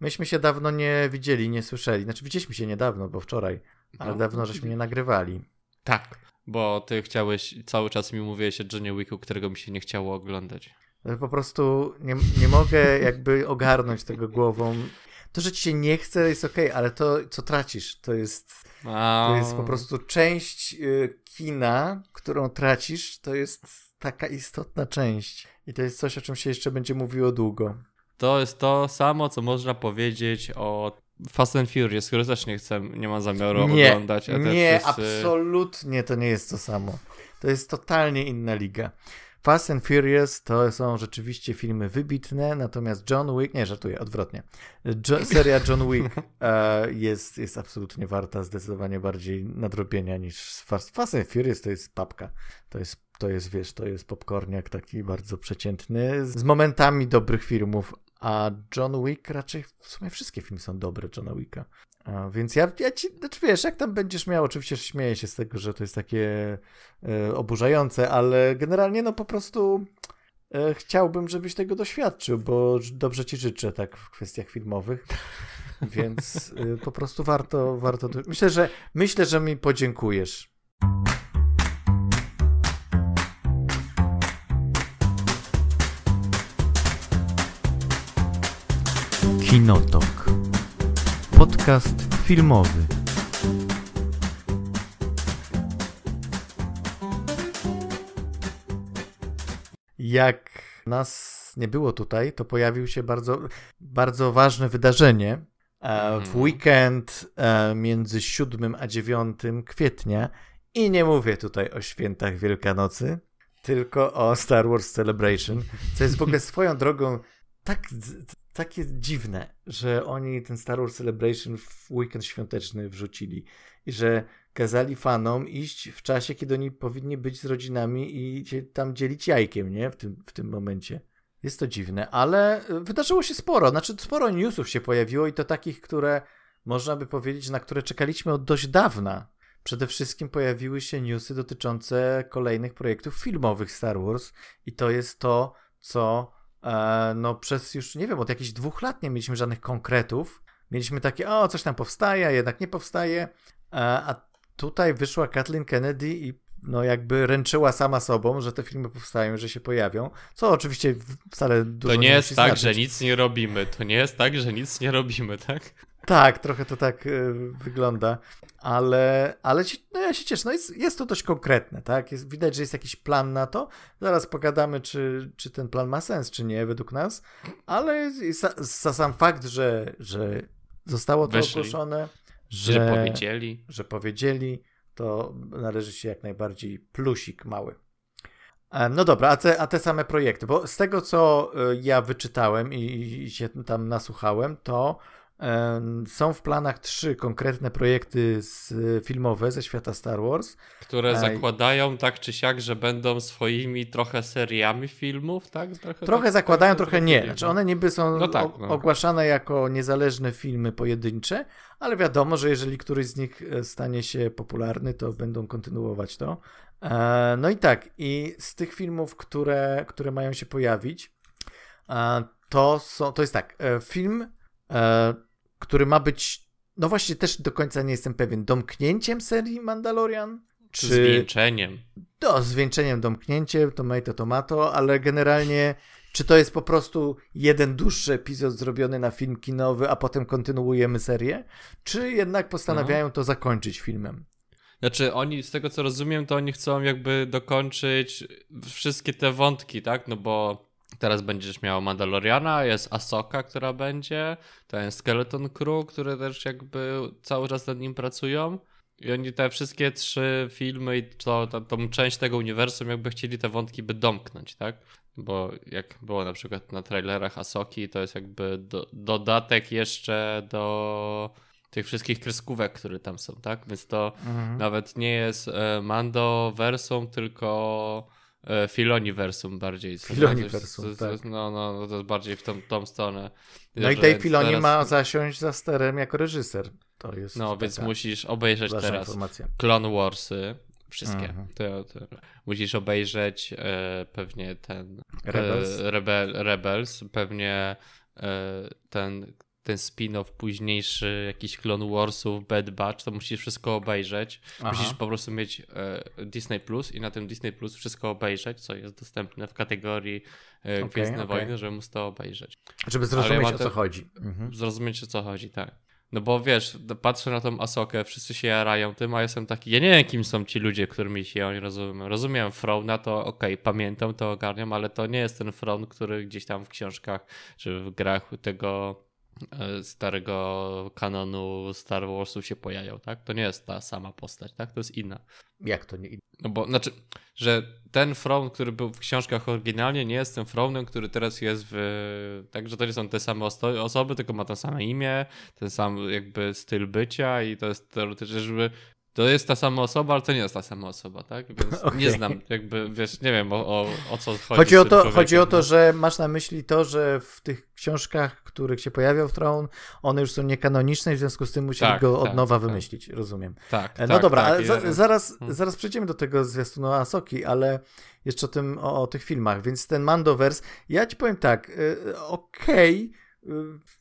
myśmy się dawno nie widzieli, nie słyszeli. Znaczy widzieliśmy się niedawno, bo wczoraj, ale No, dawno żeśmy nie nagrywali. Tak, bo ty chciałeś, cały czas mi mówiłeś o Johnny Wicku, którego mi się nie chciało oglądać. Po prostu nie, nie mogę jakby ogarnąć tego głową. To, że ci się nie chce jest okej, ale to, co tracisz, to jest, to jest po prostu część y, kina, którą tracisz, to jest taka istotna część. I to jest coś, o czym się jeszcze będzie mówiło długo. To jest to samo, co można powiedzieć o Fast and Furious, który też nie chcę, nie mam zamiaru Nie, oglądać. A nie, wszyscy... absolutnie to nie jest to samo. To jest totalnie inna liga. Fast and Furious to są rzeczywiście filmy wybitne, natomiast John Wick, nie żartuję, odwrotnie. Jo, seria John Wick e, jest, jest absolutnie warta zdecydowanie bardziej nadrobienia niż Fast, Fast and Furious to jest papka. To jest, to jest, wiesz, to jest popcorniak taki bardzo przeciętny, z momentami dobrych filmów, a John Wick raczej w sumie wszystkie filmy są dobre Johna Wicka. A, więc ja, ja ci, znaczy wiesz, jak tam będziesz miał, oczywiście śmieję się z tego, że to jest takie e, oburzające, ale generalnie no po prostu e, chciałbym, żebyś tego doświadczył, bo dobrze ci życzę tak w kwestiach filmowych. Więc e, po prostu warto, warto. Myślę, że myślę, że mi podziękujesz. Kinotok. Podcast filmowy. Jak nas nie było tutaj, to pojawił się bardzo, bardzo ważne wydarzenie. E, W Mhm. weekend e, między 7 a 9 kwietnia. I nie mówię tutaj o świętach Wielkanocy, tylko o Star Wars Celebration, co jest w ogóle swoją drogą tak, takie dziwne, że oni ten Star Wars Celebration w weekend świąteczny wrzucili i że kazali fanom iść w czasie, kiedy oni powinni być z rodzinami i się tam dzielić jajkiem, nie? W tym, w tym momencie. Jest to dziwne, ale wydarzyło się sporo. Znaczy, sporo newsów się pojawiło i to takich, które można by powiedzieć, na które czekaliśmy od dość dawna. Przede wszystkim pojawiły się newsy dotyczące kolejnych projektów filmowych Star Wars i to jest to, co no przez już, nie wiem, od jakichś dwóch lat nie mieliśmy żadnych konkretów. Mieliśmy takie, o, coś tam powstaje, a jednak nie powstaje, e, a tutaj wyszła Kathleen Kennedy i no jakby ręczyła sama sobą, że te filmy powstają, że się pojawią, co oczywiście wcale dużo To nie jest musi tak, znaczyć. że nic nie robimy. To nie jest tak, że nic nie robimy, tak? Tak, trochę to tak y, wygląda, ale, ale ci, no ja się cieszę. No jest, jest to dość konkretne, tak? Jest, widać, że jest jakiś plan na to. Zaraz pogadamy, czy, czy ten plan ma sens, czy nie, według nas, ale za, za sam fakt, że, że zostało to Weszli. ogłoszone, Że, że, powiedzieli. że powiedzieli, to należy się jak najbardziej plusik mały. No dobra, a te, a te same projekty, bo z tego co e, ja wyczytałem i, i się tam nasłuchałem, to są w planach trzy konkretne projekty filmowe ze świata Star Wars. Które zakładają tak czy siak, że będą swoimi trochę seriami filmów, tak? Trochę, Trochę tak, zakładają, tak, trochę tak, nie. tak, Znaczy one niby są No tak, no. ogłaszane jako niezależne filmy pojedyncze, ale wiadomo, że jeżeli któryś z nich e, stanie się popularny, to będą kontynuować to. E, No i tak, i z tych filmów, które, które mają się pojawić, e, to, są, to jest tak, film, który ma być, no właśnie też do końca nie jestem pewien, domknięciem serii Mandalorian? Z zwieńczeniem. to zwieńczeniem domknięcie, tomato, tomato, ale generalnie czy to jest po prostu jeden dłuższy epizod zrobiony na film kinowy, a potem kontynuujemy serię, czy jednak postanawiają to zakończyć filmem? Znaczy, oni, z tego co rozumiem, to oni chcą jakby dokończyć wszystkie te wątki, tak? No bo teraz będziesz miał Mandaloriana, jest Asoka, która będzie, jest Skeleton Crew, które też jakby cały czas nad nim pracują. I oni te wszystkie trzy filmy i to, to, tą część tego uniwersum jakby chcieli te wątki by domknąć, tak? Bo jak było na przykład na trailerach Asoki, to jest jakby do, dodatek jeszcze do tych wszystkich kreskówek, które tam są, tak? Więc to Mhm. nawet nie jest e, Mando versum, tylko Filoniversum bardziej. Filoniversum, tak. No, no, to jest bardziej w tą, tą stronę. No i Dave Filoni teraz- ma zasiąść za sterem jako reżyser. To jest No, więc musisz obejrzeć teraz informacja. Clone Warsy, wszystkie. Mhm. To, to, musisz obejrzeć e, pewnie ten Rebels. E, Rebel, Rebels, pewnie e, ten ten spin-off późniejszy, jakiś Clone Warsów, Bad Batch, to musisz wszystko obejrzeć. Aha. Musisz po prostu mieć e, Disney Plus i na tym Disney Plus wszystko obejrzeć, co jest dostępne w kategorii e, okay, Gwiezdne okay. Wojny, żeby móc to obejrzeć. Żeby zrozumieć ja o co chodzi. Mhm. Zrozumieć o co chodzi, tak. No bo wiesz, patrzę na tą Asokę, wszyscy się jarają tym, a jestem taki, ja nie wiem kim są ci ludzie, którymi się oni rozumiem. Rozumiem Frona, to okej, okay, pamiętam, to ogarniam, ale to nie jest ten Fron, który gdzieś tam w książkach czy w grach tego starego kanonu Star Warsu się pojawiał, tak? To nie jest ta sama postać, tak? To jest inna. Jak to nie inna? No bo, znaczy, że ten From, który był w książkach oryginalnie, nie jest tym Fromem, który teraz jest w... Także to nie są te same osoby, tylko ma to same imię, ten sam jakby styl bycia i to jest teoretycznie, żeby to jest ta sama osoba, ale to nie jest ta sama osoba, tak? Więc okay. nie znam, jakby, wiesz, nie wiem o, o, o co chodzi. Chodzi o, to, chodzi o to, że masz na myśli to, że w tych książkach, których się pojawiał w Tron, one już są niekanoniczne i w związku z tym musieli tak, go od tak, nowa tak. wymyślić, rozumiem. Tak, No tak, dobra, tak, za, zaraz, hmm. zaraz przejdziemy do tego zwiastunu Asoki, ale jeszcze o tym, o, o tych filmach, więc ten Mandoverse, ja ci powiem tak, y, okej, okay,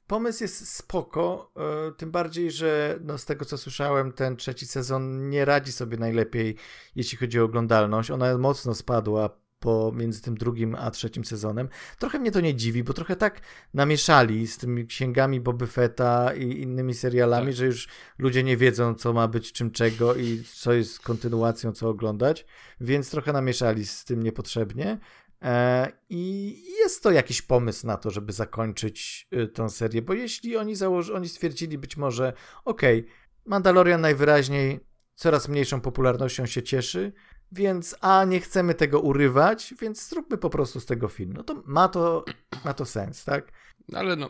Pomysł jest spoko, e, tym bardziej, że no z tego co słyszałem, ten trzeci sezon nie radzi sobie najlepiej, jeśli chodzi o oglądalność. Ona mocno spadła pomiędzy tym drugim a trzecim sezonem. Trochę mnie to nie dziwi, bo trochę tak namieszali z tymi księgami Boby Fetta i innymi serialami, tak. że już ludzie nie wiedzą, co ma być czym czego i co jest kontynuacją, co oglądać, więc trochę namieszali z tym niepotrzebnie. E, I jest to jakiś pomysł na to, żeby zakończyć y, tę serię, bo jeśli oni, założy, oni stwierdzili być może, okej, okay, Mandalorian najwyraźniej coraz mniejszą popularnością się cieszy, więc a nie chcemy tego urywać, więc zróbmy po prostu z tego film. No to ma to, ma to sens, tak? Ale no,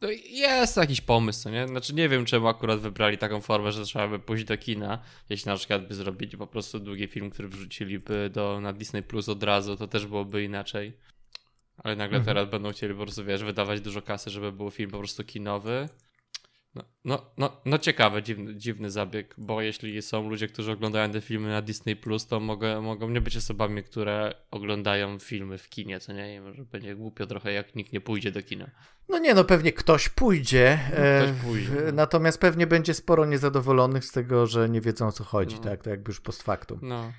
no jest jakiś pomysł, nie? Znaczy nie wiem, czemu akurat wybrali taką formę, że trzeba by pójść do kina. Jeśli na przykład by zrobili po prostu długi film, który wrzuciliby do, na Disney Plus od razu, to też byłoby inaczej. Ale nagle mhm. teraz będą chcieli po prostu, wiesz, wydawać dużo kasy, żeby był film po prostu kinowy. No, no, no, no ciekawy, dziwny, dziwny zabieg, bo jeśli są ludzie, którzy oglądają te filmy na Disney Plus, to mogę, mogą nie być osobami, które oglądają filmy w kinie, co nie? I może będzie głupio trochę, jak nikt nie pójdzie do kina. No nie, no pewnie ktoś pójdzie, no, ktoś e, pójdzie no. natomiast pewnie będzie sporo niezadowolonych z tego, że nie wiedzą o co chodzi, no. tak? To jakby już post factum. No.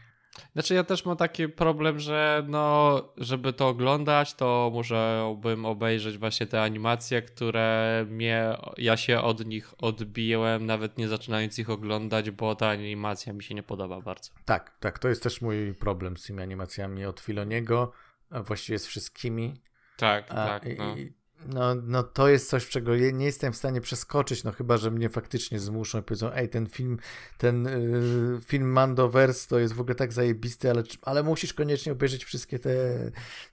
Znaczy ja też mam taki problem, że no, żeby to oglądać, to musiałbym obejrzeć właśnie te animacje, które mnie, ja się od nich odbiłem, nawet nie zaczynając ich oglądać, bo ta animacja mi się nie podoba bardzo. Tak, tak, to jest też mój problem z tymi animacjami od Filoniego, właściwie z wszystkimi. Tak, A, tak. No. I, no, no to jest coś, czego nie jestem w stanie przeskoczyć, no chyba, że mnie faktycznie zmuszą i powiedzą, ej, ten film, ten y, film Mandoverse to jest w ogóle tak zajebisty, ale, ale musisz koniecznie obejrzeć wszystkie te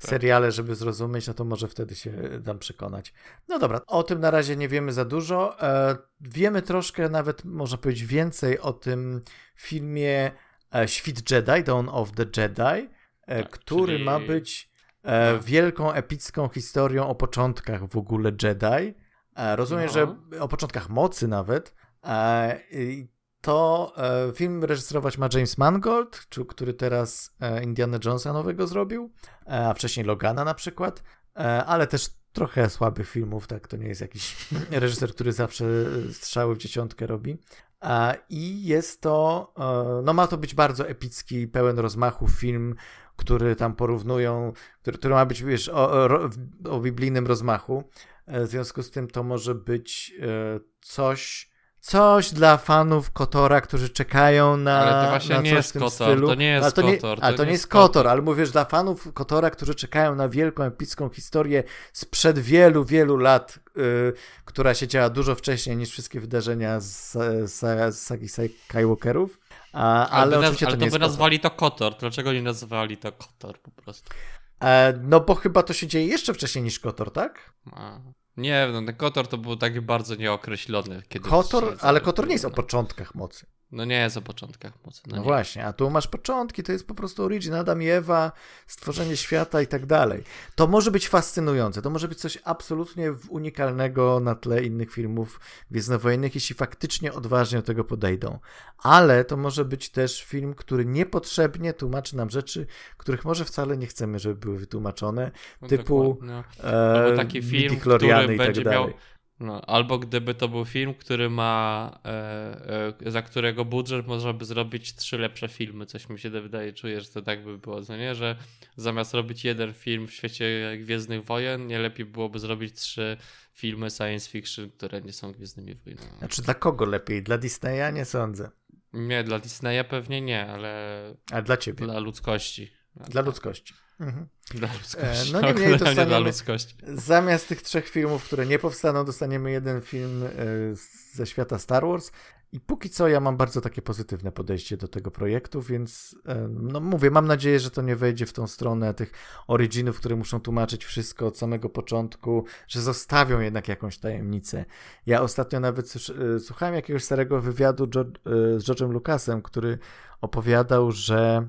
tak. seriale, żeby zrozumieć, no to może wtedy się dam przekonać. No dobra, o tym na razie nie wiemy za dużo. E, wiemy troszkę, nawet można powiedzieć więcej o tym filmie e, Świt Jedi, Dawn of the Jedi, e, tak, który czyli... ma być e, wielką, epicką historią o początkach w ogóle Jedi. E, rozumiem, no. że o początkach mocy nawet. E, to e, film reżyserować ma James Mangold, który teraz e, Indiana Jonesa nowego zrobił, e, a wcześniej Logana na przykład, ale też trochę słabych filmów, tak, to nie jest jakiś reżyser, który zawsze strzały w dziesiątkę robi. I jest to, no ma to być bardzo epicki, pełen rozmachu film który tam porównują, który, który ma być wiesz, o, o, o biblijnym rozmachu. E, w związku z tym to może być e, coś, coś dla fanów Kotora, którzy czekają na. Ale to właśnie nie jest Kotor. Stylu. To nie jest ale to nie, Kotor. Ale to, nie jest Kotor, Kotor, ale mówisz dla fanów Kotora, którzy czekają na wielką, epicką historię sprzed wielu, wielu lat, yy, która się działa dużo wcześniej niż wszystkie wydarzenia z, z, z sagi Skywalkerów. Ale, ale, oczywiście ale to, to by nazwali to Kotor. Dlaczego nie nazwali to Kotor po prostu? E, no bo chyba to się dzieje jeszcze wcześniej niż Kotor, tak? A. Nie, no ten Kotor to był taki bardzo nieokreślony. Kiedy Kotor, ale Kotor nie jest o początkach mocy. No nie jest o początkach mocy. No, no właśnie, a tu masz początki, to jest po prostu origin, Adam i Ewa, stworzenie świata i tak dalej. To może być fascynujące, to może być coś absolutnie unikalnego na tle innych filmów gwiezdnowojennych, jeśli faktycznie odważnie do tego podejdą. Ale to może być też film, który niepotrzebnie tłumaczy nam rzeczy, których może wcale nie chcemy, żeby były wytłumaczone, no typu no. e, taki film, który i tak będzie miał No, albo gdyby to był film, który ma, e, e, za którego budżet można by zrobić trzy lepsze filmy, coś mi się wydaje, czuję, że to tak by było, co nie, że zamiast robić jeden film w świecie Gwiezdnych Wojen, nie lepiej byłoby zrobić trzy filmy science fiction, które nie są Gwiezdnymi Wojnami. Znaczy dla kogo lepiej? Dla Disneya? Nie sądzę. Nie, dla Disneya pewnie nie, ale... A dla ciebie? Dla ludzkości. Dla ludzkości. Mhm. Dla ludzkości. E, no niemniej dostaniemy, dla ludzkości. Zamiast tych trzech filmów, które nie powstaną, dostaniemy jeden film e, ze świata Star Wars. I póki co ja mam bardzo takie pozytywne podejście do tego projektu, więc e, no mówię, mam nadzieję, że to nie wejdzie w tą stronę tych originów, które muszą tłumaczyć wszystko od samego początku, że zostawią jednak jakąś tajemnicę. Ja ostatnio nawet słuchałem jakiegoś starego wywiadu z George'em Lucasem, który opowiadał, że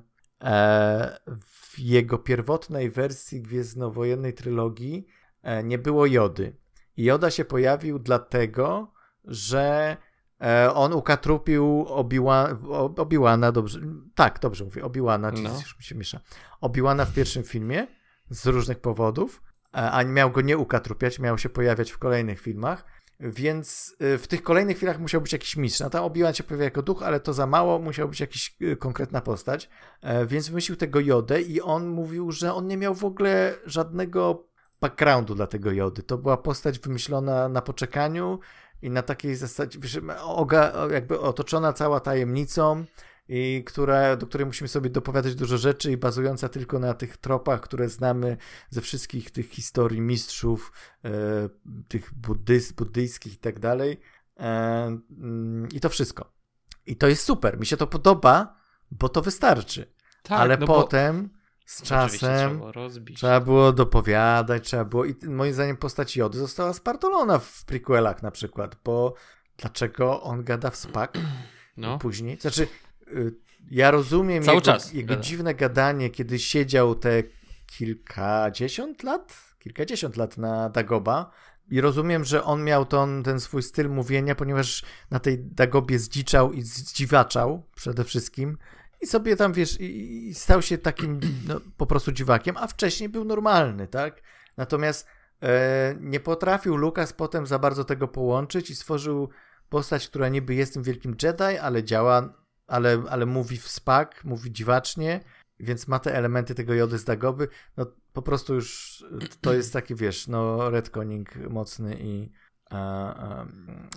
w jego pierwotnej wersji Gwiezdnowojennej trylogii e, nie było Jody. Joda się pojawił dlatego, że e, on ukatrupił Obi-Wana, dobrze, tak, dobrze mówię, Obi-Wana, no. już mi się miesza. Obi-Wana w pierwszym filmie z różnych powodów, e, a miał go nie ukatrupiać, miał się pojawiać w kolejnych filmach. Więc y, w tych kolejnych chwilach musiał być jakiś mistrz. No tam Obi-Wan się pojawia jako duch, ale to za mało, musiał być jakiś y, konkretna postać. E, więc wymyślił tego Jodę i on mówił, że on nie miał w ogóle żadnego backgroundu dla tego Jody. To była postać wymyślona na poczekaniu i na takiej zasadzie, jakby otoczona cała tajemnicą i która, do której musimy sobie dopowiadać dużo rzeczy i bazująca tylko na tych tropach, które znamy ze wszystkich tych historii mistrzów, e, tych buddyz, buddyjskich i tak dalej. E, mm, I to wszystko. I to jest super. Mi się to podoba, bo to wystarczy. Tak, Ale no potem bo... z czasem trzeba, trzeba, było dopowiadać, trzeba było i moim zdaniem postać Jody została spartolona w prequelach na przykład, bo dlaczego on gada w spak no. później? Znaczy, ja rozumiem Cały jego, czas jego dziwne gadanie, kiedy siedział te kilkadziesiąt lat, kilkadziesiąt lat na Dagoba. I rozumiem, że on miał ten, ten swój styl mówienia, ponieważ na tej Dagobie zdziczał i zdziwaczał przede wszystkim. I sobie tam, wiesz, i, i stał się takim no, po prostu dziwakiem, a wcześniej był normalny, tak? Natomiast e, nie potrafił Lukas potem za bardzo tego połączyć i stworzył postać, która niby jest tym wielkim Jedi, ale działa ale, ale mówi w spak, mówi dziwacznie, więc ma te elementy tego Jody z Dagoby. No po prostu już to jest taki, wiesz, no redconning mocny i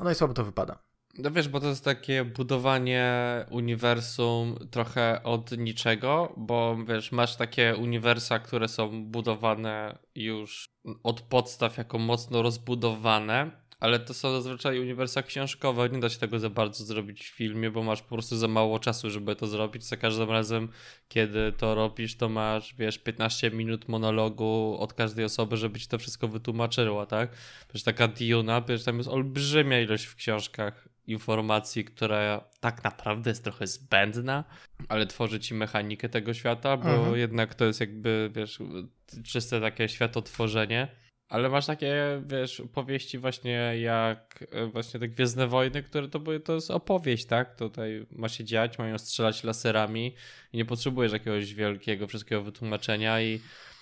no i słabo to wypada. No wiesz, bo to jest takie budowanie uniwersum trochę od niczego, bo wiesz, masz takie uniwersa, które są budowane już od podstaw jako mocno rozbudowane ale to są zazwyczaj uniwersa książkowe, nie da się tego za bardzo zrobić w filmie, bo masz po prostu za mało czasu, żeby to zrobić. Za każdym razem, kiedy to robisz, to masz, wiesz, 15 minut monologu od każdej osoby, żeby ci to wszystko wytłumaczyło, tak? Wiesz, taka Diuna, wiesz, tam jest olbrzymia ilość w książkach informacji, która tak naprawdę jest trochę zbędna, ale tworzy ci mechanikę tego świata, bo mhm. jednak to jest jakby, wiesz, czyste takie światotworzenie. Ale masz takie, wiesz, powieści właśnie jak e, właśnie te Gwiezdne Wojny, które to, były, to jest opowieść, tak? Tutaj ma się dziać, mają strzelać laserami i nie potrzebujesz jakiegoś wielkiego wszystkiego wytłumaczenia i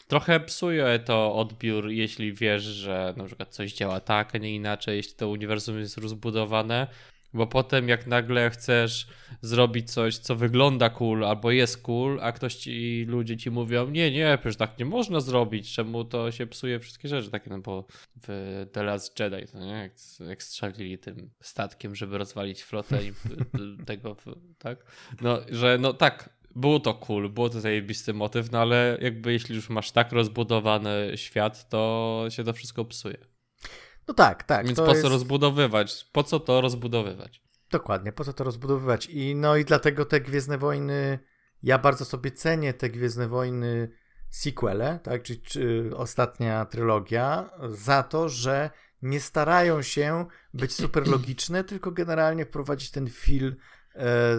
trochę psuje to odbiór, jeśli wiesz, że na przykład coś działa tak, a nie inaczej, jeśli to uniwersum jest rozbudowane, bo potem jak nagle chcesz zrobić coś, co wygląda cool albo jest cool, a ktoś ci, ludzie ci mówią, nie, nie, przecież tak nie można zrobić, czemu to się psuje wszystkie rzeczy, takie no bo w The Last Jedi, to nie, jak, jak strzelili tym statkiem, żeby rozwalić flotę i tego, tak? No, że no tak, było to cool, było to zajebisty motyw, no ale jakby jeśli już masz tak rozbudowany świat, to się to wszystko psuje. No tak, tak. Więc po co jest... rozbudowywać? Po co to rozbudowywać? Dokładnie, po co to rozbudowywać? I no i dlatego te Gwiezdne Wojny, ja bardzo sobie cenię te Gwiezdne Wojny sequele, tak, czyli czy ostatnia trylogia, za to, że nie starają się być super logiczne, tylko generalnie wprowadzić ten fil e,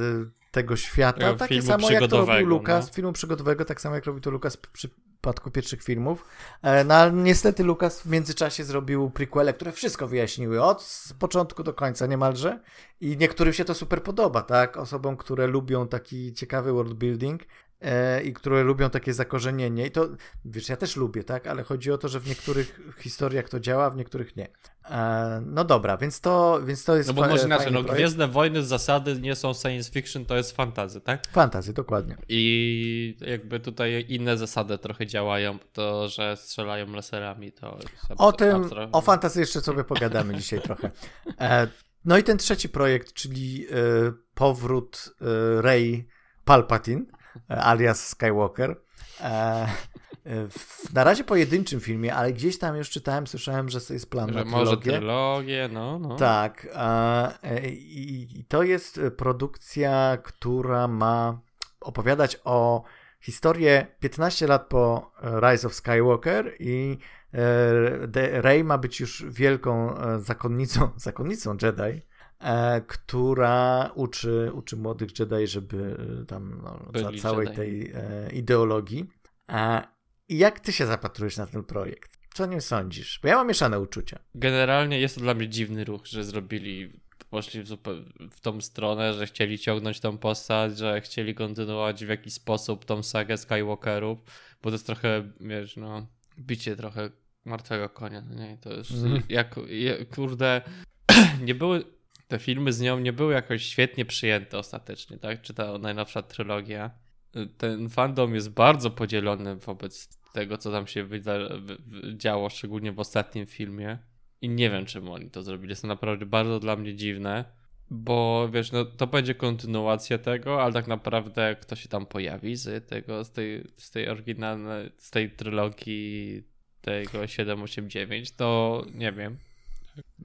tego świata. Takie samo jak to robił Lukas, no. filmu przygodowego, tak samo jak robił to Lukas przy przypadku pierwszych filmów. E, no ale niestety Lukas w międzyczasie zrobił prequele, które wszystko wyjaśniły od początku do końca niemalże i niektórym się to super podoba, tak? Osobom, które lubią taki ciekawy world building. E, i które lubią takie zakorzenienie. I to, wiesz, ja też lubię, tak? Ale chodzi o to, że w niektórych historiach to działa, w niektórych nie. E, no dobra, więc to, więc to jest No bo może inaczej, no Gwiezdne Wojny z zasady nie są science fiction, to jest fantazy, tak? Fantazy, dokładnie. I jakby tutaj inne zasady trochę działają, to, że strzelają laserami, to... O tym, o fantazy jeszcze sobie pogadamy dzisiaj trochę. E, no i ten trzeci projekt, czyli e, powrót e, Rey Palpatine, alias Skywalker. E, w, na razie pojedynczym filmie, ale gdzieś tam już czytałem, słyszałem, że jest plan że na trylogię. Może trylogię, no, no. Tak. E, i, to jest produkcja, która ma opowiadać o historię 15 lat po Rise of Skywalker i Rey ma być już wielką zakonnicą, zakonnicą Jedi, E, która uczy, uczy młodych Jedi, żeby e, tam no, za całej Jedi. tej e, ideologii. E, jak ty się zapatrujesz na ten projekt? Co o nim sądzisz? Bo ja mam mieszane uczucia. Generalnie jest to dla mnie dziwny ruch, że zrobili, poszli w, w tą stronę, że chcieli ciągnąć tą postać, że chcieli kontynuować w jakiś sposób tą sagę Skywalkerów, bo to jest trochę, wiesz, no, bicie trochę martwego konia, no nie? To jest mm. jak, jak, kurde, nie były te filmy z nią nie były jakoś świetnie przyjęte ostatecznie, tak? Czy ta najnowsza trylogia. Ten fandom jest bardzo podzielony wobec tego, co tam się działo, szczególnie w ostatnim filmie. I nie wiem, czemu oni to zrobili. Jest to naprawdę bardzo dla mnie dziwne, bo wiesz, no to będzie kontynuacja tego, ale tak naprawdę kto się tam pojawi z tego, z tej, z tej oryginalnej, z tej trylogii tego 789, to nie wiem.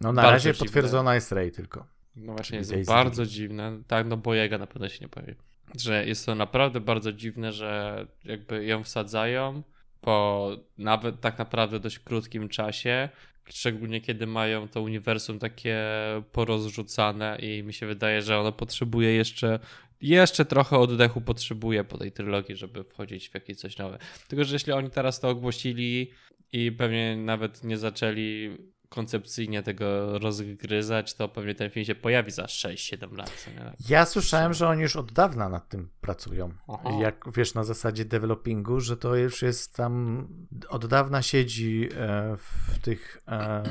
No na bardzo razie dziwne. potwierdzona jest Rey tylko. No właśnie, jest bardzo dziwne. Tak, no bo jego na pewno się nie pojawi. Że jest to naprawdę bardzo dziwne, że jakby ją wsadzają po nawet tak naprawdę dość krótkim czasie, szczególnie kiedy mają to uniwersum takie porozrzucane i mi się wydaje, że ono potrzebuje jeszcze jeszcze trochę oddechu potrzebuje po tej trylogii, żeby wchodzić w jakieś coś nowe. Tylko, że jeśli oni teraz to ogłosili i pewnie nawet nie zaczęli koncepcyjnie tego rozgryzać, to pewnie ten film się pojawi za 6-7 lat. Ja słyszałem, że oni już od dawna nad tym pracują. Aha. Jak wiesz, na zasadzie developingu, że to już jest tam od dawna siedzi e, w tych e,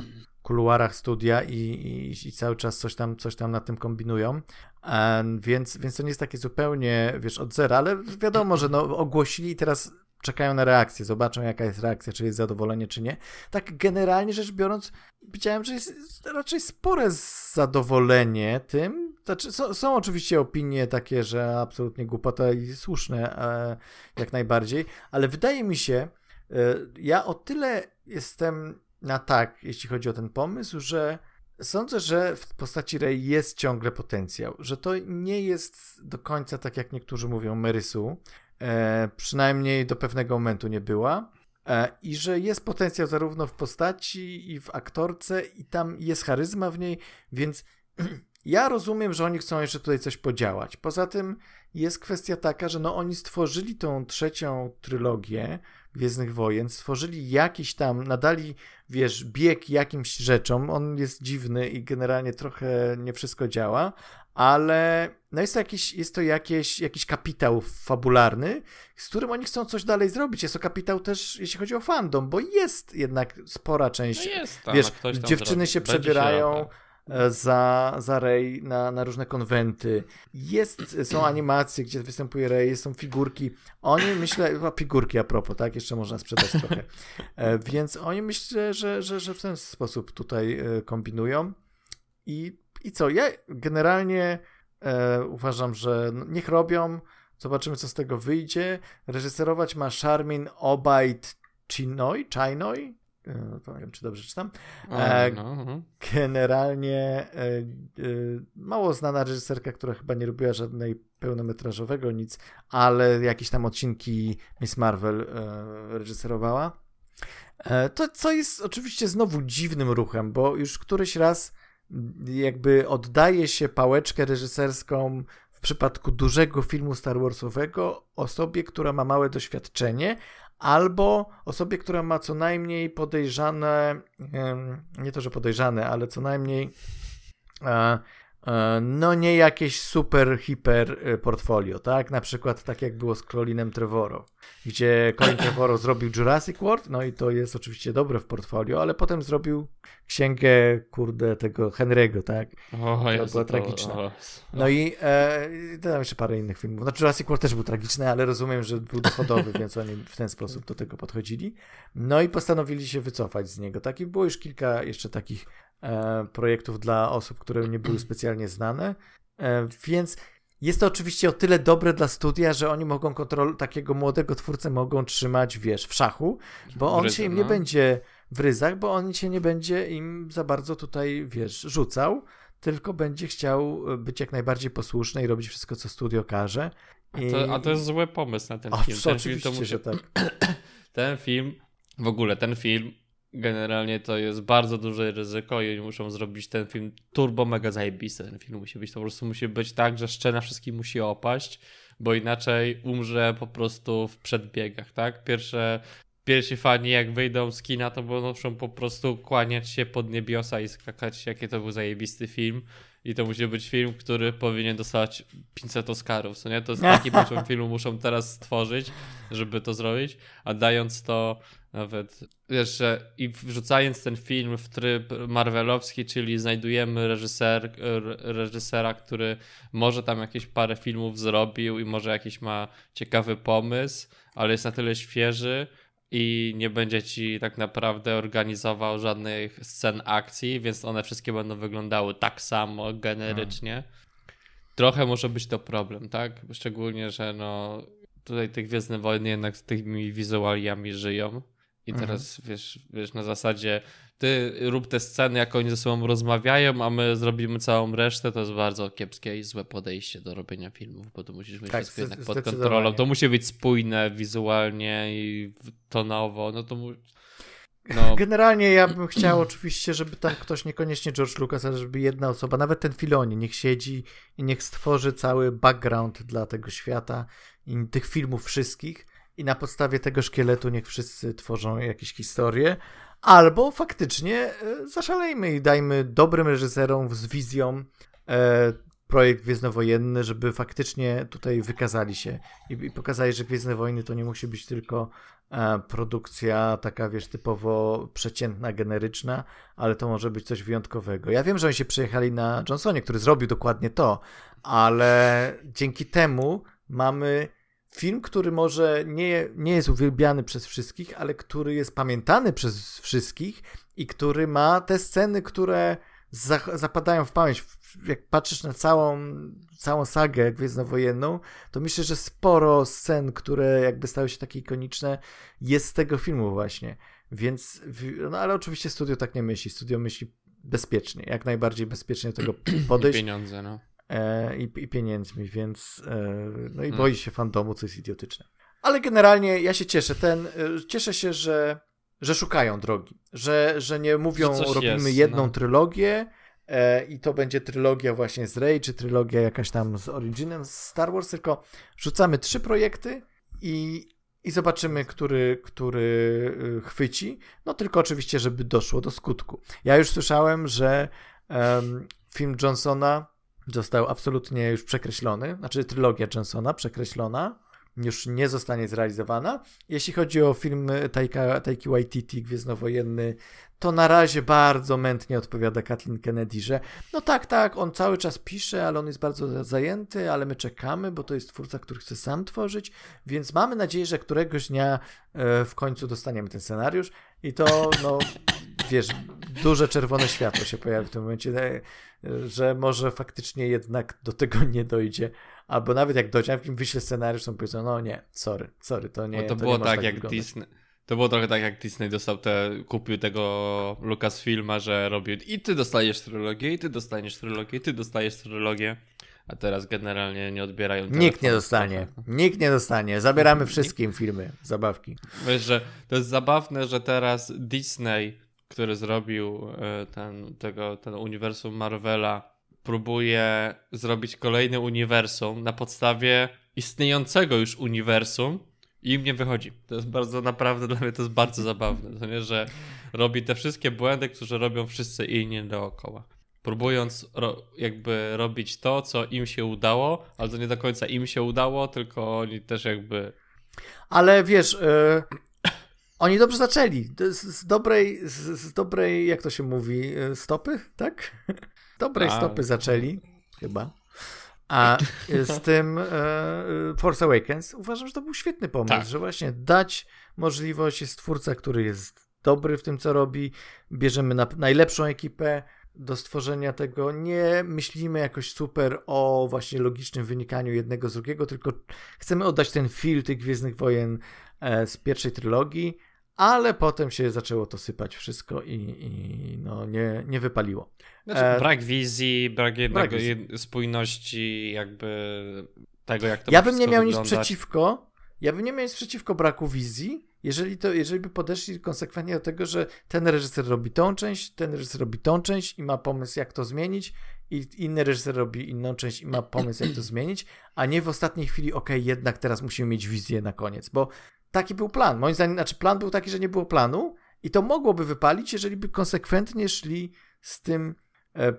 kuluarach studia i, i, i, cały czas coś tam, coś tam na tym kombinują. E, więc, więc to nie jest takie zupełnie, wiesz, od zera, ale wiadomo, że no, ogłosili i teraz czekają na reakcję, zobaczą jaka jest reakcja, czy jest zadowolenie, czy nie. Tak generalnie rzecz biorąc, widziałem, że jest raczej spore zadowolenie tym. Znaczy, są, są oczywiście opinie takie, że absolutnie głupota i słuszne e, jak najbardziej, ale wydaje mi się, e, ja o tyle jestem na tak, jeśli chodzi o ten pomysł, że Sądzę, że w postaci Rey jest ciągle potencjał, że to nie jest do końca tak, jak niektórzy mówią, Merysu, e, przynajmniej do pewnego momentu nie była. E, I że jest potencjał zarówno w postaci i w aktorce, i tam jest charyzma w niej, więc ja rozumiem, że oni chcą jeszcze tutaj coś podziałać. Poza tym jest kwestia taka, że no oni stworzyli tą trzecią trylogię Gwiezdnych Wojen, stworzyli jakiś tam, nadali, wiesz, bieg jakimś rzeczom. On jest dziwny i generalnie trochę nie wszystko działa, ale no jest to, jakiś, jest to jakieś, jakiś kapitał fabularny, z którym oni chcą coś dalej zrobić. Jest to kapitał też, jeśli chodzi o fandom, bo jest jednak spora część. No jest tam, wiesz, dziewczyny się przebierają. Się e, za, za Rey na, na różne konwenty. Jest, są animacje, gdzie występuje Rey, są figurki. Oni myślę, figurki a propos, tak? Jeszcze można sprzedać trochę. E, więc oni myślę, że, że, że w ten sposób tutaj e, kombinują. I i co? Ja generalnie e, uważam, że niech robią. Zobaczymy, co z tego wyjdzie. Reżyserować ma Charmin Obaid Chinoy, Chinoy? E, to nie wiem, czy dobrze czytam. E, no, no. Generalnie e, e, mało znana reżyserka, która chyba nie robiła żadnej pełnometrażowego nic, ale jakieś tam odcinki Miss Marvel reżyserowała. To, co jest oczywiście znowu dziwnym ruchem, bo już któryś raz jakby oddaje się pałeczkę reżyserską w przypadku dużego filmu Star Warsowego osobie, która ma małe doświadczenie, albo osobie, która ma co najmniej podejrzane, nie to, że podejrzane, ale co najmniej e, no nie jakieś super, hiper e, portfolio, tak? Na przykład tak jak było z Colinem Trevorrow, gdzie Colin Trevorrow zrobił Jurassic World, no i to jest oczywiście dobre w portfolio, ale potem zrobił księgę, kurde, tego Henry'ego, tak? O, To Jezu, była tragiczna. o, No i e, tam jeszcze parę innych filmów. No Jurassic World też był tragiczny, ale rozumiem, że był dochodowy, więc oni w ten sposób do tego podchodzili. No i postanowili się wycofać z niego. Tak i było już kilka jeszcze takich e, projektów dla osób, które nie były specjalnie znane. E, więc jest to oczywiście o tyle dobre dla studia, że oni mogą kontrol takiego młodego twórcę mogą trzymać, wiesz, w szachu, bo on Ryzy, się im nie no. będzie w ryzach, bo on się nie będzie im za bardzo tutaj, wiesz, rzucał, tylko będzie chciał być jak najbardziej posłuszny i robić wszystko, co studio każe. A I... to, a to jest zły pomysł na ten O, film. Ten film oczywiście, to musi... że tak. Ten film, w ogóle ten film, generalnie to jest bardzo duże ryzyko i oni muszą zrobić ten film turbo mega zajebisty. Ten film musi być, to po prostu musi być tak, że szczena wszystkim musi opaść, bo inaczej umrze po prostu w przedbiegach, tak? Pierwsze, pierwsi fani jak wyjdą z kina, to muszą po prostu kłaniać się pod niebiosa i skakać, jakie to był zajebisty film. I to musi być film, który powinien dostać 500 Oscarów, co nie? To jest taki poziom filmu muszą teraz stworzyć, żeby to zrobić, a dając to nawet, wiesz, że i wrzucając ten film w tryb marvelowski, czyli znajdujemy reżyser, reżysera, który może tam jakieś parę filmów zrobił i może jakiś ma ciekawy pomysł, ale jest na tyle świeży i nie będzie ci tak naprawdę organizował żadnych scen akcji, więc one wszystkie będą wyglądały tak samo generycznie. Trochę może być to problem, tak? Szczególnie, że no tutaj te Gwiezdne Wojny jednak z tymi wizualiami żyją. I Mhm. teraz wiesz, wiesz, na zasadzie ty rób te sceny, jak oni ze sobą rozmawiają, a my zrobimy całą resztę, to jest bardzo kiepskie i złe podejście do robienia filmów, bo to musisz mieć Tak, wszystko jednak pod kontrolą. To musi być spójne wizualnie i tonowo, no to mu... no, Generalnie ja bym chciał oczywiście, żeby tam ktoś, niekoniecznie George Lucas, ale żeby jedna osoba, nawet ten Filoni, niech siedzi i niech stworzy cały background dla tego świata i tych filmów wszystkich i na podstawie tego szkieletu niech wszyscy tworzą jakieś historie, albo faktycznie e, zaszalejmy i dajmy dobrym reżyserom z wizją e, projekt Gwiezdnowojenny, żeby faktycznie tutaj wykazali się i, i pokazali, że Gwiezdne Wojny to nie musi być tylko e, produkcja taka, wiesz, typowo przeciętna, generyczna, ale to może być coś wyjątkowego. Ja wiem, że oni się przyjechali na Johnsonie, który zrobił dokładnie to, ale dzięki temu mamy film, który może nie, nie jest uwielbiany przez wszystkich, ale który jest pamiętany przez wszystkich i który ma te sceny, które za- zapadają w pamięć. Jak patrzysz na całą, całą sagę Gwiezdnowojenną, to myślę, że sporo scen, które jakby stały się takie ikoniczne, jest z tego filmu właśnie. Więc, no ale oczywiście studio tak nie myśli. Studio myśli bezpiecznie, jak najbardziej bezpiecznie do tego i podejść pieniądze, no. E, i, i pieniędzmi, więc e, no i Hmm. boi się fandomu, co jest idiotyczne. Ale generalnie ja się cieszę. Ten, e, cieszę się, że, że szukają drogi, że, że nie mówią, Że robimy jest, jedną no. trylogię e, i to będzie trylogia właśnie z Rey, czy trylogia jakaś tam z Originem z Star Wars, tylko rzucamy trzy projekty i, i zobaczymy, który, który y, chwyci. No tylko oczywiście, żeby doszło do skutku. Ja już słyszałem, że em, film Johnsona został absolutnie już przekreślony, znaczy trylogia Johnsona przekreślona, już nie zostanie zrealizowana. Jeśli chodzi o film Taika, Taiki Waititi, Gwiezdnowojenny, to na razie bardzo mętnie odpowiada Kathleen Kennedy, że no tak, tak, on cały czas pisze, ale on jest bardzo zajęty, ale my czekamy, bo to jest twórca, który chce sam tworzyć, więc mamy nadzieję, że któregoś dnia e, w końcu dostaniemy ten scenariusz i to, no, wiesz, duże czerwone światło się pojawi w tym momencie, e, że może faktycznie jednak do tego nie dojdzie, albo nawet jak dojdzie, jak im wyśle scenariusz, to powiedzą, no nie, sorry, sorry, to nie Bo to, nie było może tak, jak wyglądać. Disney. To było trochę tak, jak Disney dostał te, kupił tego Lucasfilma, że robił i ty dostajesz trylogię, i ty dostaniesz trylogię, i ty dostajesz trylogię, a teraz generalnie nie odbierają Nikt nie dostanie, nikt nie dostanie, zabieramy wszystkim filmy, zabawki. Wiesz, że to jest zabawne, że teraz Disney, który zrobił e, ten, tego, ten uniwersum Marvela, próbuje zrobić kolejne uniwersum na podstawie istniejącego już uniwersum i im nie wychodzi. To jest bardzo, naprawdę dla mnie to jest bardzo zabawne, to nie, że robi te wszystkie błędy, które robią wszyscy inni dookoła. próbując ro, jakby robić to, co im się udało, ale to nie do końca im się udało, tylko oni też jakby... Ale wiesz, y, oni dobrze zaczęli. Z, z dobrej, z, z, dobrej, jak to się mówi, y, stopy, tak? Dobrej A. stopy zaczęli, chyba. A z tym e, Force Awakens uważam, że to był świetny pomysł, tak. że właśnie dać możliwość, jest twórca, który jest dobry w tym, co robi, bierzemy na, najlepszą ekipę do stworzenia tego, nie myślimy jakoś super o właśnie logicznym wynikaniu jednego z drugiego, tylko chcemy oddać ten feel tych Gwiezdnych Wojen e, z pierwszej trylogii, ale potem się zaczęło to sypać wszystko i, i no, nie, nie wypaliło. Znaczy, e... Brak wizji, brak jednego brak wizji. spójności, jakby tego, jak to Ja bym nie miał wyglądać. nic przeciwko, ja bym nie miał nic przeciwko braku wizji, jeżeli, to, jeżeli by podeszli konsekwentnie do tego, że ten reżyser robi tą część, ten reżyser robi tą część i ma pomysł, jak to zmienić, i inny reżyser robi inną część i ma pomysł, jak to zmienić, a nie w ostatniej chwili, ok, jednak teraz musimy mieć wizję na koniec, bo taki był plan. Moim zdaniem, znaczy plan był taki, że nie było planu i to mogłoby wypalić, jeżeli by konsekwentnie szli z tym, e,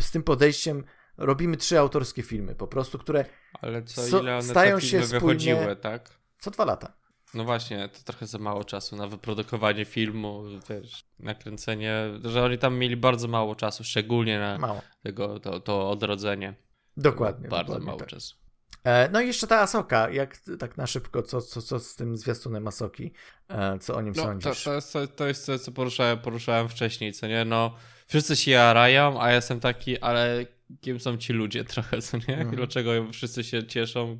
z tym podejściem, robimy trzy autorskie filmy, po prostu, które Ale co, ile one stają się spójne, tak? Co dwa lata. No właśnie, to trochę za mało czasu na wyprodukowanie filmu, też nakręcenie, że oni tam mieli bardzo mało czasu, szczególnie na mało. tego, to, to odrodzenie. Dokładnie. Bardzo dokładnie mało tak. czasu. E, no i jeszcze ta Asoka, jak tak na szybko, co, co, co z tym zwiastunem Asoki, e, co o nim no, sądzisz? To, to, jest, to jest to, co poruszałem, poruszałem wcześniej, co nie, no wszyscy się jarają, a ja jestem taki, ale kim są ci ludzie trochę, co nie? Mhm. Dlaczego wszyscy się cieszą?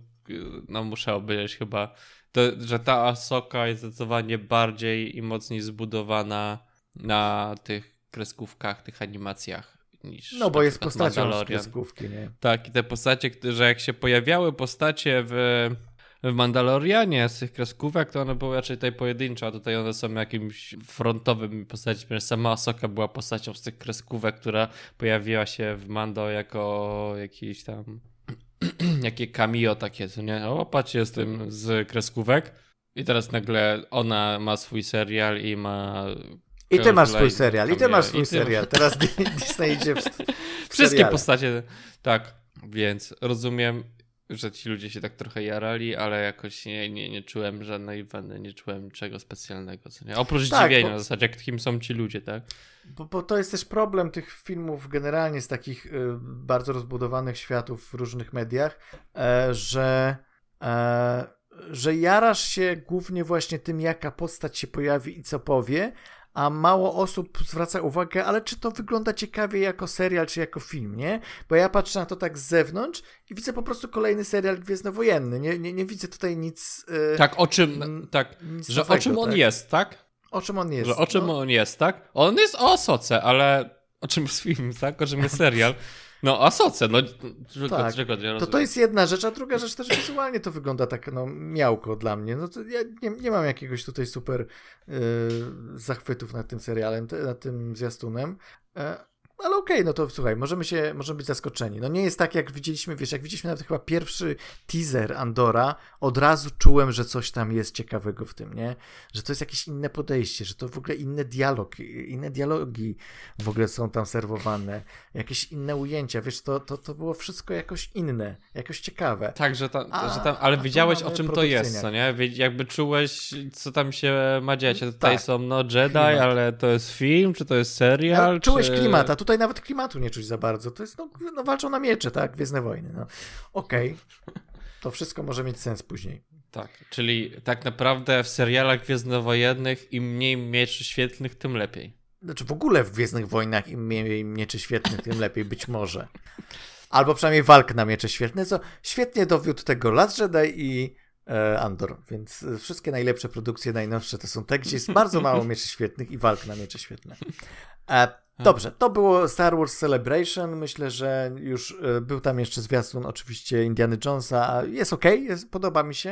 No muszę obejrzeć chyba, to, że ta Asoka jest zdecydowanie bardziej i mocniej zbudowana na tych kreskówkach, tych animacjach niż. No, bo jest postacią z kreskówki, nie? Tak, i te postacie, że jak się pojawiały postacie w, w Mandalorianie z tych kreskówek, to one były raczej tutaj pojedyncze, a tutaj one są jakimś frontowym postacią. Sama Asoka była postacią z tych kreskówek, która pojawiła się w Mando jako jakiś tam. jakie cameo takie, co nie? O, patrz, jestem z kreskówek. I teraz nagle ona ma swój serial i ma i ty masz swój serial, i ty masz swój serial. Teraz Disney idzie w, w Wszystkie seriale. postacie, tak. Więc rozumiem, że ci ludzie się tak trochę jarali, ale jakoś nie, nie, nie czułem żadnej weny, nie czułem czego specjalnego. Co nie? Oprócz tak, zdziwienia, bo, w zasadzie, kim są ci ludzie, tak? Bo, bo, to jest też problem tych filmów generalnie z takich y, bardzo rozbudowanych światów w różnych mediach, e, że. E, że jarasz się głównie właśnie tym, jaka postać się pojawi i co powie, a mało osób zwraca uwagę, ale czy to wygląda ciekawie jako serial, czy jako film, nie? Bo ja patrzę na to tak z zewnątrz i widzę po prostu kolejny serial gwiezdnowojenny. Nie, nie, nie widzę tutaj nic. Yy, tak, o czym. Tak, że nowego, o czym on tak? jest, tak? O czym on jest. Że o czym no. on jest, tak? On jest o soce, ale o czym jest film, tak? O czym jest serial. No, a soce, no tak. to, to jest jedna rzecz, a druga rzecz też wizualnie to wygląda tak, no, miałko dla mnie. No to ja nie, nie mam jakiegoś tutaj super yy, zachwytów nad tym serialem, nad tym zwiastunem. Ale okej, okay, no to słuchaj, możemy się, możemy być zaskoczeni. No nie jest tak, jak widzieliśmy, wiesz, jak widzieliśmy nawet chyba pierwszy teaser Andora, od razu czułem, że coś tam jest ciekawego w tym, nie? Że to jest jakieś inne podejście, że to w ogóle inny dialog, inne dialogi w ogóle są tam serwowane, jakieś inne ujęcia, wiesz, to, to, to było wszystko jakoś inne, jakoś ciekawe. Tak, że, ta, a, że tam, ale wiedziałeś o czym to jest, co nie? Jakby czułeś, co tam się ma dziać. Tutaj tak. są, no, Jedi, Klimat. ale to jest film, czy to jest serial? No, czułeś czy... klimata, tutaj nawet klimatu nie czuć za bardzo. To jest, no, no walczą na miecze, tak? Gwiezdne wojny. No. Okej. Okay. To wszystko może mieć sens później. Tak, czyli tak naprawdę w serialach gwiezdnowojennych im mniej mieczy świetlnych, tym lepiej. Znaczy w ogóle w Gwiezdnych Wojnach im mniej mieczy świetlnych, tym lepiej, być może. Albo przynajmniej walk na miecze świetne, co świetnie dowiódł tego Last Jedi i e, Andor, więc wszystkie najlepsze produkcje, najnowsze to są te, gdzie jest bardzo mało mieczy świetnych i walk na miecze świetne. E, Dobrze, to było Star Wars Celebration. Myślę, że już e, był tam jeszcze zwiastun oczywiście Indiana Jonesa. Jest ok, jest, podoba mi się.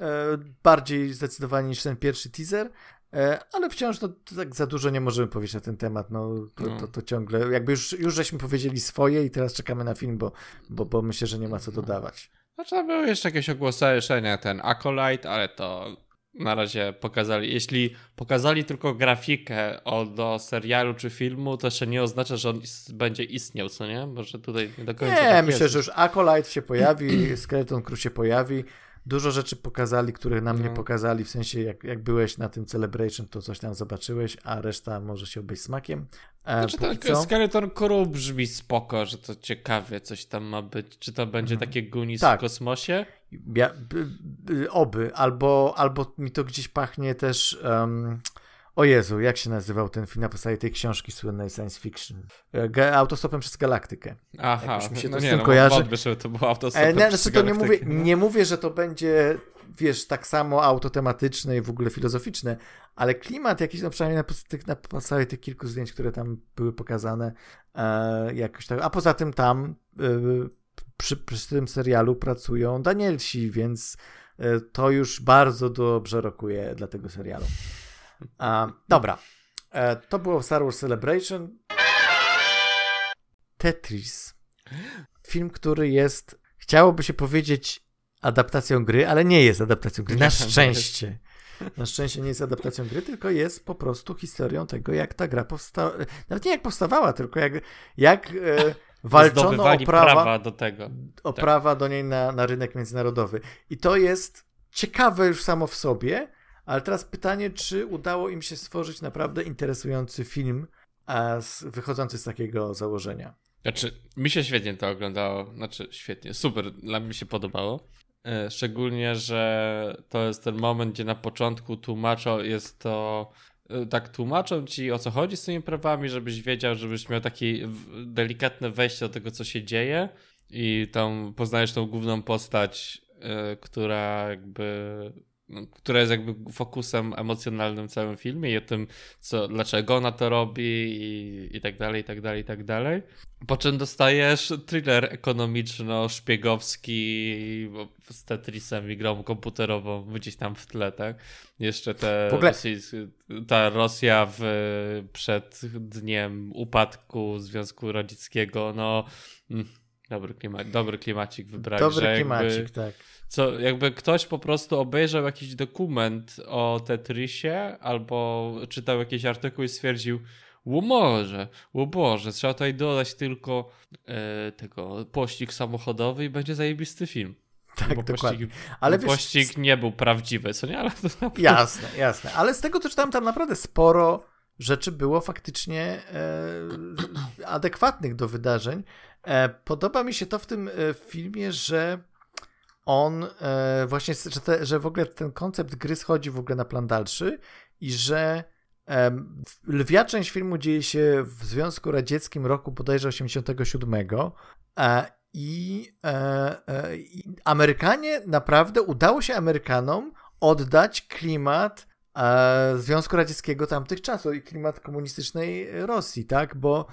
E, bardziej zdecydowanie niż ten pierwszy teaser. E, ale wciąż no, tak za dużo nie możemy powiedzieć na ten temat. No, to, no. to, to, ciągle, jakby już, już żeśmy powiedzieli swoje i teraz czekamy na film, bo, bo, bo myślę, że nie ma co dodawać. Znaczy, były jeszcze jakieś ogłoszenia, ten Acolyte, ale to na razie pokazali. Jeśli pokazali tylko grafikę o, do serialu czy filmu, to jeszcze nie oznacza, że on is będzie istniał, co nie? Może tutaj nie do końca. Nie, tak myślę, jest. że już Acolyte się pojawi, Skeleton Crew się pojawi. Dużo rzeczy pokazali, które nam nie No. pokazali, w sensie jak, jak byłeś na tym Celebration, to coś tam zobaczyłeś, a reszta może się obejść smakiem. E, Znaczy, póki tak, co- Skeleton Crew brzmi spoko, że to ciekawie coś tam ma być. Czy to będzie Mhm. takie Goonies Tak. w kosmosie? Ja, oby, albo, albo mi to gdzieś pachnie też. Um, o Jezu, jak się nazywał ten film na podstawie tej książki słynnej science fiction? E, Ga- Autostopem przez galaktykę. Aha, Jakoś mi się to no z nie, tym no, kojarzy. wątpię, żeby to było autostopem E, nie, przez znaczy to nie mówię, no. nie mówię, że to będzie, wiesz, tak samo autotematyczne i w ogóle filozoficzne, ale klimat jakiś, no przynajmniej na, tych, na podstawie tych kilku zdjęć, które tam były pokazane, e, jakoś tak. A poza tym tam e, przy, przy tym serialu pracują Danielsi, więc e, to już bardzo dobrze rokuje dla tego serialu. A, dobra. E, to było Star Wars Celebration. Tetris. Film, który jest, chciałoby się powiedzieć, adaptacją gry, ale nie jest adaptacją gry. Na szczęście. Na szczęście nie jest adaptacją gry, tylko jest po prostu historią tego, jak ta gra powstała. Nawet nie jak powstawała, tylko jak, jak e, walczono o prawa, prawa do tego. o tak. prawa do niej na, na rynek międzynarodowy. I to jest ciekawe już samo w sobie, ale teraz pytanie, czy udało im się stworzyć naprawdę interesujący film a z, wychodzący z takiego założenia. Znaczy, mi się świetnie to oglądało. Znaczy, świetnie, super, dla mnie się podobało. E, Szczególnie, że to jest ten moment, gdzie na początku tłumaczą, jest to. E, Tak, tłumaczą ci o co chodzi z tymi prawami, żebyś wiedział, żebyś miał takie delikatne wejście do tego, co się dzieje. I tam poznajesz tą główną postać, e, która jakby. Która jest jakby fokusem emocjonalnym w całym filmie i o tym, co, dlaczego ona to robi i, i tak dalej, i tak dalej, i tak dalej. Po czym dostajesz thriller ekonomiczno-szpiegowski z Tetrisem i grą komputerową gdzieś tam w tle, tak? Jeszcze te ogóle- ta Rosja w, przed dniem upadku Związku Radzieckiego, no mm, dobry, klima, dobry klimacik wybrali. Dobry jakby- klimacik, tak. co, jakby ktoś po prostu obejrzał jakiś dokument o Tetrisie albo czytał jakiś artykuł i stwierdził, o może, o Boże, trzeba tutaj dodać tylko e, tego pościg samochodowy i będzie zajebisty film. Tak, bo dokładnie. pościg, Ale wiesz, pościg nie był prawdziwy, co nie? Ale to Jasne, jasne. Ale z tego, co czytałem, tam naprawdę sporo rzeczy było faktycznie e, adekwatnych do wydarzeń. E, podoba mi się to w tym e, filmie, że on e, właśnie, że, te, że w ogóle ten koncept gry schodzi w ogóle na plan dalszy i że lwia część filmu dzieje się w Związku Radzieckim roku bodajże 87 e, i, i Amerykanie naprawdę udało się Amerykanom oddać klimat Związku Radzieckiego tamtych czasów i klimat komunistycznej Rosji, tak? Bo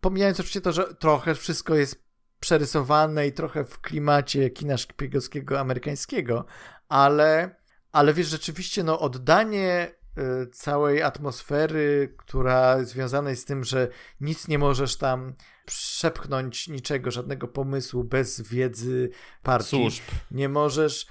pomijając oczywiście to, że trochę wszystko jest przerysowane i trochę w klimacie kina szpiegowskiego amerykańskiego, ale, ale wiesz, rzeczywiście no oddanie y, całej atmosfery, która związana jest z tym, że nic nie możesz tam przepchnąć niczego, żadnego pomysłu bez wiedzy partii. służb. Nie możesz,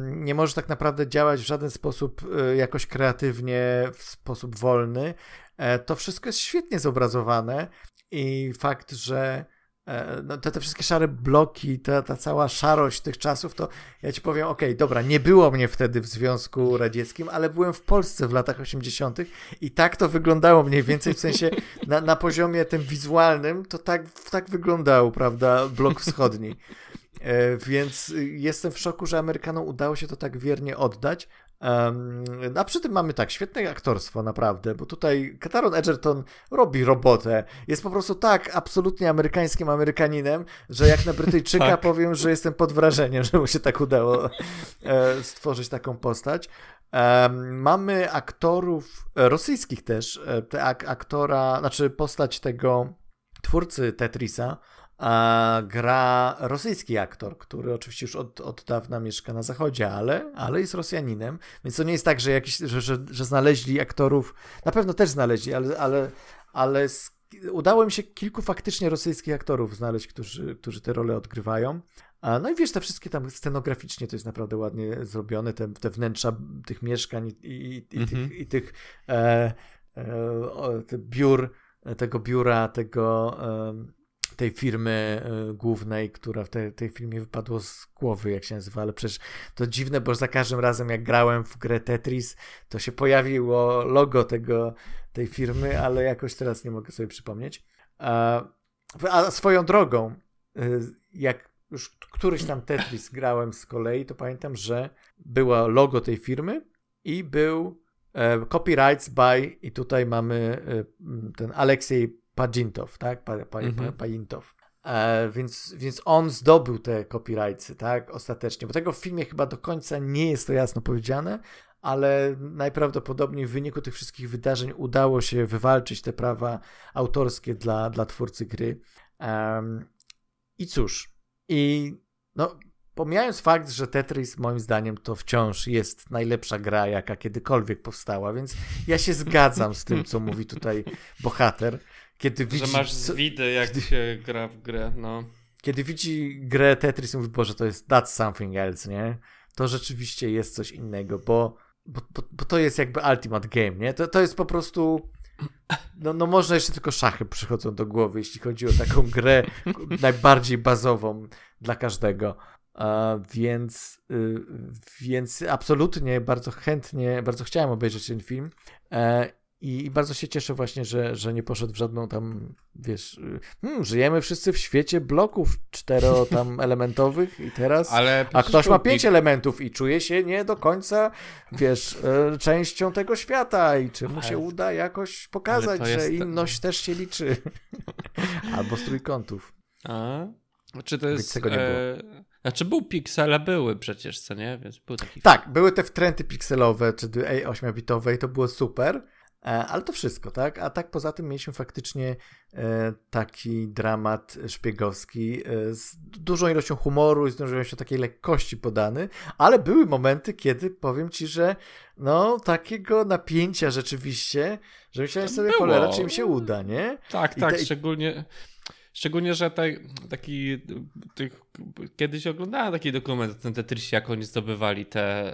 nie możesz tak naprawdę działać w żaden sposób e, jakoś kreatywnie, w sposób wolny. E, to wszystko jest świetnie zobrazowane i fakt, że e, no, te, te wszystkie szare bloki, ta, ta cała szarość tych czasów, to ja ci powiem, okej, dobra, nie było mnie wtedy w Związku Radzieckim, ale byłem w Polsce w latach 80. i tak to wyglądało mniej więcej, w sensie na, na poziomie tym wizualnym, to tak, tak wyglądał, prawda, blok wschodni. E, Więc jestem w szoku, że Amerykanom udało się to tak wiernie oddać. A przy tym mamy tak, świetne aktorstwo naprawdę, bo tutaj Kataron Edgerton robi robotę. Jest po prostu tak absolutnie amerykańskim Amerykaninem, że jak na Brytyjczyka Tak. powiem, że jestem pod wrażeniem, że mu się tak udało e, stworzyć taką postać. Mamy aktorów e, rosyjskich też. E, te ak- aktora, znaczy postać tego twórcy Tetrisa, a gra rosyjski aktor, który oczywiście już od, od dawna mieszka na zachodzie, ale, ale jest Rosjaninem, więc to nie jest tak, że, jakiś, że, że, że znaleźli aktorów, na pewno też znaleźli, ale, ale, ale s- udało im się kilku faktycznie rosyjskich aktorów znaleźć, którzy, którzy te role odgrywają. No i wiesz, te wszystkie tam scenograficznie to jest naprawdę ładnie zrobione, te, te wnętrza tych mieszkań i, i, i mhm. tych, i tych e, e, biur, tego biura, tego e, tej firmy y, głównej, która w te, tej filmie wypadło z głowy, jak się nazywa, ale przecież to dziwne, bo za każdym razem jak grałem w grę Tetris, to się pojawiło logo tego, tej firmy, ale jakoś teraz nie mogę sobie przypomnieć. A, a swoją drogą, y, jak już któryś tam Tetris grałem z kolei, to pamiętam, że było logo tej firmy i był e, copyrights by i tutaj mamy e, ten Aleksiej Pajintow, tak? Pa, pa, mhm. Pajintow. E, więc, więc on zdobył te copyrights, tak? Ostatecznie. Bo tego w filmie chyba do końca nie jest to jasno powiedziane, ale najprawdopodobniej w wyniku tych wszystkich wydarzeń udało się wywalczyć te prawa autorskie dla, dla twórcy gry. Um, I cóż, i no, pomijając fakt, że Tetris moim zdaniem to wciąż jest najlepsza gra, jaka kiedykolwiek powstała, więc ja się zgadzam z tym, co mówi tutaj bohater. Kiedy widzi, że masz zwidy, jak kiedy, się gra w grę, no. Kiedy widzi grę Tetris, mówi, Boże, to jest that's something else, nie? To rzeczywiście jest coś innego, bo, bo, bo, bo to jest jakby ultimate game, nie? To, to jest po prostu... No, no można jeszcze tylko szachy przychodzą do głowy, jeśli chodzi o taką grę najbardziej bazową dla każdego. Uh, więc, y, więc absolutnie bardzo chętnie, bardzo chciałem obejrzeć ten film. E, i, I, bardzo się cieszę właśnie, że, że nie poszedł w żadną tam, wiesz, hmm, żyjemy wszyscy w świecie bloków cztero tam elementowych i teraz, Ale a ktoś ma pięć elementów i czuje się nie do końca, wiesz, e, częścią tego świata i czy mu się uda jakoś pokazać, że inność też się liczy. Albo z trójkątów. A? Czy to jest... Tego nie było. E... Znaczy był piksele, były przecież, co nie? Więc był taki... Tak, były te wtręty pikselowe, czy 8-bitowe i to było super. E, ale to wszystko, tak? A tak poza tym mieliśmy faktycznie e, taki dramat szpiegowski e, z dużą ilością humoru i z dużą ilością takiej lekkości podany, ale były momenty, kiedy powiem ci, że no takiego napięcia rzeczywiście, że myślałem sobie, było. cholera, czy im się uda, nie? Tak, tak, te... szczególnie... Szczególnie, że te, taki tych, kiedyś oglądałem taki dokument o tym Tetrisie, jak oni zdobywali te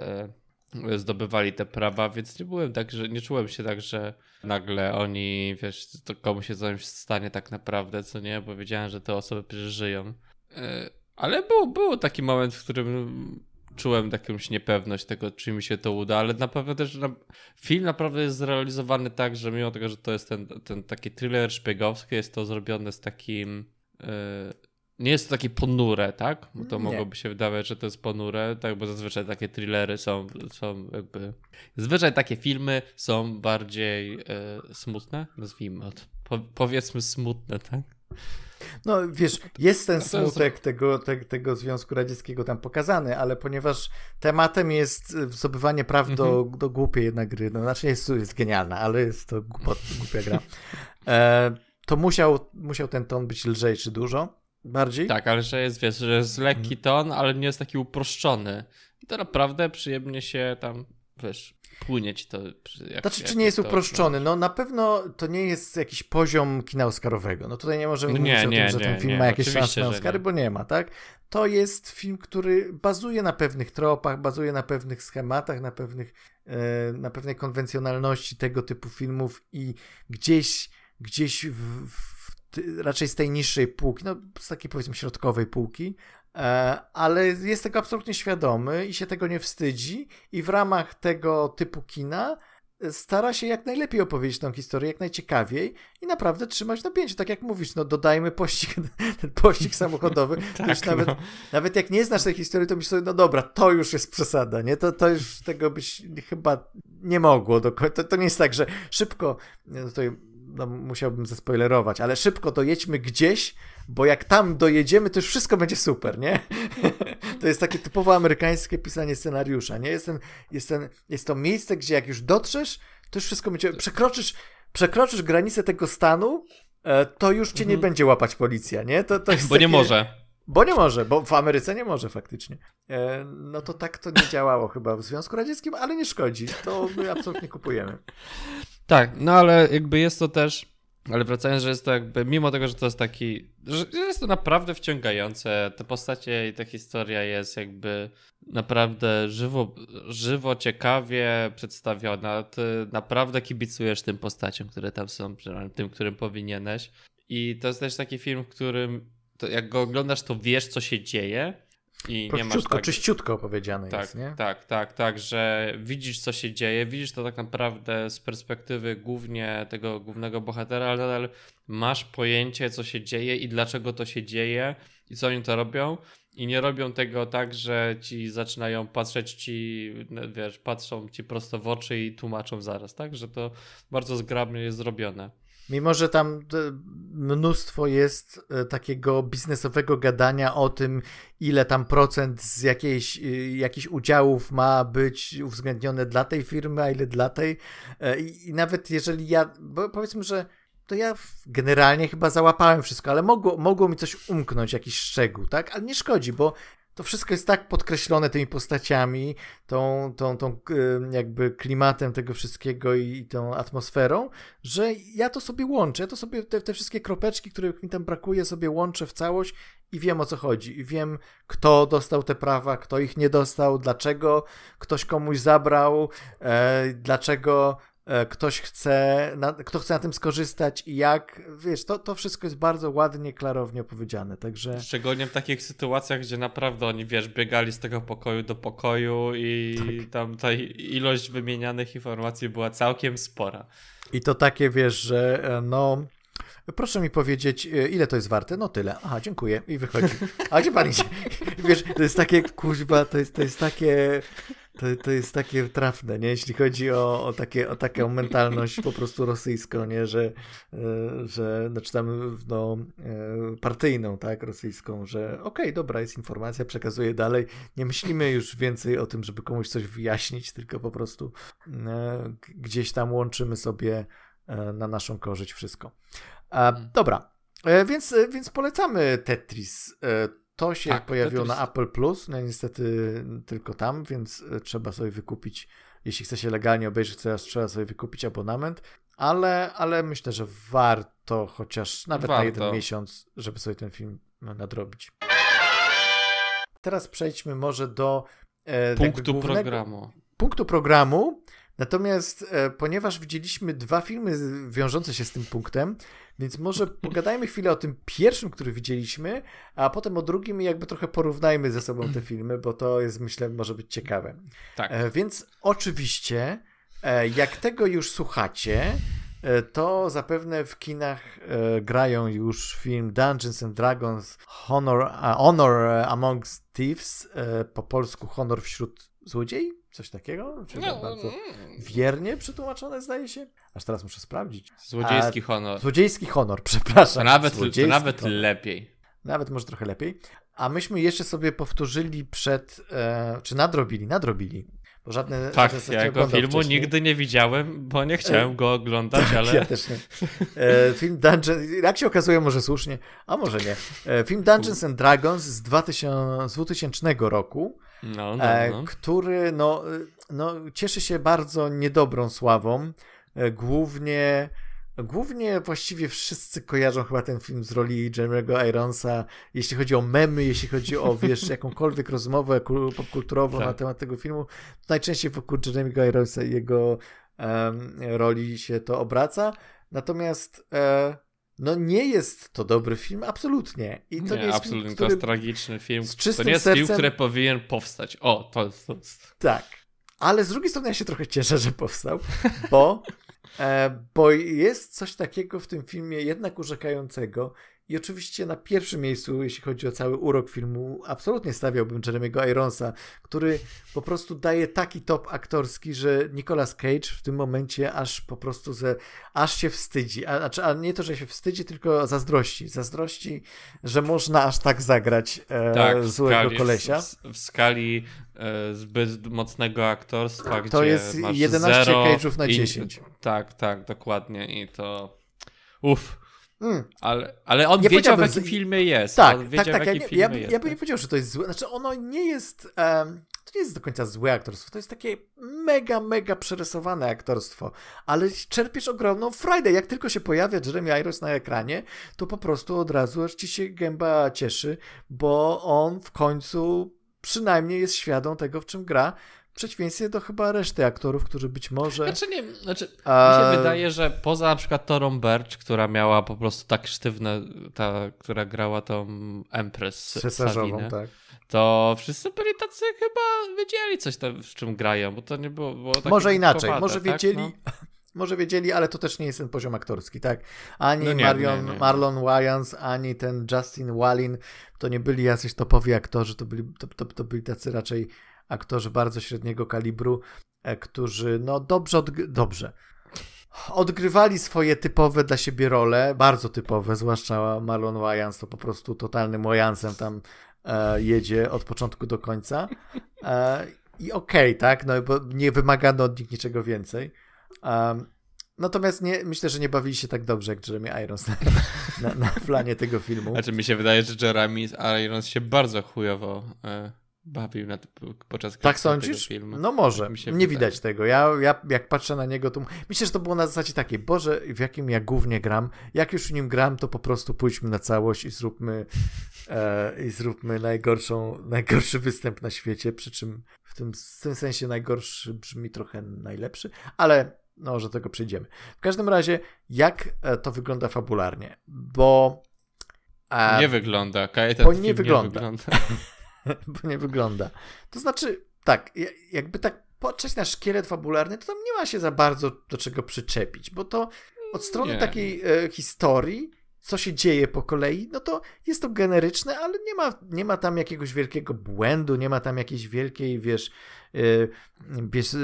zdobywali te prawa, więc nie byłem tak, że nie czułem się tak, że nagle oni, wiesz, to komuś się coś stanie tak naprawdę, co nie, bo wiedziałem, że te osoby przecież żyją. E, ale był, był taki moment, w którym czułem jakąś niepewność tego, czy mi się to uda, ale na pewno też na... film naprawdę jest zrealizowany tak, że mimo tego, że to jest ten, ten taki thriller szpiegowski, jest to zrobione z takim yy, nie jest to takie ponure, tak? Bo to nie. mogłoby się wydawać, że to jest ponure, tak? Bo zazwyczaj takie thrillery są, są jakby. Zazwyczaj takie filmy są bardziej e, smutne, nazwijmy to. Po, powiedzmy smutne, tak? No wiesz, jest ten smutek. Tego, te, tego Związku Radzieckiego tam pokazany, ale ponieważ tematem jest zdobywanie praw do, mhm. do głupiej jednak gry, no znaczy jest, jest genialna, ale jest to głupot, głupia gra, e, to musiał, musiał ten ton być lżejszy dużo. Bardziej? Tak, ale że jest, wiesz, że jest lekki mhm. ton, ale nie jest taki uproszczony. I to naprawdę przyjemnie się tam, wiesz, płynieć to. Jak, znaczy, jak czy nie jest uproszczony? No na pewno to nie jest jakiś poziom kina Oscarowego. No tutaj nie możemy no nie, mówić nie, o tym, że ten film nie, ma jakieś szanse na Oscary, bo nie ma, tak? To jest film, który bazuje na pewnych tropach, bazuje na pewnych schematach, na pewnych, e, na pewnej konwencjonalności tego typu filmów i gdzieś, gdzieś w, w raczej z tej niższej półki, no z takiej powiedzmy środkowej półki, e, ale jest tego absolutnie świadomy i się tego nie wstydzi i w ramach tego typu kina stara się jak najlepiej opowiedzieć tą historię, jak najciekawiej i naprawdę trzymać napięcie. Tak jak mówisz, no dodajmy pościg, ten pościg samochodowy. tak, już nawet, no. nawet jak nie znasz tej historii, to myślisz sobie, no dobra, to już jest przesada, nie? To, to już tego byś chyba nie mogło. Do, to, to nie jest tak, że szybko, no tutaj no, musiałbym zaspoilerować, ale szybko dojedźmy gdzieś, bo jak tam dojedziemy, to już wszystko będzie super, nie? to jest takie typowo amerykańskie pisanie scenariusza, nie? Jest, ten, jest, ten, jest to miejsce, gdzie jak już dotrzesz, to już wszystko będzie, przekroczysz, przekroczysz granicę tego stanu, e, to już cię mhm. nie będzie łapać policja, nie? To, to jest bo takie... nie może. Bo nie może, bo w Ameryce nie może faktycznie. E, no to tak to nie działało chyba w Związku Radzieckim, ale nie szkodzi. To my absolutnie kupujemy. Tak, no ale jakby jest to też Ale wracając, że jest to jakby, mimo tego, że to jest taki, że jest to naprawdę wciągające, te postacie i ta historia jest jakby naprawdę żywo, żywo ciekawie przedstawiona. Ty naprawdę kibicujesz tym postaciom, które tam są, tym, którym powinieneś. I to jest też taki film, w którym to jak go oglądasz, to wiesz, co się dzieje. I nie masz tak... czyściutko opowiedziane tak, jest, nie? Tak, tak, tak, że widzisz, co się dzieje, widzisz to tak naprawdę z perspektywy głównie tego głównego bohatera, ale nadal masz pojęcie, co się dzieje i dlaczego to się dzieje i co oni to robią. I nie robią tego tak, że ci zaczynają patrzeć ci, wiesz, patrzą ci prosto w oczy i tłumaczą zaraz, tak? Że to bardzo zgrabnie jest zrobione. Mimo, że tam e, mnóstwo jest e, takiego biznesowego gadania o tym, ile tam procent z jakiejś, e, jakichś udziałów ma być uwzględnione dla tej firmy, a ile dla tej. I, i nawet jeżeli ja, bo powiedzmy, że to ja generalnie chyba załapałem wszystko, ale mogło, mogło mi coś umknąć, jakiś szczegół, tak? Ale nie szkodzi, bo to wszystko jest tak podkreślone tymi postaciami, tą, tą, tą jakby klimatem tego wszystkiego i tą atmosferą, że ja to sobie łączę, ja to sobie te, te wszystkie kropeczki, których mi tam brakuje, sobie łączę w całość i wiem o co chodzi. I wiem, kto dostał te prawa, kto ich nie dostał, dlaczego ktoś komuś zabrał, e, dlaczego E, ktoś chce, na, kto chce na tym skorzystać i jak, wiesz, to, to wszystko jest bardzo ładnie, klarownie opowiedziane, także... Szczególnie w takich sytuacjach, gdzie naprawdę oni, wiesz, biegali z tego pokoju do pokoju i tak. tam ta ilość wymienianych informacji była całkiem spora. I to takie, wiesz, że e, no... Proszę mi powiedzieć, e, ile to jest warte? No tyle. Aha, dziękuję. I wychodzi. A gdzie pan idzie? Wiesz, to jest takie, kuźba, to jest, to jest takie to, to jest takie trafne, nie? Jeśli chodzi o, o, takie, o taką mentalność po prostu rosyjską, nie? Że, e, że znaczy tam no, e, partyjną, tak, rosyjską, że okej, okay, dobra, jest informacja, przekazuję dalej. Nie myślimy już więcej o tym, żeby komuś coś wyjaśnić, tylko po prostu e, gdzieś tam łączymy sobie na naszą korzyść wszystko. Mhm. Dobra, więc, więc polecamy Tetris. To się tak, pojawiło na Apple Plus, no niestety tylko tam, więc e, trzeba sobie wykupić, jeśli chce się legalnie obejrzeć, to trzeba sobie wykupić abonament, ale, ale myślę, że warto chociaż nawet warto. na jeden miesiąc, żeby sobie ten film nadrobić. Teraz przejdźmy może do e, punktu głównego, programu. Punktu programu. Natomiast e, ponieważ widzieliśmy dwa filmy wiążące się z tym punktem, więc może pogadajmy chwilę o tym pierwszym, który widzieliśmy, a potem o drugim i jakby trochę porównajmy ze sobą te filmy, bo to jest, myślę, może być ciekawe. Tak. E, więc oczywiście, e, jak tego już słuchacie, e, to zapewne w kinach grają już film Dungeons and Dragons Honor, Honor Amongst Thieves, po polsku Honor wśród złodziei? Coś takiego? Czy no, bardzo mm. wiernie przetłumaczone, zdaje się? Aż teraz muszę sprawdzić. Złodziejski A, honor. Złodziejski honor, przepraszam. To nawet, to nawet honor. lepiej. Nawet może trochę lepiej. A myśmy jeszcze sobie powtórzyli przed, e, czy nadrobili, nadrobili. Bo żadne, tak, żadne ja go filmu wcześniej. nigdy nie widziałem, bo nie chciałem go oglądać, tak, ale... Ja też nie. E, film Dungeons, jak się okazuje, może słusznie, a może nie. E, film Dungeons and Dragons z, 2000, z 2000 roku no, no, e, no. który no, no, cieszy się bardzo niedobrą sławą. E, głównie, głównie właściwie wszyscy kojarzą chyba ten film z roli Jeremy'ego Ironsa, jeśli chodzi o memy, jeśli chodzi o, wiesz, jakąkolwiek rozmowę popkulturową tak. na temat tego filmu, najczęściej wokół Jeremy'ego Ironsa i jego um, roli się to obraca. Natomiast e, no nie jest to dobry film, absolutnie. I to nie, nie jest absolutnie, film, to jest tragiczny film. To nie jest sercem... film, który powinien powstać. O, to jest, to jest. Tak. Ale z drugiej strony ja się trochę cieszę, że powstał, bo, e, bo jest coś takiego w tym filmie jednak urzekającego, i oczywiście na pierwszym miejscu, jeśli chodzi o cały urok filmu, absolutnie stawiałbym Jeremy'ego Ironsa, który po prostu daje taki top aktorski, że Nicolas Cage w tym momencie aż po prostu ze, aż się wstydzi. A, a, a nie to, że się wstydzi, tylko zazdrości. Zazdrości, że można aż tak zagrać e, tak, złego skali, kolesia. W, w skali e, zbyt mocnego aktorstwa, to gdzie jest 11 Cage'ów na 10. I, tak, tak, dokładnie. I to... Uff. Mm. Ale, ale on nie wiedział, w jakim filmie jest. Tak, on tak, tak. Ja, ja, ja, bym nie powiedział, że to jest złe. Znaczy, ono nie jest. Um, to nie jest do końca złe aktorstwo, to jest takie mega, mega przerysowane aktorstwo, ale czerpiesz ogromną frajdę. Jak tylko się pojawia Jeremy Irons na ekranie, to po prostu od razu aż ci się gęba cieszy, bo on w końcu przynajmniej jest świadom tego, w czym gra, przeciwieństwie do chyba reszty aktorów, którzy być może. Znaczy, nie, znaczy A... mi się wydaje, że poza na przykład Torą Birch, która miała po prostu tak sztywne, ta, która grała tą Empress Cesarzową, tak. To wszyscy byli tacy chyba wiedzieli coś tam, w czym grają, bo to nie było. było może inaczej, może tak? wiedzieli. No. Może wiedzieli, ale to też nie jest ten poziom aktorski, tak? Ani no nie, Marion, nie, nie, Marlon Wayans, ani ten Justin Wallin to nie byli jacyś topowi aktorzy, to byli, to, to, to byli tacy raczej aktorzy bardzo średniego kalibru, e, którzy no dobrze, odg- dobrze. Odgrywali swoje typowe dla siebie role, bardzo typowe, zwłaszcza Marlon Wayans, to po prostu totalnym Wayansem tam e, jedzie od początku do końca. E, I okej, okay, tak, no bo nie wymagano od nich niczego więcej. Um, natomiast nie, myślę, że nie bawili się tak dobrze jak Jeremy Irons na, na, na planie tego filmu. Znaczy mi się wydaje, że Jeremy Irons się bardzo chujowo e, bawił na, podczas tak sądzisz? tego filmu. No może, nie wydaje. widać tego. Ja, ja jak patrzę na niego, to myślę, że to było na zasadzie takiej, Boże, w jakim ja głównie gram, jak już w nim gram, to po prostu pójdźmy na całość i zróbmy e, i zróbmy najgorszą, najgorszy występ na świecie, przy czym w tym, w tym sensie najgorszy brzmi trochę najlepszy, ale no, że tego przejdziemy. W każdym razie, jak e, to wygląda fabularnie? Bo. E, nie wygląda. Kajetan nie. Nie wygląda. bo nie wygląda. To znaczy, tak, jakby tak patrzeć na szkielet fabularny, to tam nie ma się za bardzo do czego przyczepić, bo to od strony nie. takiej e, historii co się dzieje po kolei, no to jest to generyczne, ale nie ma, nie ma tam jakiegoś wielkiego błędu, nie ma tam jakiejś wielkiej, wiesz, yy, wiesz,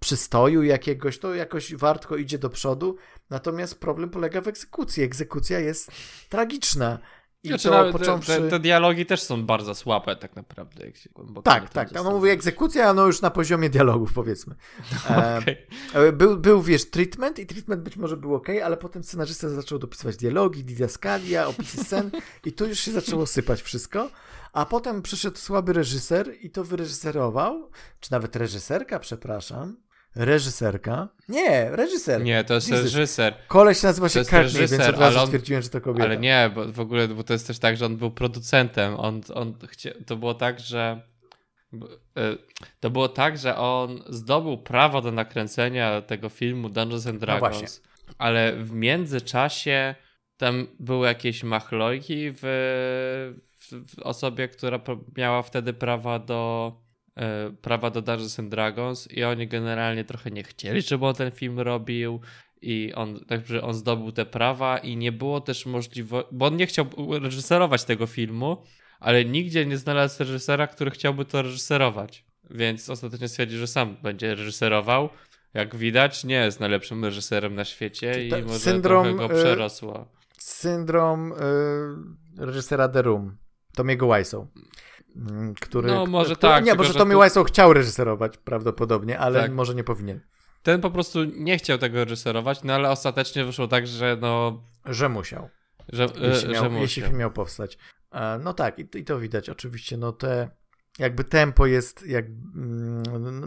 przystoju jakiegoś, to jakoś wartko idzie do przodu, natomiast problem polega w egzekucji. Egzekucja jest tragiczna i znaczy, to począwszy... te, te, dialogi też są bardzo słabe tak naprawdę. Jak się tak, tak. No mówię egzekucja, no już na poziomie dialogów powiedzmy. okay. e, był, był, wiesz, treatment i treatment być może był ok, ale potem scenarzysta zaczął dopisywać dialogi, didaskalia, opisy scen i tu już się zaczęło sypać wszystko. A potem przyszedł słaby reżyser i to wyreżyserował, czy nawet reżyserka, przepraszam reżyserka. Nie, reżyser. Nie, to jest Jesus. reżyser. Koleś nazywa się Courtney, reżyser, więc od razu on, stwierdziłem, że to kobieta. Ale nie, bo w ogóle bo to jest też tak, że on był producentem. On, on chcia, to było tak, że e, to było tak, że on zdobył prawo do nakręcenia tego filmu Dungeons and no Dragons, no ale w międzyczasie tam były jakieś machlojki w, w, w osobie, która miała wtedy prawa do prawa do Dungeons and Dragons i oni generalnie trochę nie chcieli, żeby on ten film robił i on, także on zdobył te prawa i nie było też możliwości, bo on nie chciał reżyserować tego filmu, ale nigdzie nie znalazł reżysera, który chciałby to reżyserować. Więc ostatecznie stwierdził, że sam będzie reżyserował. Jak widać, nie jest najlepszym reżyserem na świecie i może syndrom, trochę go e, przerosło. Syndrom y, reżysera The Room, Tomiego Wiseau. Mm, który... No może który, tak. Nie, może Tommy tu... Wiseau chciał reżyserować prawdopodobnie, ale tak. może nie powinien. Ten po prostu nie chciał tego reżyserować, no ale ostatecznie wyszło tak, że no... Że musiał. Że, jeśli, miał, że musiał. jeśli film miał powstać. E, no tak, i, i to widać oczywiście, no te jakby tempo jest jak, mm,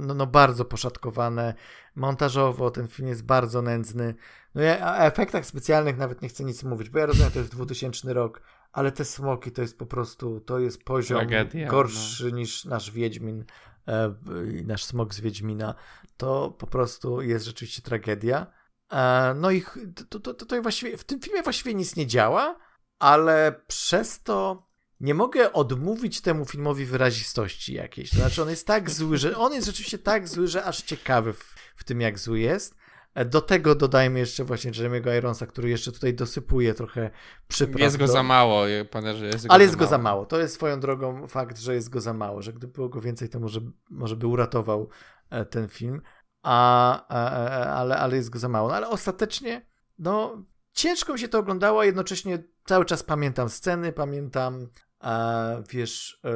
no, no, bardzo poszatkowane. Montażowo ten film jest bardzo nędzny. No ja o efektach specjalnych nawet nie chcę nic mówić, bo ja rozumiem, to jest 2000 rok, ale te smoki to jest po prostu, to jest poziom Tragedia, gorszy no. niż nasz Wiedźmin e, nasz smok z Wiedźmina. To po prostu jest rzeczywiście tragedia. E, no i to, to, to, to właściwie, w tym filmie właściwie nic nie działa, ale przez to nie mogę odmówić temu filmowi wyrazistości jakiejś. To znaczy, on jest tak zły, że on jest rzeczywiście tak zły, że aż ciekawy w, w tym, jak zły jest. E, do tego dodajmy jeszcze właśnie Jeremy'ego Ironsa, który jeszcze tutaj dosypuje trochę przypraw. Jest go do... za mało, panie, że jest go Ale jest go za mało. To jest swoją drogą fakt, że jest go za mało, że gdyby było go więcej, to może, może by uratował e, ten film. A, a, ale, ale jest go za mało. No, ale ostatecznie, no, ciężko mi się to oglądało, a jednocześnie cały czas pamiętam sceny, pamiętam a wiesz, e,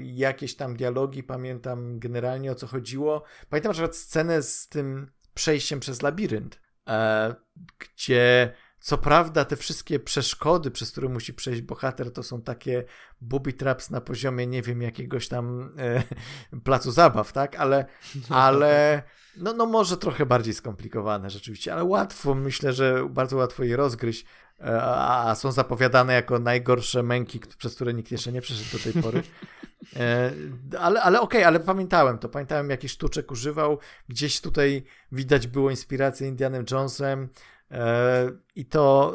jakieś tam dialogi, pamiętam generalnie o co chodziło. Pamiętam na przykład scenę z tym przejściem przez labirynt, e, gdzie co prawda te wszystkie przeszkody, przez które musi przejść bohater, to są takie booby traps na poziomie, nie wiem, jakiegoś tam e, placu zabaw, tak? Ale, ale no, no może trochę bardziej skomplikowane rzeczywiście, ale łatwo, myślę, że bardzo łatwo je rozgryźć, a, a są zapowiadane jako najgorsze męki, przez które nikt jeszcze nie przeszedł do tej pory. E, ale ale okej, okay, ale pamiętałem to. Pamiętałem, jaki sztuczek używał. Gdzieś tutaj widać było inspirację Indianem Jonesem. E, I to,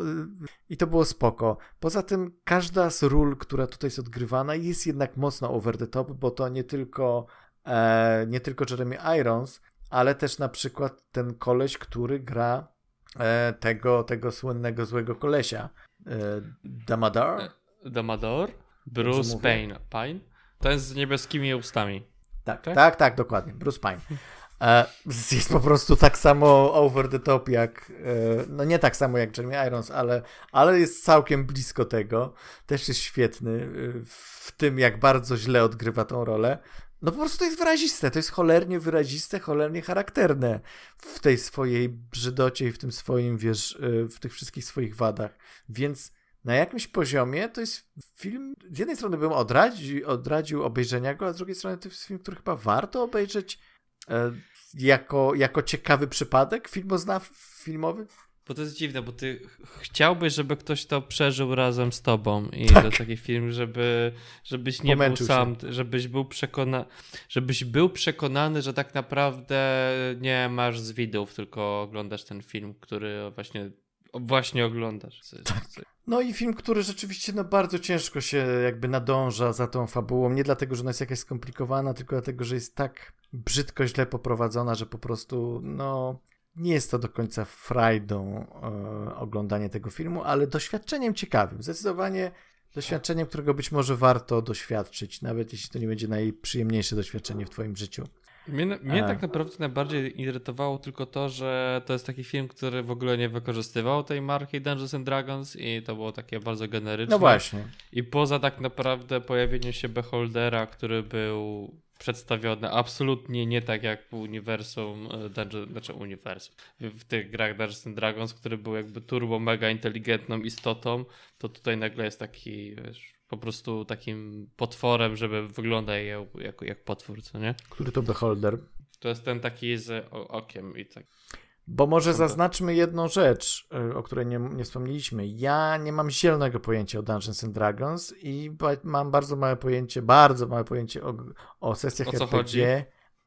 I to było spoko. Poza tym, każda z ról, która tutaj jest odgrywana, jest jednak mocno over the top, bo to nie tylko, e, nie tylko Jeremy Irons, ale też na przykład ten koleś, który gra tego, tego słynnego złego kolesia. Damadar? Damador? Bruce Payne. Pine? Ten z niebieskimi ustami. Tak, tak, tak, tak dokładnie. Bruce Pine. E, jest po prostu tak samo over the top jak, e, no nie tak samo jak Jeremy Irons, ale, ale jest całkiem blisko tego. Też jest świetny e, w tym, jak bardzo źle odgrywa tą rolę. No po prostu to jest wyraziste, to jest cholernie wyraziste, cholernie charakterne w tej swojej brzydocie i w tym swoim, wiesz, w tych wszystkich swoich wadach. Więc na jakimś poziomie to jest film, z jednej strony bym odradził, odradził obejrzenia go, a z drugiej strony to jest film, który chyba warto obejrzeć e, jako, jako ciekawy przypadek filmoznaw, filmowy. Bo to jest dziwne, bo ty chciałbyś, żeby ktoś to przeżył razem z tobą i tak. to taki film, żeby, żebyś nie Pomęczył był sam, się. żebyś był przekonany, żebyś był przekonany, że tak naprawdę nie masz z widów, tylko oglądasz ten film, który właśnie właśnie oglądasz. Tak. No i film, który rzeczywiście no, bardzo ciężko się jakby nadąża za tą fabułą. Nie dlatego, że ona jest jakaś skomplikowana, tylko dlatego, że jest tak brzydko źle poprowadzona, że po prostu no nie jest to do końca frajdą e, oglądanie tego filmu, ale doświadczeniem ciekawym. Zdecydowanie doświadczeniem, którego być może warto doświadczyć, nawet jeśli to nie będzie najprzyjemniejsze doświadczenie w Twoim życiu. Mnie, mnie tak naprawdę najbardziej irytowało tylko to, że to jest taki film, który w ogóle nie wykorzystywał tej marki Dungeons and Dragons i to było takie bardzo generyczne. No właśnie. I poza tak naprawdę pojawieniem się Beholdera, który był przedstawiony absolutnie nie tak jak w uniwersum, e, Dungeon, znaczy uniwersum, w tych grach Dungeons and Dragons, który był jakby turbo mega inteligentną istotą, to tutaj nagle jest taki, wiesz, po prostu takim potworem, żeby wyglądał jak, jak potwór, co nie? Który to Beholder? To jest ten taki z okiem i tak. Bo może zaznaczmy jedną rzecz, y, o której nie, nie wspomnieliśmy. Ja nie mam zielonego pojęcia o Dungeons and Dragons i mam bardzo małe pojęcie, bardzo małe pojęcie o, o sesjach o RPG. Chodzi?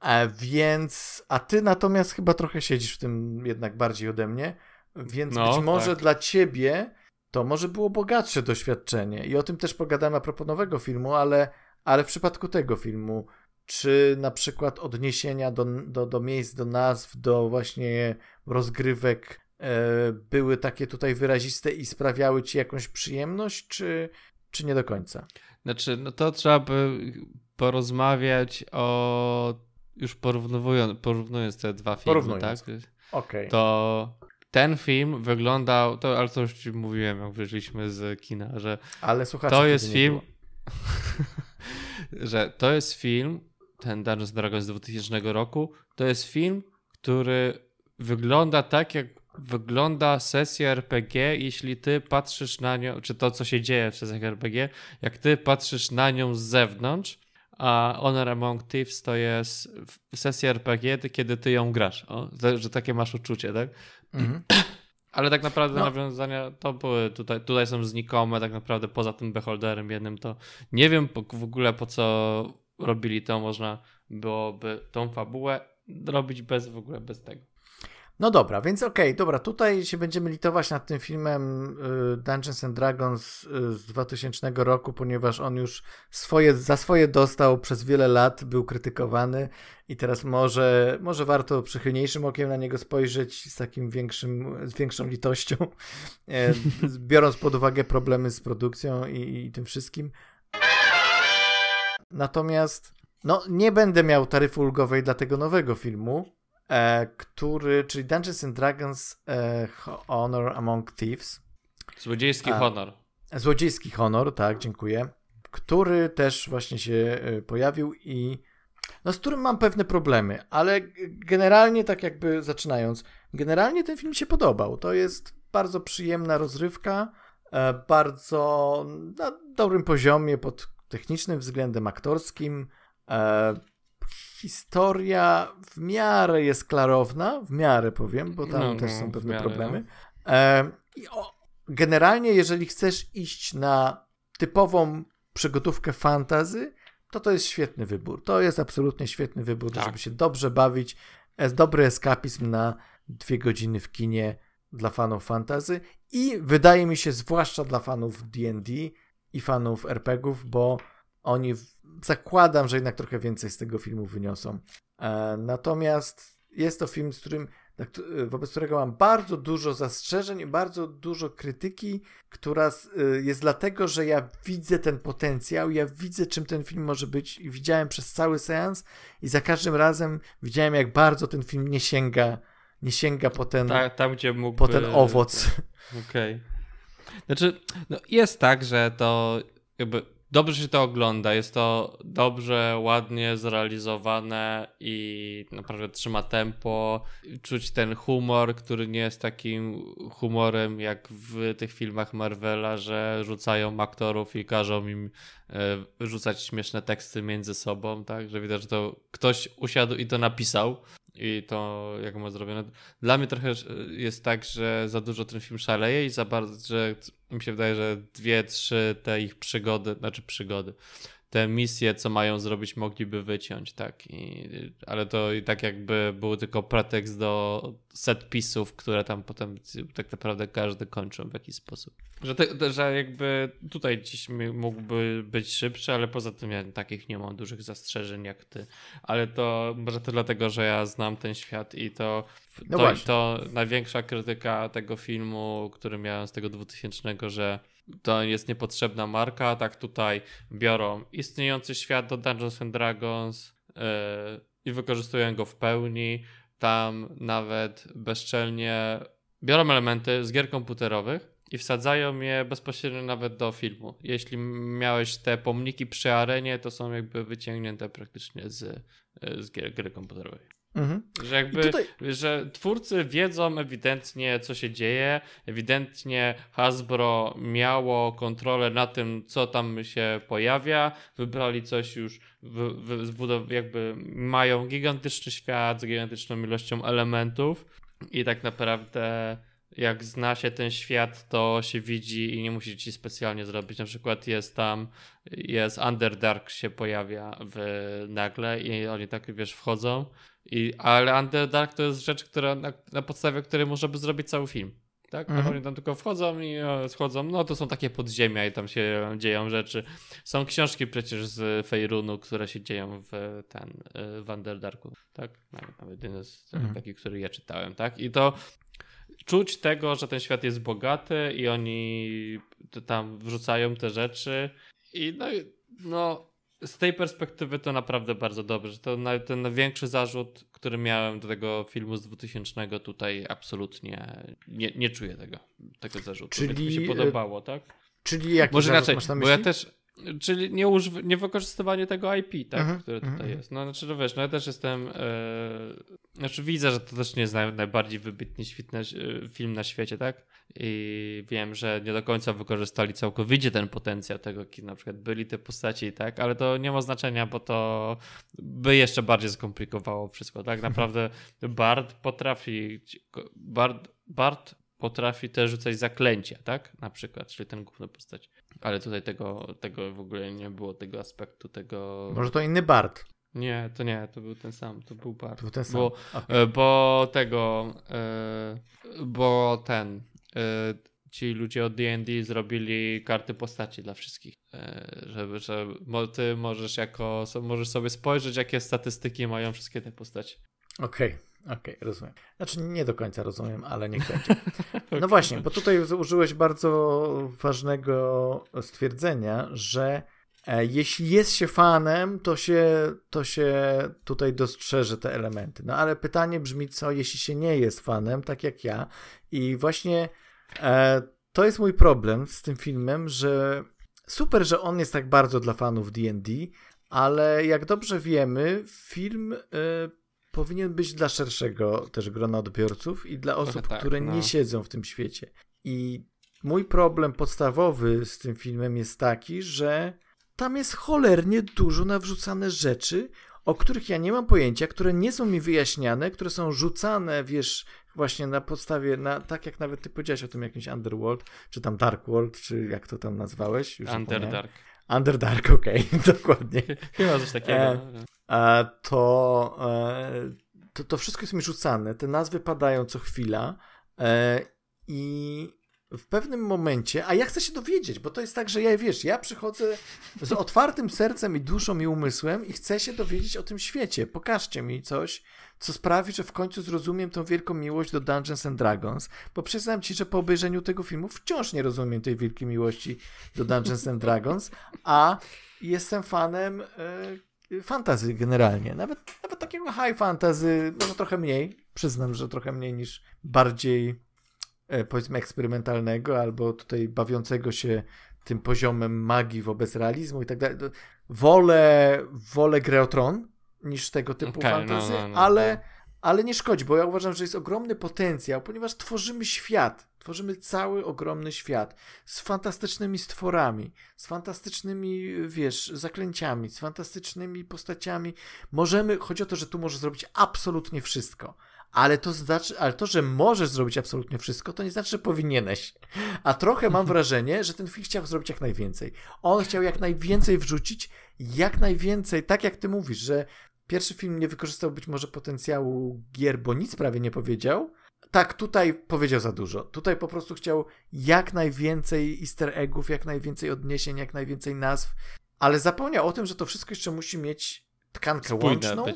A więc, a ty natomiast chyba trochę siedzisz w tym jednak bardziej ode mnie, więc no, być może tak. dla ciebie to może było bogatsze doświadczenie. I o tym też pogadamy a propos nowego filmu, ale, ale w przypadku tego filmu, czy na przykład odniesienia do, do, do miejsc, do nazw, do właśnie rozgrywek e, były takie tutaj wyraziste i sprawiały ci jakąś przyjemność, czy, czy nie do końca? Znaczy, no to trzeba by porozmawiać o już porównując, porównując te dwa filmy, porównując. tak? Okay. To ten film wyglądał, to, ale to już ci mówiłem, jak wyszliśmy z kina, że ale to jest film, że to jest film, ten Dungeons Dragons z 2000 roku, to jest film, który wygląda tak, jak wygląda sesja RPG, jeśli ty patrzysz na nią, czy to, co się dzieje w sesjach RPG, jak ty patrzysz na nią z zewnątrz, a Honor Among Thieves to jest sesja RPG, kiedy ty ją grasz. O, że takie masz uczucie, tak? Mhm. Ale tak naprawdę no. nawiązania to były tutaj, tutaj są znikome, tak naprawdę poza tym beholderem jednym to nie wiem w ogóle po co robili to, można byłoby tą fabułę robić bez w ogóle bez tego. No dobra, więc okej, okay, dobra, tutaj się będziemy litować nad tym filmem y, Dungeons and Dragons y, z 2000 roku, ponieważ on już swoje, za swoje dostał przez wiele lat, był krytykowany i teraz może, może warto przychylniejszym okiem na niego spojrzeć z takim większym, z większą litością, e, biorąc pod uwagę problemy z produkcją i, i tym wszystkim. Natomiast no, nie będę miał taryfy ulgowej dla tego nowego filmu, e, który, czyli Dungeons and Dragons e, Honor Among Thieves. Złodziejski A, honor. Złodziejski honor, tak, dziękuję. Który też właśnie się e, pojawił i no, z którym mam pewne problemy, ale generalnie tak jakby zaczynając, generalnie ten film się podobał. To jest bardzo przyjemna rozrywka, e, bardzo na dobrym poziomie pod technicznym względem aktorskim. E, historia w miarę jest klarowna, w miarę powiem, bo tam No, też no, są pewne miarę, problemy. E, i o, generalnie, jeżeli chcesz iść na typową przygotówkę fantazy, to to jest świetny wybór. To jest absolutnie świetny wybór, Tak. żeby się dobrze bawić. Jest dobry eskapizm na dwie godziny w kinie dla fanów fantazy i wydaje mi się, zwłaszcza dla fanów D&D i fanów RPGów, bo oni zakładam, że jednak trochę więcej z tego filmu wyniosą. E, natomiast jest to film, z którym, któ- wobec którego mam bardzo dużo zastrzeżeń i bardzo dużo krytyki, która y, jest dlatego, że ja widzę ten potencjał, ja widzę, czym ten film może być i widziałem przez cały seans i za każdym razem widziałem, jak bardzo ten film nie sięga, nie sięga po ten, Ta, tam, gdzie mógłby... po ten owoc. Okej. Znaczy, no jest tak, że to jakby dobrze się to ogląda, jest to dobrze, ładnie zrealizowane i naprawdę trzyma tempo. Czuć ten humor, który nie jest takim humorem jak w tych filmach Marvela, że rzucają aktorów i każą im e, rzucać śmieszne teksty między sobą, tak? Że widać, że to ktoś usiadł i to napisał. I to jak ma zrobione. Dla mnie trochę jest tak, że za dużo ten film szaleje i za bardzo, że mi się wydaje, że dwie, trzy te ich przygody, znaczy przygody, te misje, co mają zrobić, mogliby wyciąć, tak. I, ale to i tak jakby był tylko pretekst do set pisów, które tam potem tak naprawdę każdy kończą w jakiś sposób. Że, te, że jakby tutaj dziś mi- mógłby być szybszy, ale poza tym ja takich nie mam dużych zastrzeżeń jak ty. Ale to może to dlatego, że ja znam ten świat i to No to, to największa krytyka tego filmu, który miałem z tego 2000, że to jest niepotrzebna marka, tak tutaj biorą istniejący świat do Dungeons and Dragons yy, i wykorzystują go w pełni. Tam nawet bezczelnie biorą elementy z gier komputerowych i wsadzają je bezpośrednio nawet do filmu. Jeśli miałeś te pomniki przy arenie, to są jakby wyciągnięte praktycznie z, yy, z gier, gry komputerowej. Mhm. Że jakby, tutaj- że twórcy wiedzą ewidentnie, co się dzieje. Ewidentnie Hasbro miało kontrolę na tym, co tam się pojawia. Wybrali coś już, wy, zbudow- jakby mają gigantyczny świat z gigantyczną ilością elementów i tak naprawdę jak zna się ten świat, to się widzi i nie musi ci specjalnie zrobić. Na przykład jest tam, jest Underdark się pojawia w nagle i oni tak, wiesz, wchodzą. I, ale Underdark to jest rzecz, która, na, na podstawie której można by zrobić cały film. Tak? Mhm. Oni tam tylko wchodzą i e, schodzą. No to są takie podziemia i tam się dzieją rzeczy. Są książki przecież z Fejrunu, które się dzieją w ten e, w Underdarku. Tak? Nawet, nawet jeden z Mhm. takich, który ja czytałem, tak? I to czuć tego, że ten świat jest bogaty i oni tam wrzucają te rzeczy. I no, no z tej perspektywy to naprawdę bardzo dobrze. To ten największy zarzut, który miałem do tego filmu z 2000 tutaj absolutnie nie, nie czuję tego, tego zarzutu. Więc mi Czyli, się e, podobało, tak? Czyli jaki Może inaczej, masz na bo myśli? ja też, czyli nie, używ- nie wykorzystywanie tego IP, tak, Mhm, które mhm, tutaj mhm. jest. No znaczy, no wiesz, no ja też jestem, e, znaczy widzę, że to też nie jest naj, najbardziej wybitnie świetny e, film na świecie, tak? I wiem, że nie do końca wykorzystali całkowicie ten potencjał tego, kim na przykład byli te postaci, tak? Ale to nie ma znaczenia, bo to by jeszcze bardziej skomplikowało wszystko, tak? Naprawdę Bard potrafi, Bard, Bard potrafi też rzucać zaklęcia, tak? Na przykład, czyli ten główny postać. Ale tutaj tego, tego w ogóle nie było, tego aspektu, tego... Może to inny Bart. Nie, to nie, to był ten sam, to był Bard. To był ten sam. Bo, Okej. e, bo tego, e, bo ten, e, ci ludzie od D&D zrobili karty postaci dla wszystkich, żeby, że ty możesz jako, możesz sobie spojrzeć, jakie statystyki mają wszystkie te postaci. Okej, okej, rozumiem. Znaczy nie do końca rozumiem, ale niech będzie. No właśnie, bo tutaj użyłeś bardzo ważnego stwierdzenia, że e, jeśli jest się fanem, to się, to się tutaj dostrzeże te elementy. No ale pytanie brzmi, co jeśli się nie jest fanem, tak jak ja. I właśnie e, to jest mój problem z tym filmem, że super, że on jest tak bardzo dla fanów D&D, ale jak dobrze wiemy, film... E, powinien być dla szerszego też grona odbiorców i dla osób, tak, które no. nie siedzą w tym świecie. I mój problem podstawowy z tym filmem jest taki, że tam jest cholernie dużo nawrzucane rzeczy, o których ja nie mam pojęcia, które nie są mi wyjaśniane, które są rzucane, wiesz, właśnie na podstawie, na, tak jak nawet ty powiedziałeś o tym jakimś Underworld, czy tam Dark World, czy jak to tam nazwałeś? Już. Underdark. Underdark, okej, dokładnie. Chyba coś takiego. E. E, to, e, to, to wszystko jest mi rzucane. Te nazwy padają co chwila e, i w pewnym momencie, a ja chcę się dowiedzieć, bo to jest tak, że ja wiesz, ja przychodzę z otwartym sercem i duszą i umysłem i chcę się dowiedzieć o tym świecie. Pokażcie mi coś, co sprawi, że w końcu zrozumiem tą wielką miłość do Dungeons and Dragons, bo przyznam ci, że po obejrzeniu tego filmu wciąż nie rozumiem tej wielkiej miłości do Dungeons and Dragons, a jestem fanem e, fantazy generalnie. Nawet, nawet takiego high fantasy, może trochę mniej, przyznam, że trochę mniej niż bardziej powiedzmy eksperymentalnego albo tutaj bawiącego się tym poziomem magii wobec realizmu i tak dalej. Wolę, wolę grę o Tron niż tego typu Okej, no, fantazy, no, no, ale, no. ale nie szkodzi, bo ja uważam, że jest ogromny potencjał, ponieważ tworzymy świat, tworzymy cały ogromny świat z fantastycznymi stworami, z fantastycznymi, wiesz, zaklęciami, z fantastycznymi postaciami. Możemy, chodzi o to, że tu możesz zrobić absolutnie wszystko. Ale to, znaczy, ale to, że możesz zrobić absolutnie wszystko, to nie znaczy, że powinieneś. A trochę mam wrażenie, że ten film chciał zrobić jak najwięcej. On chciał jak najwięcej wrzucić, jak najwięcej, tak jak ty mówisz, że pierwszy film nie wykorzystał być może potencjału gier, bo nic prawie nie powiedział. Tak, tutaj powiedział za dużo. Tutaj po prostu chciał jak najwięcej easter eggów, jak najwięcej odniesień, jak najwięcej nazw, ale zapomniał o tym, że to wszystko jeszcze musi mieć tkankę Spójne łączną,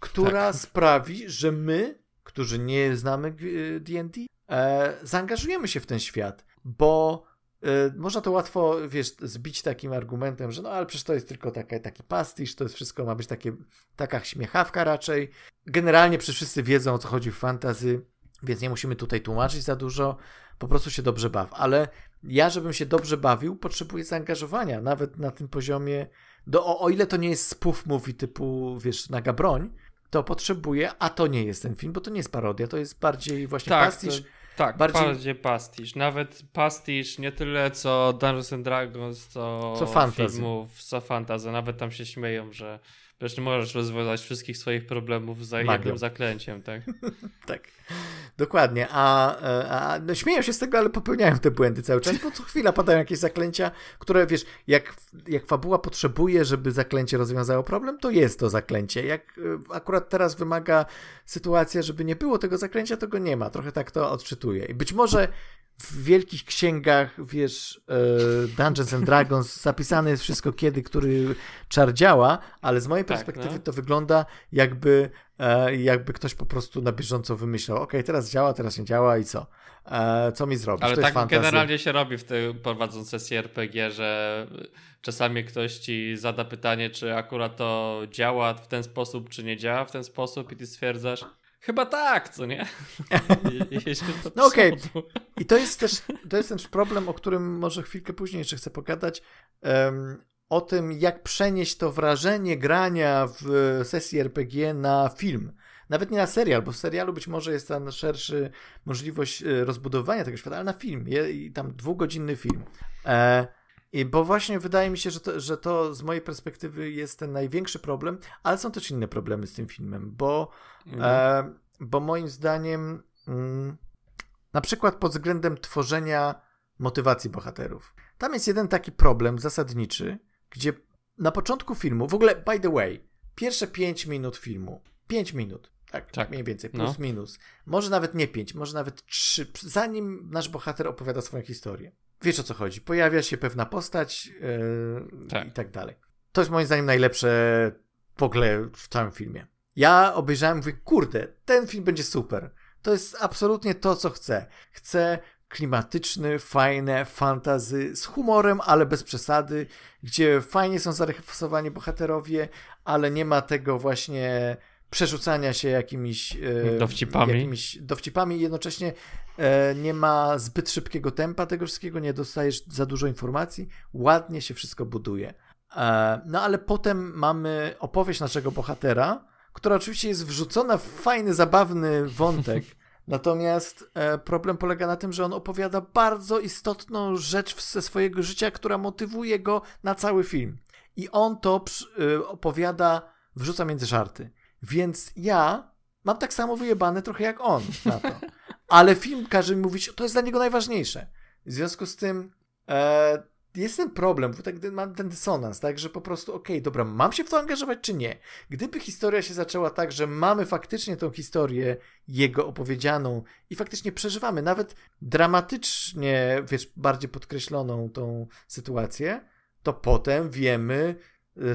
która Tak. sprawi, że my, którzy nie znamy D&D, e, zaangażujemy się w ten świat, bo e, można to łatwo, wiesz, zbić takim argumentem, że no ale przecież to jest tylko taka, taki pastisz, to jest wszystko ma być takie, taka śmiechawka raczej. Generalnie przecież wszyscy wiedzą, o co chodzi w fantazy, więc nie musimy tutaj tłumaczyć za dużo, po prostu się dobrze baw. Ale ja, żebym się dobrze bawił, potrzebuję zaangażowania, nawet na tym poziomie, do, o, o ile to nie jest spoof movie typu, wiesz, naga broń, to potrzebuję, a to nie jest ten film, bo to nie jest parodia, to jest bardziej właśnie Tak, pastisz. to, tak bardziej- bardziej... pastisz. Nawet pastisz nie tyle co Dungeons and Dragons, co, Co fantasy. filmów, co fantasy. Nawet tam się śmieją, że przecież nie możesz rozwiązać wszystkich swoich problemów za Magią. jednym zaklęciem, tak? Tak, dokładnie. A, e, a no, śmieją się z tego, ale popełniają te błędy cały czas, bo co chwila padają jakieś zaklęcia, które wiesz, jak, jak fabuła potrzebuje, żeby zaklęcie rozwiązało problem, to jest to zaklęcie. Jak e, akurat teraz wymaga sytuacja, żeby nie było tego zaklęcia, to go nie ma. Trochę tak to odczytuję. I być może w wielkich księgach, wiesz, e, Dungeons and Dragons zapisane jest wszystko kiedy, który czar działa, ale z mojej Tak, perspektywy no. to wygląda jakby, e, jakby ktoś po prostu na bieżąco wymyślał, ok, teraz działa, teraz nie działa i co? E, co mi zrobisz? Ale to tak generalnie się robi w tej prowadząc sesję RPG, że czasami ktoś ci zada pytanie, czy akurat to działa w ten sposób, czy nie działa w ten sposób i ty stwierdzasz, chyba tak, co nie? No okej. przodu. I to jest też to jest też problem, o którym może chwilkę później jeszcze chcę pogadać. em, o tym, jak przenieść to wrażenie grania w sesji RPG na film. Nawet nie na serial, bo w serialu być może jest tam szerszy możliwość e, rozbudowania tego świata, ale na film. I tam dwugodzinny film. E, i bo właśnie wydaje mi się, że to, że to z mojej perspektywy jest ten największy problem, ale są też inne problemy z tym filmem, bo E, bo moim zdaniem, mm, na przykład pod względem tworzenia motywacji bohaterów. Tam jest jeden taki problem zasadniczy, gdzie na początku filmu, w ogóle, by the way, pierwsze 5 minut filmu, 5 minut, tak, Tak. mniej więcej, plus No. minus, może nawet nie 5, może nawet 3, zanim nasz bohater opowiada swoją historię. Wiesz o co chodzi, pojawia się pewna postać e, Tak. i tak dalej. To jest moim zdaniem najlepsze w ogóle w całym filmie. Ja obejrzałem i mówię, kurde, ten film będzie super. To jest absolutnie to, co chcę. Chcę klimatyczny, fajne fantazy z humorem, ale bez przesady, gdzie fajnie są zarysowani bohaterowie, ale nie ma tego właśnie przerzucania się jakimiś e, Dowcipami. jakimiś dowcipami i jednocześnie e, nie ma zbyt szybkiego tempa tego wszystkiego, nie dostajesz za dużo informacji, ładnie się wszystko buduje. E, no ale potem mamy opowieść naszego bohatera, która oczywiście jest wrzucona w fajny, zabawny wątek. Natomiast e, problem polega na tym, że on opowiada bardzo istotną rzecz ze swojego życia, która motywuje go na cały film. I on to e, opowiada, wrzuca między żarty. Więc ja mam tak samo wyjebane trochę jak on na to. Ale film każe mi mówić, to jest dla niego najważniejsze. W związku z tym e, jest ten problem, bo tak mam ten dysonans, tak, że po prostu, okej, okay, dobra, mam się w to angażować czy nie? Gdyby historia się zaczęła tak, że mamy faktycznie tą historię jego opowiedzianą i faktycznie przeżywamy, nawet dramatycznie, wiesz, bardziej podkreśloną tą sytuację, to potem wiemy,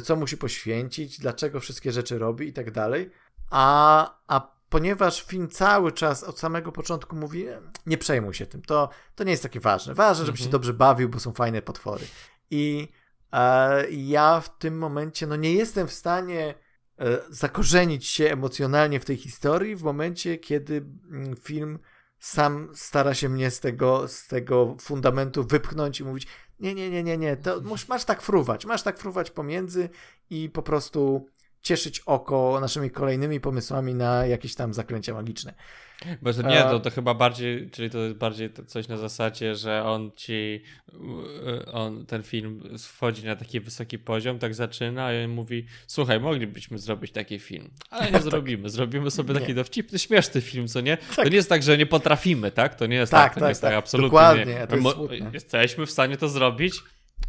co musi poświęcić, dlaczego wszystkie rzeczy robi i tak dalej. A, a ponieważ film cały czas od samego początku mówi, nie przejmuj się tym, to, to nie jest takie ważne. Ważne, żeby się mhm. dobrze bawił, bo są fajne potwory. I e, ja w tym momencie no nie jestem w stanie e, zakorzenić się emocjonalnie w tej historii w momencie, kiedy mm, film sam stara się mnie z tego, z tego fundamentu wypchnąć i mówić nie, nie, nie, nie, nie, to masz tak fruwać, masz tak fruwać pomiędzy i po prostu cieszyć oko naszymi kolejnymi pomysłami na jakieś tam zaklęcia magiczne. Bo to nie, to, to chyba bardziej, czyli to jest bardziej coś na zasadzie, że on ci, on, ten film wchodzi na taki wysoki poziom, tak zaczyna i on mówi, słuchaj, moglibyśmy zrobić taki film, ale nie tak. zrobimy, zrobimy sobie nie. taki dowcipny, śmieszny film, co nie? Tak. To nie jest tak, że nie potrafimy, tak? To nie jest tak, tak to nie jest tak, tak absolutnie Dokładnie, nie. To jest jesteśmy w stanie to zrobić,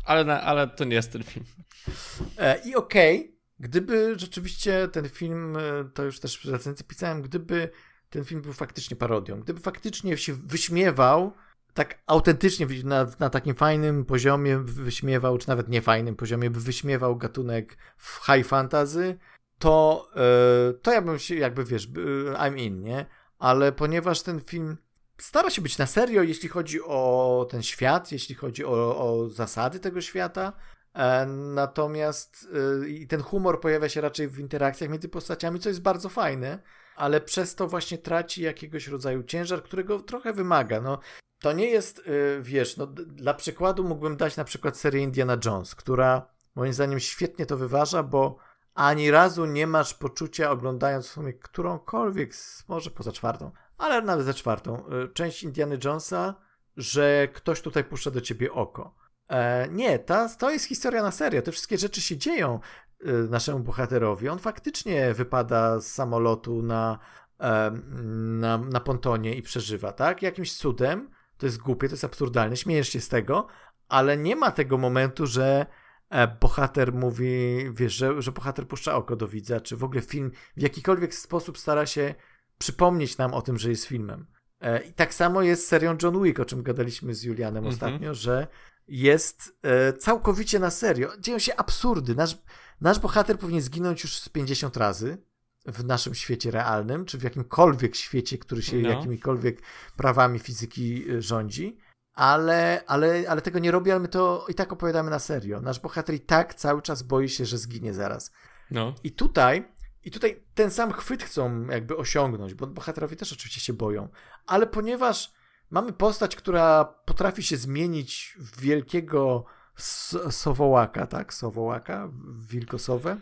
ale, na, ale to nie jest ten film. E, I okej, okay Gdyby rzeczywiście ten film, e, to już też w recenzji pisałem, gdyby ten film był faktycznie parodią, gdyby faktycznie się wyśmiewał, tak autentycznie na, na takim fajnym poziomie wyśmiewał, czy nawet niefajnym poziomie by wyśmiewał gatunek w high fantasy, to, yy, to ja bym się jakby, wiesz, I'm in, nie? Ale ponieważ ten film stara się być na serio, jeśli chodzi o ten świat, jeśli chodzi o, o zasady tego świata, E, natomiast y, i ten humor pojawia się raczej w interakcjach między postaciami, co jest bardzo fajne, ale przez to właśnie traci jakiegoś rodzaju ciężar, którego trochę wymaga. No, to nie jest, y, wiesz, no, dla przykładu mógłbym dać na przykład serię Indiana Jones, która moim zdaniem świetnie to wyważa, bo ani razu nie masz poczucia oglądając w sumie którąkolwiek, może poza czwartą, ale nawet za czwartą, y, część Indiana Jonesa, że ktoś tutaj puszcza do ciebie oko E, nie, ta, to jest historia na serio. Te wszystkie rzeczy się dzieją naszemu bohaterowi. On faktycznie wypada z samolotu na, e, na, na pontonie i przeżywa, tak? Jakimś cudem. To jest głupie, to jest absurdalne, śmiejesz się z tego, ale nie ma tego momentu, że e, bohater mówi, wiesz, że, że bohater puszcza oko do widza, czy w ogóle film w jakikolwiek sposób stara się przypomnieć nam o tym, że jest filmem. E, I tak samo jest z serią John Wick, o czym gadaliśmy z Julianem mm -hmm. ostatnio, że jest całkowicie na serio. Dzieją się absurdy. Nasz, nasz bohater powinien zginąć już z 50 razy w naszym świecie realnym, czy w jakimkolwiek świecie, który się no. jakimikolwiek prawami fizyki e, rządzi. Ale, ale, ale tego nie robi, ale my to i tak opowiadamy na serio. Nasz bohater i tak cały czas boi się, że zginie zaraz. No. I tutaj i tutaj ten sam chwyt chcą jakby osiągnąć, bo bohaterowie też oczywiście się boją. Ale ponieważ mamy postać, która potrafi się zmienić w wielkiego sowołaka, tak? Sowołaka, wilkosowe,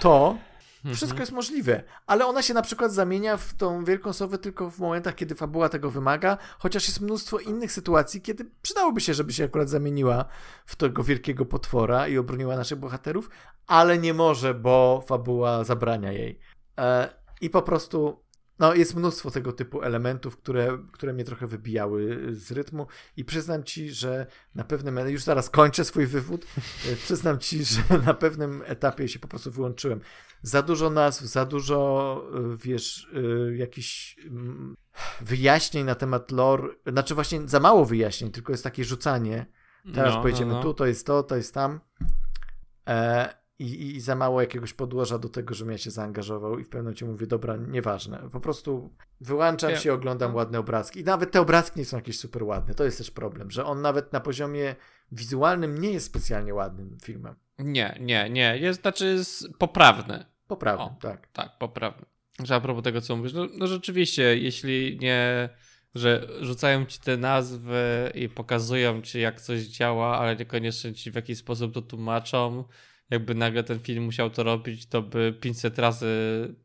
to mhm. wszystko jest możliwe, ale ona się na przykład zamienia w tą wielką sowę tylko w momentach, kiedy fabuła tego wymaga, chociaż jest mnóstwo innych sytuacji, kiedy przydałoby się, żeby się akurat zamieniła w tego wielkiego potwora i obroniła naszych bohaterów, ale nie może, bo fabuła zabrania jej. E, I po prostu no, jest mnóstwo tego typu elementów, które, które mnie trochę wybijały z rytmu i przyznam ci, że na pewnym, już zaraz kończę swój wywód, e, przyznam ci, że na pewnym etapie się po prostu wyłączyłem. Za dużo nazw, za dużo, e, wiesz, e, jakichś mm, wyjaśnień na temat lore, znaczy właśnie za mało wyjaśnień, tylko jest takie rzucanie. Teraz no, pojedziemy no, no. tu, to jest to, to jest tam. E, i, i za mało jakiegoś podłoża do tego, żebym ja się zaangażował i w pewnym momencie mówię, dobra, nieważne. Po prostu wyłączam się, oglądam no. ładne obrazki. I nawet te obrazki nie są jakieś super ładne. To jest też problem, że on nawet na poziomie wizualnym nie jest specjalnie ładnym filmem. Nie, nie, nie. Jest, znaczy jest poprawny. Poprawny, o, tak. Tak, poprawny. Że a propos tego, co mówisz, no, no rzeczywiście, jeśli nie że rzucają ci te nazwy i pokazują ci, jak coś działa, ale niekoniecznie ci w jakiś sposób to tłumaczą, jakby nagle ten film musiał to robić, to by 500 razy,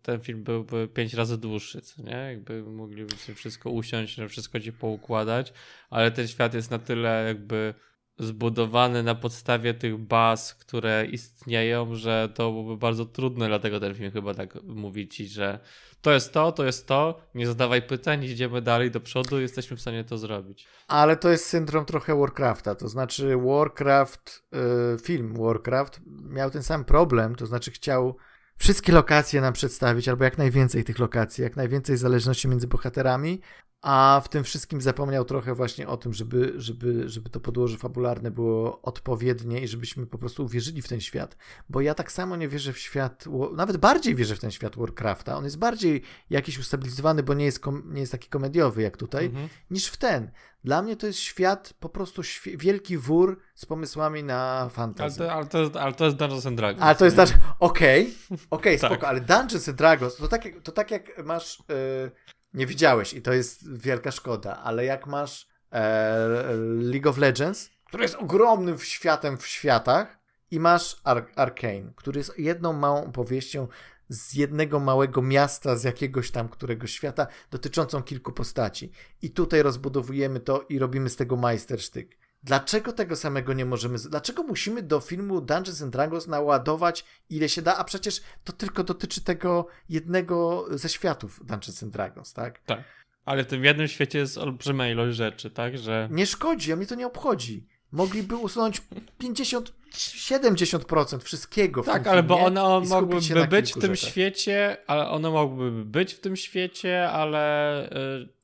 ten film byłby 5 razy dłuższy, co nie? Jakby mogliby sobie wszystko usiąść, wszystko ci poukładać, ale ten świat jest na tyle jakby zbudowany na podstawie tych baz, które istnieją, że to byłoby bardzo trudne, dlatego ten film chyba tak mówi ci, że to jest to, to jest to, nie zadawaj pytań, idziemy dalej do przodu, jesteśmy w stanie to zrobić. Ale to jest syndrom trochę Warcrafta, to znaczy Warcraft, yy, film Warcraft miał ten sam problem, to znaczy chciał wszystkie lokacje nam przedstawić, albo jak najwięcej tych lokacji, jak najwięcej zależności między bohaterami, a w tym wszystkim zapomniał trochę właśnie o tym, żeby, żeby, żeby to podłoże fabularne było odpowiednie i żebyśmy po prostu uwierzyli w ten świat. Bo ja tak samo nie wierzę w świat, nawet bardziej wierzę w ten świat Warcrafta. On jest bardziej jakiś ustabilizowany, bo nie jest, nie jest taki komediowy jak tutaj, mhm. niż w ten. Dla mnie to jest świat, po prostu wielki wór z pomysłami na fantasy. Ale to, ale to, ale to jest Dungeons and Dragons. Ale to jest Dungeons... Okej, okay, okay, tak. spoko, ale Dungeons and Dragons, to tak, to tak jak masz... Yy nie widziałeś i to jest wielka szkoda, ale jak masz e, League of Legends, który jest ogromnym światem w światach i masz Ar Arcane, który jest jedną małą opowieścią z jednego małego miasta, z jakiegoś tam którego świata, dotyczącą kilku postaci. I tutaj rozbudowujemy to i robimy z tego majstersztyk. Dlaczego tego samego nie możemy? Dlaczego musimy do filmu Dungeons and Dragons naładować ile się da, a przecież to tylko dotyczy tego jednego ze światów Dungeons and Dragons, tak? Tak. Ale w tym jednym świecie jest olbrzymia ilość rzeczy, tak? Że... Nie szkodzi, a mnie to nie obchodzi. Mogliby usunąć 50, 70% wszystkiego w Tak, tym ale filmie bo one mogłyby być w tym rzeczach. świecie, ale one mogłyby być w tym świecie, ale yy,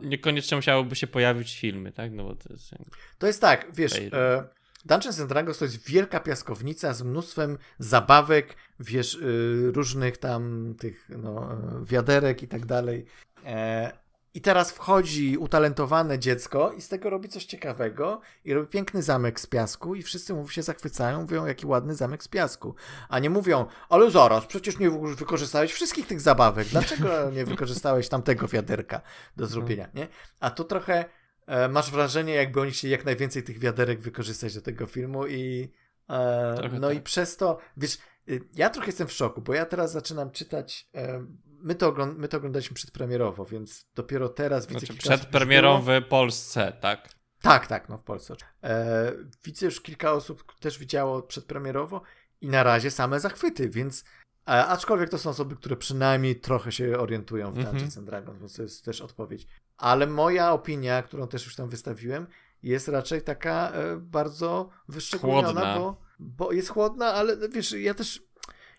niekoniecznie musiałoby się pojawić filmy, tak? No bo to jest... To jest tak, wiesz... E, Dungeons and Dragons to jest wielka piaskownica z mnóstwem zabawek, wiesz, y, różnych tam tych no, wiaderek i tak dalej. E, i teraz wchodzi utalentowane dziecko i z tego robi coś ciekawego i robi piękny zamek z piasku i wszyscy mu się zachwycają, mówią jaki ładny zamek z piasku. A nie mówią, ale zaraz, przecież nie wykorzystałeś wszystkich tych zabawek, dlaczego nie wykorzystałeś tamtego wiaderka do zrobienia, nie? A tu trochę e, masz wrażenie, jakby oni chcieli jak najwięcej tych wiaderek wykorzystać do tego filmu i e, no tak. i przez to, wiesz, y, ja trochę jestem w szoku, bo ja teraz zaczynam czytać my to, ogląd my to oglądaliśmy przedpremierowo, więc dopiero teraz widzę znaczy, Przed premierą w Polsce, tak? Tak, tak, no w Polsce. E, widzę już kilka osób też widziało przedpremierowo i na razie same zachwyty, więc e, aczkolwiek to są osoby, które przynajmniej trochę się orientują w Dungeons mm -hmm. Dragons, więc to jest też odpowiedź. Ale moja opinia, którą też już tam wystawiłem, jest raczej taka e, bardzo wyszczególniona, bo, bo jest chłodna, ale wiesz, ja też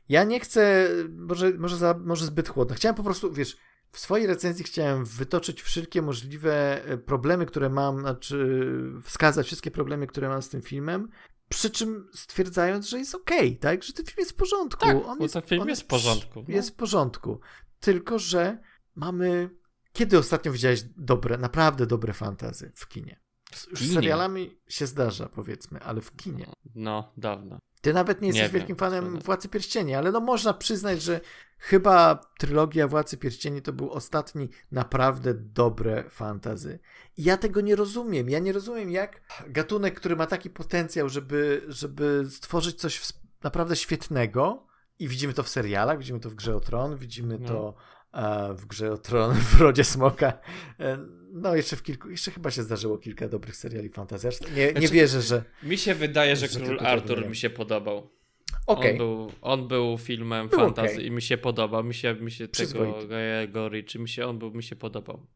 ja nie chcę, może, może, za, może zbyt chłodno. Chciałem po prostu, wiesz, w swojej recenzji chciałem wytoczyć wszelkie możliwe e, problemy, które mam, znaczy wskazać wszystkie problemy, które mam z tym filmem, przy czym stwierdzając, że jest okej, okay, tak? Że ten film jest w porządku. Tak, on jest, ten film jest w porządku. No. Jest w porządku. Tylko, że mamy... Kiedy ostatnio widziałeś dobre, naprawdę dobre fantazy w kinie? Już z serialami się zdarza, powiedzmy, ale w kinie. No, dawno. Ty nawet nie jesteś nie wielkim wiem, fanem Władcy Pierścieni, ale no można przyznać, że chyba trylogia Władcy Pierścieni to był ostatni naprawdę dobre fantazy. I ja tego nie rozumiem. Ja nie rozumiem, jak gatunek, który ma taki potencjał, żeby, żeby stworzyć coś naprawdę świetnego, i widzimy to w serialach, widzimy to w Grze o Tron, widzimy no. to w grze o Tron, w Rodzie Smoka. No, jeszcze w kilku, jeszcze chyba się zdarzyło kilka dobrych seriali fantazjastycznych. Nie, nie znaczy, wierzę, że. Mi się wydaje, że, że Król Artur mi się podobał. Okay. On, był, on był filmem był fantazy okay. i mi się podobał. Mi się, mi się tego Gajego Riczy, mi się, on był, mi się podobał.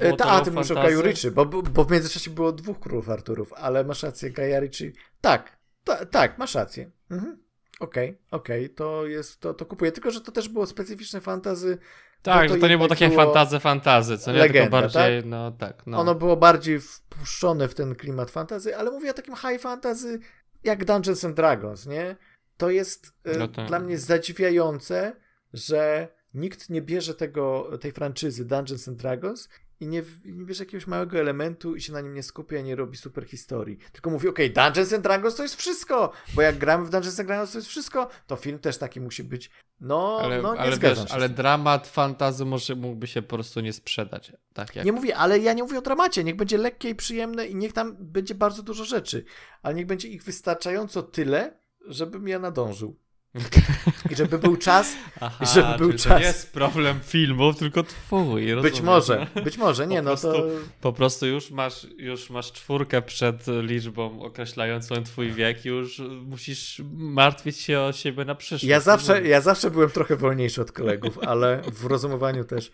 E, ta, a ty mówisz o Gaju Riczy, bo, bo w międzyczasie było dwóch Królów Arturów, ale masz rację, Gaja Riczy. Tak, ta, tak, masz rację. Mhm. Okej, okay, okej, okay, to jest, to, to kupuję. Tylko, że to też było specyficzne fantazy. Tak, to że to nie było takie było fantazy, fantazy, co nie? Legenda, Tylko bardziej, tak? no tak. No. Ono było bardziej wpuszczone w ten klimat fantazy, ale mówię o takim high fantazy jak Dungeons and Dragons, nie? To jest e, no tak. dla mnie zadziwiające, że nikt nie bierze tego, tej franczyzy Dungeons and Dragons i nie, nie bierze jakiegoś małego elementu i się na nim nie skupia, nie robi super historii. Tylko mówi, okej, okay, Dungeons and Dragons to jest wszystko, bo jak gramy w Dungeons and Dragons to jest wszystko, to film też taki musi być. No, ale, no nie ale zgadzam wiesz, się. Ale dramat, fantazy może mógłby się po prostu nie sprzedać. Tak jak... Nie mówię, ale ja nie mówię o dramacie. Niech będzie lekkie i przyjemne i niech tam będzie bardzo dużo rzeczy, ale niech będzie ich wystarczająco tyle, żebym ja nadążył. I żeby był czas, Aha, żeby był czas. To nie jest problem filmów, tylko twój. Być rozumiem. może, być może, nie, Po no to... prostu- Po prostu już masz, już masz czwórkę przed liczbą określającą twój wiek i już musisz martwić się o siebie na przyszłość. Ja zawsze, ja zawsze byłem trochę wolniejszy od kolegów, ale w rozumowaniu też,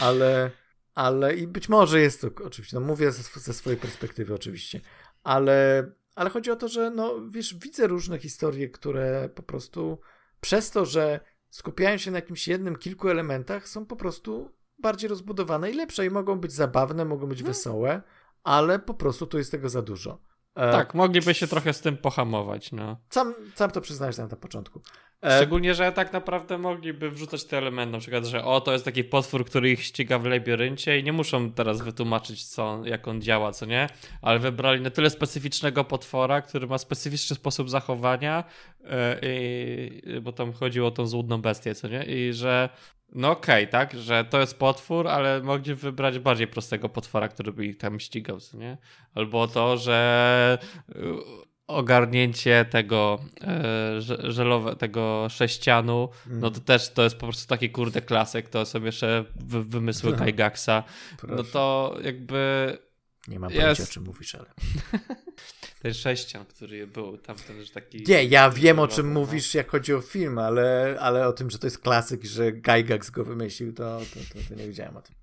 ale, ale i być może jest to, oczywiście, no mówię ze, ze swojej perspektywy oczywiście, ale, ale chodzi o to, że no wiesz, widzę różne historie, które po prostu przez to, że skupiają się na jakimś jednym, kilku elementach, są po prostu bardziej rozbudowane i lepsze i mogą być zabawne, mogą być wesołe, ale po prostu tu jest tego za dużo. E, Tak, mogliby się trochę z tym pohamować, no. Sam, sam to przyznałeś na początku. E, Szczególnie, że tak naprawdę mogliby wrzucać te elementy, na przykład, że o, to jest taki potwór, który ich ściga w labiryncie i nie muszą teraz wytłumaczyć, co, jak on działa, co nie? Ale wybrali na tyle specyficznego potwora, który ma specyficzny sposób zachowania, i, bo tam chodziło o tą złudną bestię, co nie? I że no okej, tak, że to jest potwór, ale mogli wybrać bardziej prostego potwora, który by ich tam ścigał, co nie? Albo to, że ogarnięcie tego e, że- żelowe, tego sześcianu, Mm. no to też to jest po prostu taki kurde klasyk, to są jeszcze wy, wymysły No. Kaigaxa, no proszę. to jakby Nie mam jest- pojęcia, o czym mówisz, ale... ten sześcian, który był tamten, że taki... Nie, ja wiem o czym no. mówisz, jak chodzi o film, ale, ale o tym, że to jest klasyk, że Gygax go wymyślił, to, to, to, to nie wiedziałem o tym.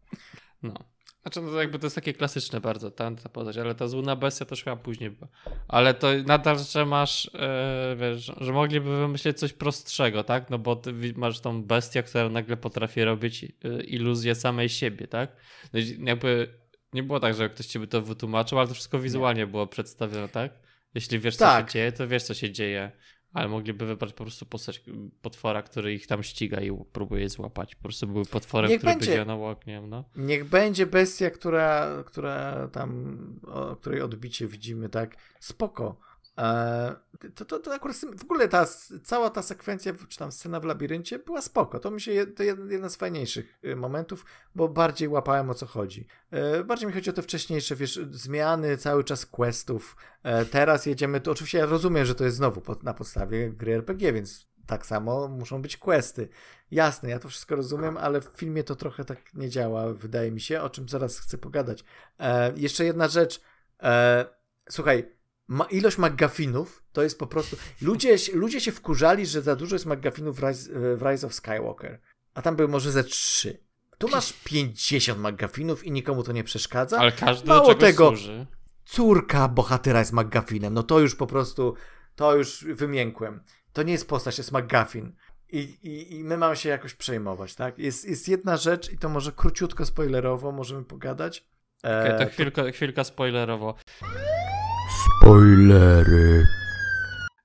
No. Znaczy, no to jakby to jest takie klasyczne bardzo, ta, ta postać, ale ta złudna bestia to już chyba później była. Ale to nadal, że masz, e, wiesz, że mogliby wymyślić coś prostszego, tak? No bo masz tą bestię, która nagle potrafi robić e, iluzję samej siebie, tak? No jakby nie było tak, że ktoś ci by to wytłumaczył, ale to wszystko wizualnie było przedstawione, tak? Jeśli wiesz, co Tak. się dzieje, to wiesz, co się dzieje. Ale mogliby wybrać po prostu postać potwora, który ich tam ściga i próbuje je złapać. Po prostu był potworem, Niech który będzie. będzie na ogniem, no. Niech będzie bestia, która, która tam, o której odbicie widzimy, tak? Spoko. E, to, to, to akurat w ogóle ta, cała ta sekwencja, czy tam scena w labiryncie była spoko. To mi się to jeden z fajniejszych y, momentów, bo bardziej łapałem o co chodzi. E, bardziej mi chodzi o te wcześniejsze, wiesz, zmiany cały czas questów. E, teraz jedziemy, to oczywiście ja rozumiem, że to jest znowu pod, na podstawie gry RPG, więc tak samo muszą być questy. Jasne, ja to wszystko rozumiem, ale w filmie to trochę tak nie działa, wydaje mi się, o czym zaraz chcę pogadać. Jeszcze jedna rzecz. Słuchaj, ma, ilość McGuffinów to jest po prostu. Ludzie, się- ludzie się wkurzali, że za dużo jest McGuffinów w Rise, w Rise of Skywalker, a tam były może ze trzy. Tu masz 50 McGuffinów i nikomu to nie przeszkadza. Ale każdy Mało do tego, służy. Córka bohatera jest McGuffinem. No to już po prostu, to już wymiękłem. To nie jest postać, jest McGuffin. I, i, I my mamy się jakoś przejmować, tak? Jest, jest jedna rzecz i to może króciutko spoilerowo możemy pogadać. E, Okej, to chwilka, chwilka spoilerowo. Spoilery.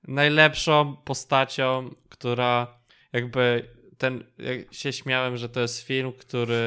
Najlepszą postacią, która jakby ten, jak się śmiałem, że to jest film, który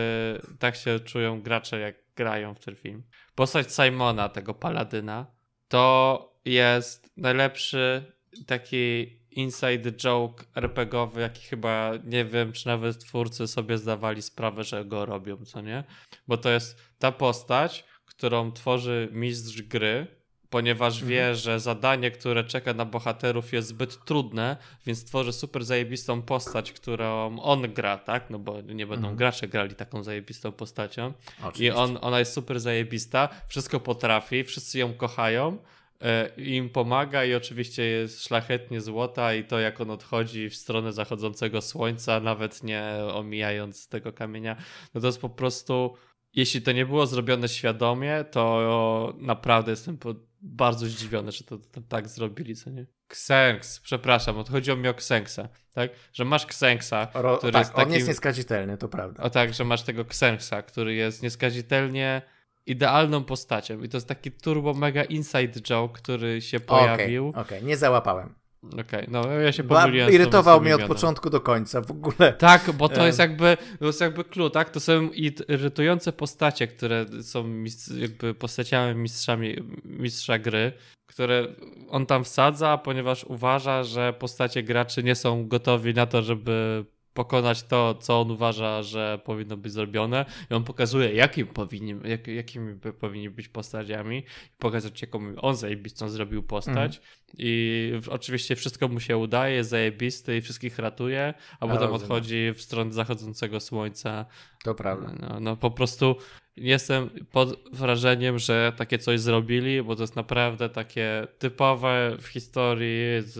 tak się czują gracze, jak grają w ten film. Postać Simona, tego paladyna, to jest najlepszy taki inside joke RPGowy, jaki chyba nie wiem, czy nawet twórcy sobie zdawali sprawę, że go robią, co nie? Bo to jest ta postać, którą tworzy mistrz gry, ponieważ wie, że zadanie, które czeka na bohaterów jest zbyt trudne, więc tworzy super zajebistą postać, którą on gra, tak? No bo nie będą Mhm. gracze grali taką zajebistą postacią. I Oczywiście. on, ona jest super zajebista, wszystko potrafi, wszyscy ją kochają, e, im pomaga i oczywiście jest szlachetnie złota i to jak on odchodzi w stronę zachodzącego słońca, nawet nie omijając tego kamienia, no to jest po prostu, jeśli to nie było zrobione świadomie, to naprawdę jestem bardzo zdziwiony, że to, to tak zrobili, co nie? Ksenks, przepraszam, odchodziło mi o Ksenksa, tak? Że masz Ksenksa, Ro, który tak, jest on takim... jest nieskazitelny, to prawda. O tak, że masz tego Xenxa, który jest nieskazitelnie idealną postacią. I to jest taki turbo mega inside joke, który się pojawił. Okej, okej, nie załapałem. Okej, no ja się pomyliłem. irytował mnie od początku do końca, w ogóle. Tak, bo to Em. jest jakby to jest jakby clue, tak? To są irytujące postacie, które są jakby postaciami mistrzami, mistrza gry, które on tam wsadza, ponieważ uważa, że postacie graczy nie są gotowi na to, żeby pokonać to, co on uważa, że powinno być zrobione i on pokazuje, jakim powinni, jak, jakimi powinni być postaciami pokazać, jaką on zajebistą zrobił postać mm. i w, oczywiście wszystko mu się udaje, jest zajebisty i wszystkich ratuje, a potem odchodzi w stronę zachodzącego słońca. To prawda. No, no po prostu jestem pod wrażeniem, że takie coś zrobili, bo to jest naprawdę takie typowe w historii z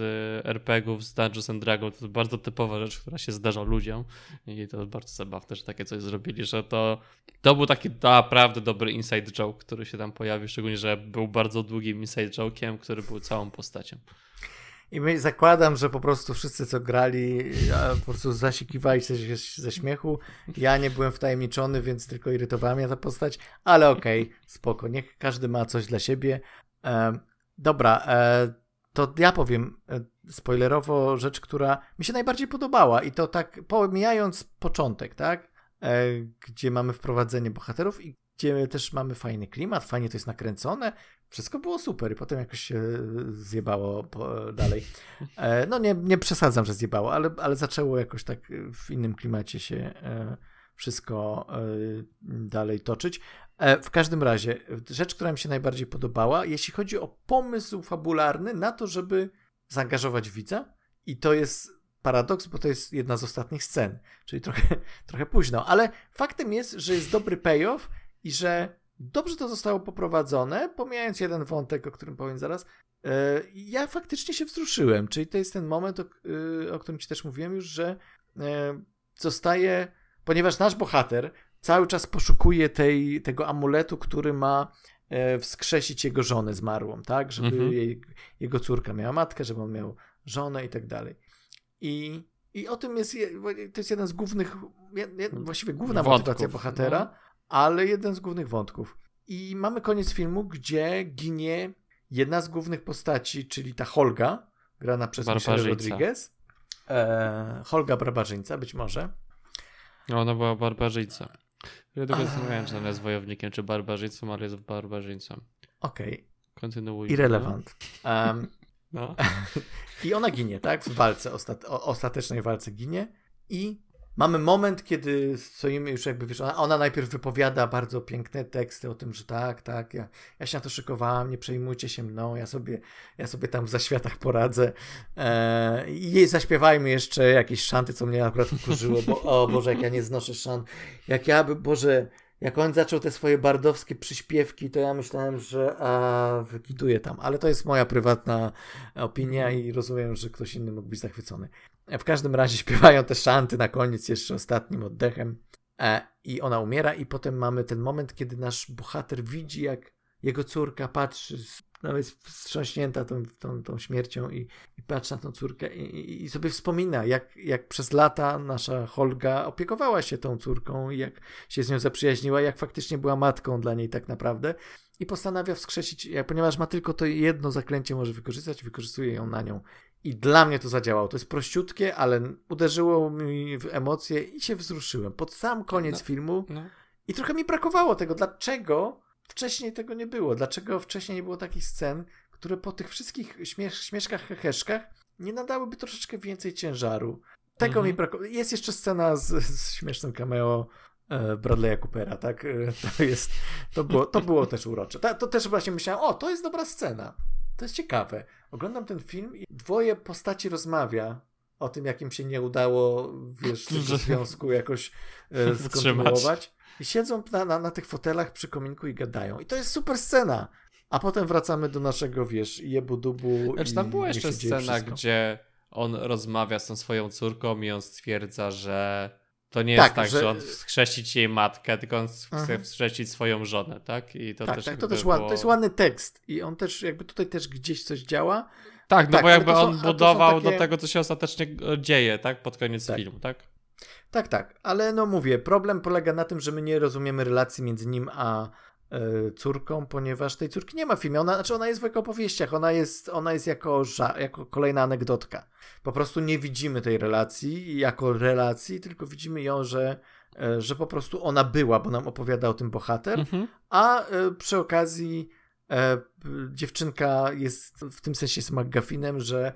RPGów, z Dungeons and Dragons. To jest bardzo typowa rzecz, która się zdarza ludziom i to jest bardzo zabawne, że takie coś zrobili, że to, to był taki naprawdę dobry inside joke, który się tam pojawił, szczególnie, że był bardzo długim inside joke'iem, który był całą postacią. I my zakładam, że po prostu wszyscy, co grali, po prostu zasikiwali się ze śmiechu. Ja nie byłem wtajemniczony, więc tylko irytowała mnie ta postać, ale okej, okay, spoko, niech każdy ma coś dla siebie. E, dobra, e, to ja powiem e, spoilerowo rzecz, która mi się najbardziej podobała i to tak pomijając początek, tak? E, gdzie mamy wprowadzenie bohaterów i gdzie też mamy fajny klimat, fajnie to jest nakręcone, wszystko było super i potem jakoś się zjebało dalej. E, no nie, nie przesadzam, że zjebało, ale, ale zaczęło jakoś tak w innym klimacie się e, wszystko e, dalej toczyć. W każdym razie, rzecz, która mi się najbardziej podobała, jeśli chodzi o pomysł fabularny na to, żeby zaangażować widza, i to jest paradoks, bo to jest jedna z ostatnich scen, czyli trochę, trochę późno, ale faktem jest, że jest dobry payoff i że dobrze to zostało poprowadzone, pomijając jeden wątek, o którym powiem zaraz. E, ja faktycznie się wzruszyłem, czyli to jest ten moment, o, e, o którym ci też mówiłem już, że e, zostaje, ponieważ nasz bohater cały czas poszukuje tej, tego amuletu, który ma wskrzesić jego żonę zmarłą, tak? Żeby mhm. jej, jego córka miała matkę, żeby on miał żonę i tak dalej. I, I o tym jest, to jest jeden z głównych, właściwie główna Wątków, motywacja bohatera, no ale jeden z głównych wątków. I mamy koniec filmu, gdzie ginie jedna z głównych postaci, czyli ta Holga, grana przez Michelle Rodriguez. E, Holga Barbarzyńca, być może. No, ona była barbarzyńcą. Ja tylko zastanawiałem, czy ona jest wojownikiem, czy barbarzyńcą, ale jest barbarzyńcą. Okej. Okay. Kontynuuj. Irrelevant. Um, no. I ona ginie, tak? W walce, ostat ostatecznej walce ginie. I mamy moment, kiedy stoimy już jakby, wiesz, ona, najpierw wypowiada bardzo piękne teksty o tym, że tak, tak, ja, ja się na to szykowałam, nie przejmujcie się mną, ja sobie, ja sobie tam w zaświatach poradzę. E, i zaśpiewajmy jeszcze jakieś szanty, co mnie akurat wkurzyło, bo o Boże, jak ja nie znoszę szant, jak ja by, Boże, jak on zaczął te swoje bardowskie przyśpiewki, to ja myślałem, że a, wykituję tam, ale to jest moja prywatna opinia i rozumiem, że ktoś inny mógł być zachwycony. W każdym razie śpiewają te szanty na koniec jeszcze ostatnim oddechem. E, i ona umiera i potem mamy ten moment, kiedy nasz bohater widzi, jak jego córka patrzy, nawet wstrząśnięta tą, tą, tą śmiercią i, i patrzy na tą córkę i, i, sobie wspomina, jak, jak przez lata nasza Holga opiekowała się tą córką i jak się z nią zaprzyjaźniła, jak faktycznie była matką dla niej tak naprawdę. I postanawia wskrzesić, ponieważ ma tylko to jedno zaklęcie może wykorzystać, wykorzystuje ją na nią i dla mnie to zadziałało. To jest prościutkie, ale uderzyło mi w emocje i się wzruszyłem. Pod sam koniec no, filmu. No. I trochę mi brakowało tego. Dlaczego wcześniej tego nie było? Dlaczego wcześniej nie było takich scen, które po tych wszystkich śmiesz śmieszkach, heheszkach nie nadałyby troszeczkę więcej ciężaru? Tego mhm. mi brakowało. Jest jeszcze scena z, z śmiesznym cameo e, Bradley'a Coopera, tak? E, to jest, to było, to było też urocze. To, to też właśnie myślałem, o, to jest dobra scena. To jest ciekawe. Oglądam ten film i dwoje postaci rozmawia o tym, jak im się nie udało, wiesz, tego związku jakoś e, skontynuować. I siedzą na, na, na, tych fotelach przy kominku i gadają. I to jest super scena. A potem wracamy do naszego, wiesz, jebu-dubu. Znaczy, tam była jeszcze scena, gdzie on rozmawia z tą swoją córką i on stwierdza, że to nie tak, jest tak, że... że on wskrzesić jej matkę, tylko on chce mhm. wskrzesić swoją żonę, tak? I to tak, też tak, to też było... to jest ładny tekst i on też jakby tutaj też gdzieś coś działa. Tak, no tak, bo jakby on są, budował takie... do tego, co się ostatecznie dzieje, tak? Pod koniec tak. filmu, tak? Tak, tak, ale no mówię, problem polega na tym, że my nie rozumiemy relacji między nim a E, córką, ponieważ tej córki nie ma w filmie. Ona, znaczy ona jest w opowieściach, ona jest, ona jest jako, jako kolejna anegdotka. Po prostu nie widzimy tej relacji jako relacji, tylko widzimy ją, że, e, że po prostu ona była, bo nam opowiada o tym bohater, mhm. a e, przy okazji e, dziewczynka jest w tym sensie jest McGuffinem, że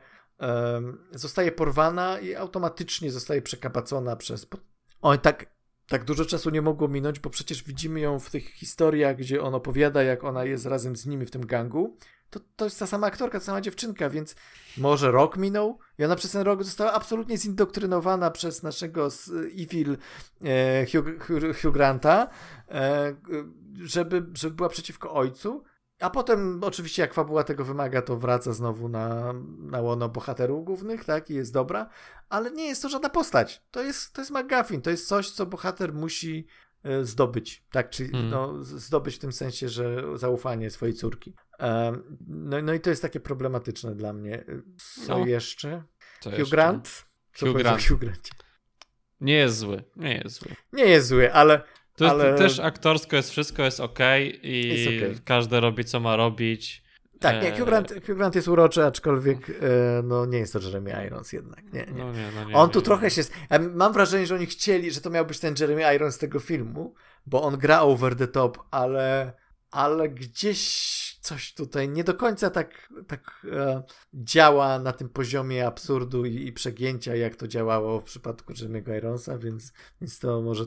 zostaje porwana i automatycznie zostaje przekabacona przez... Oj, tak, tak dużo czasu nie mogło minąć, bo przecież widzimy ją w tych historiach, gdzie on opowiada, jak ona jest razem z nimi w tym gangu. To, to jest ta sama aktorka, ta sama dziewczynka, więc może rok minął i ona przez ten rok została absolutnie zindoktrynowana przez naszego evil e, Hugh, Hugh, Granta, e, żeby, żeby była przeciwko ojcu. A potem, oczywiście, jak fabuła tego wymaga, to wraca znowu na, na łono bohaterów głównych, tak, i jest dobra, ale nie jest to żadna postać. To jest, to jest McGuffin, to jest coś, co bohater musi e, zdobyć, tak, czyli hmm. no, zdobyć w tym sensie, że zaufanie swojej córki. no, no i to jest takie problematyczne dla mnie. Co no. jeszcze? Co Hugh jeszcze? Grant? Co Hugh Grant. Hugh Grant? Nie jest zły, nie jest zły. Nie jest zły, ale to ale... jest, też aktorsko jest wszystko jest ok i jest okay. każdy robi co ma robić. Tak, nie, e, Hugh Grant, Hugh Grant jest uroczy, aczkolwiek e, no, nie jest to Jeremy Irons jednak. Nie, nie. No nie, no nie on tu trochę się. Mam wrażenie, że oni chcieli, że to miał być ten Jeremy Irons z tego filmu, bo on gra over the top, ale, ale gdzieś coś tutaj nie do końca tak, tak e, działa na tym poziomie absurdu i, i, przegięcia, jak to działało w przypadku Jimmy'ego Ironsa, więc, więc to może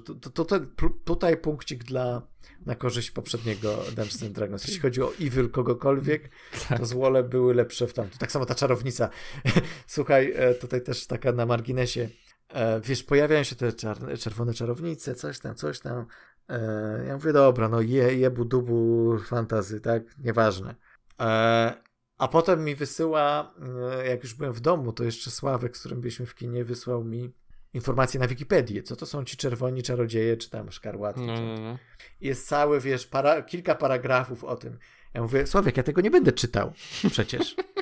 tutaj punkcik dla na korzyść poprzedniego Dungeons and Dragons. Jeśli chodzi o evil kogokolwiek, tak. to złole były lepsze w tamtym. Tak samo ta czarownica. Słuchaj, e, tutaj też taka na marginesie. E, wiesz, pojawiają się te czarne, czerwone czarownice, coś tam, coś tam. E, ja mówię, dobra, no je, jebu dubu fantazy, tak? Nieważne. E, a potem mi wysyła, e, jak już byłem w domu, to jeszcze Sławek, z którym byliśmy w kinie, wysłał mi informacje na Wikipedię, co to są ci czerwoni czarodzieje, czy tam szkarłaty. No, no, no. Jest cały, wiesz, para, kilka paragrafów o tym. Ja mówię, Sławek, ja tego nie będę czytał przecież.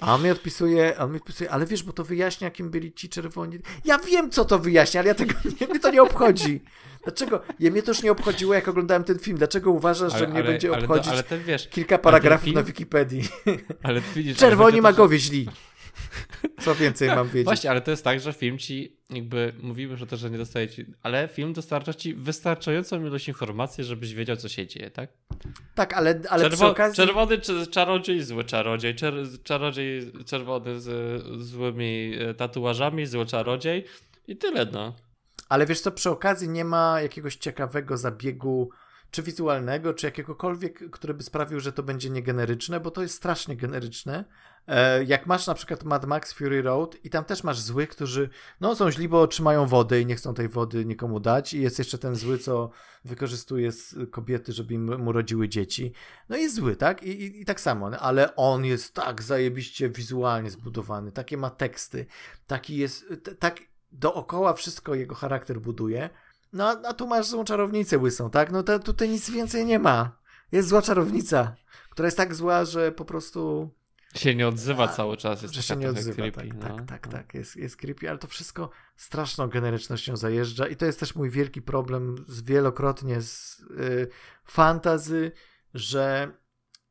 A on mi odpisuje, on mi odpisuje, ale wiesz, bo to wyjaśnia, kim byli ci czerwoni. Ja wiem, co to wyjaśnia, ale ja tego nie, mnie to nie obchodzi. Dlaczego? Ja mnie to już nie obchodziło, jak oglądałem ten film. Dlaczego uważasz, ale, że mnie ale, będzie obchodzić ale, ten, wiesz, kilka paragrafów film... na Wikipedii? Ale widzisz, Czerwoni magowie źli. Co więcej mam wiedzieć? Właśnie, ale to jest tak, że film ci, jakby mówimy, że to, że nie dostaje ci, ale film dostarcza ci wystarczającą ilość informacji, żebyś wiedział, co się dzieje, tak? Tak, ale, ale Czerwo, przy okazji... Czerwony czarodziej, zły czarodziej, czer, czarodziej czerwony z złymi e, tatuażami, zły czarodziej i tyle, no. Ale wiesz co, przy okazji nie ma jakiegoś ciekawego zabiegu czy wizualnego, czy jakiegokolwiek, który by sprawił, że to będzie niegeneryczne, bo to jest strasznie generyczne. E, jak masz na przykład Mad Max Fury Road i tam też masz złych, którzy no, są źli, bo trzymają wodę i nie chcą tej wody nikomu dać i jest jeszcze ten zły, co wykorzystuje kobiety, żeby im, mu rodziły dzieci. No jest zły, tak? I, i, i tak samo, no, ale on jest tak zajebiście wizualnie zbudowany, takie ma teksty, taki jest, tak dookoła wszystko jego charakter buduje. No a tu masz złą czarownicę łysą, tak? No to, tutaj nic więcej nie ma. Jest zła czarownica, która jest tak zła, że po prostu... Się nie odzywa cały czas. Jest że się nie odzywa, creepy, tak, no. tak, tak, tak. Jest, jest creepy, ale to wszystko straszną generycznością zajeżdża i to jest też mój wielki problem z wielokrotnie z y, fantazy, że,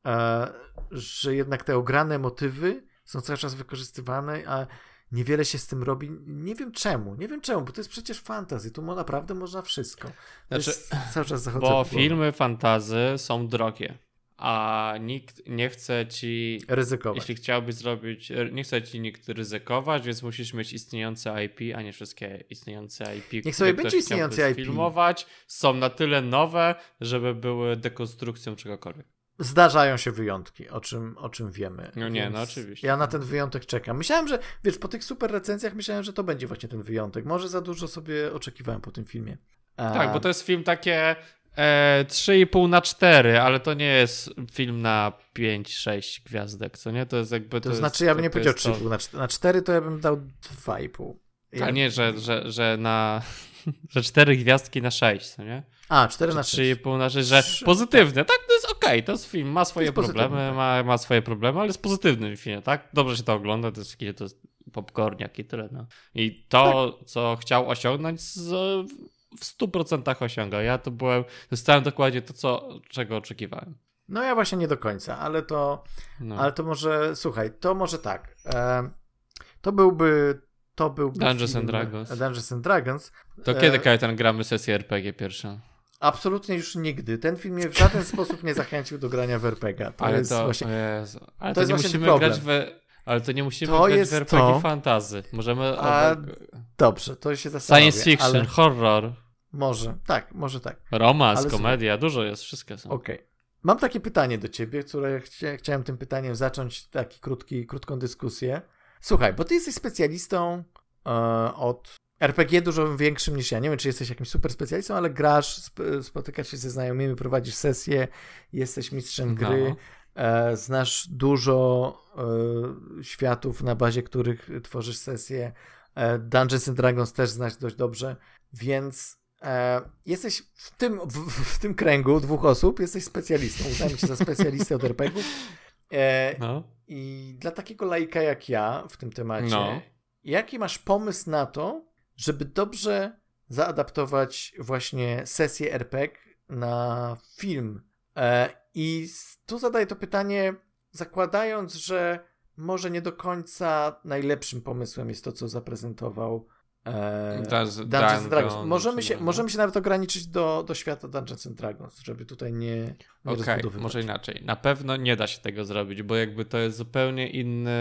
e, że jednak te ograne motywy są cały czas wykorzystywane, a niewiele się z tym robi. Nie wiem czemu, nie wiem czemu, bo to jest przecież fantazy, tu naprawdę można wszystko. Znaczy, cały czas zachodzę Bo filmy fantazy są drogie, a nikt nie chce ci ryzykować. Jeśli chciałbyś zrobić, nie chce ci nikt ryzykować, więc musisz mieć istniejące IP, a nie wszystkie istniejące IP. Niech sobie będzie istniejące IP. filmować, są na tyle nowe, żeby były dekonstrukcją czegokolwiek. Zdarzają się wyjątki, o czym, o czym wiemy. No nie, no oczywiście. Ja na ten wyjątek czekam. Myślałem, że, wiesz, po tych super recenzjach myślałem, że to będzie właśnie ten wyjątek. Może za dużo sobie oczekiwałem po tym filmie. Tak, bo to jest film takie e, 3,5 na 4, ale to nie jest film na 5-6 gwiazdek, co nie? To jest jakby... To, to znaczy, jest, ja bym nie powiedział 3,5 to... na 4, na 4 to ja bym dał 2,5. Ja... A nie, że, że, że na... że 4 gwiazdki na 6, co nie? A, 4 na 6. 3,5 na 6, że 3, pozytywne. Tak. tak, to jest okej, okay, to jest film, ma swoje problemy, tak. ma, ma swoje problemy, ale jest pozytywny film, tak? Dobrze się to ogląda, to jest, to jest popcorniak i tyle, no. I to, tak. co chciał osiągnąć, z, w 100% osiągał. Ja to byłem, dostałem dokładnie to, co, czego oczekiwałem. No ja właśnie nie do końca, ale to, no. ale to może, słuchaj, to może tak. E, to byłby to byłby Dungeons film, and Dragons. Dungeons and Dragons. To e, kiedy, Kajtan, gramy sesję RPG pierwszą? Absolutnie już nigdy. Ten film mnie w żaden sposób nie zachęcił do grania w RPG. To ale jest to, właśnie. Ale to, to nie musimy problem. grać w Ale to nie musimy To grać jest w RPG to. fantazy. Możemy... A, Dobrze, to się zastanowię. Science fiction, Ale horror, może, tak, może tak. romans, Ale komedia, dużo jest, wszystkie są. Okej. Mam takie pytanie do ciebie, które chcia, chciałem tym pytaniem zacząć taki krótki, krótką dyskusję. Słuchaj, bo ty jesteś specjalistą e, od RPG dużo większym niż ja. Nie wiem, czy jesteś jakimś super specjalistą, ale grasz, sp spotykasz się ze znajomymi, prowadzisz sesje, jesteś mistrzem gry, No. e, znasz dużo e, światów, na bazie których tworzysz sesje. E, Dungeons and Dragons też znasz dość dobrze, więc jesteś w tym, w, w tym kręgu dwóch osób, jesteś specjalistą. Uznajmy cię za specjalistę od RPGów. E, No. I dla takiego laika jak ja w tym temacie, No. jaki masz pomysł na to, żeby dobrze zaadaptować właśnie sesję RPG na film? E, I tu zadaję to pytanie, zakładając, że może nie do końca najlepszym pomysłem jest to, co zaprezentował e, Dungeons- and Dragons. Dragons, Możemy się, możemy się nawet ograniczyć do, do świata Dungeons and Dragons, żeby tutaj nie, nie Okej, rozbudowywać. może inaczej. Na pewno nie da się tego zrobić, bo jakby to jest zupełnie inny.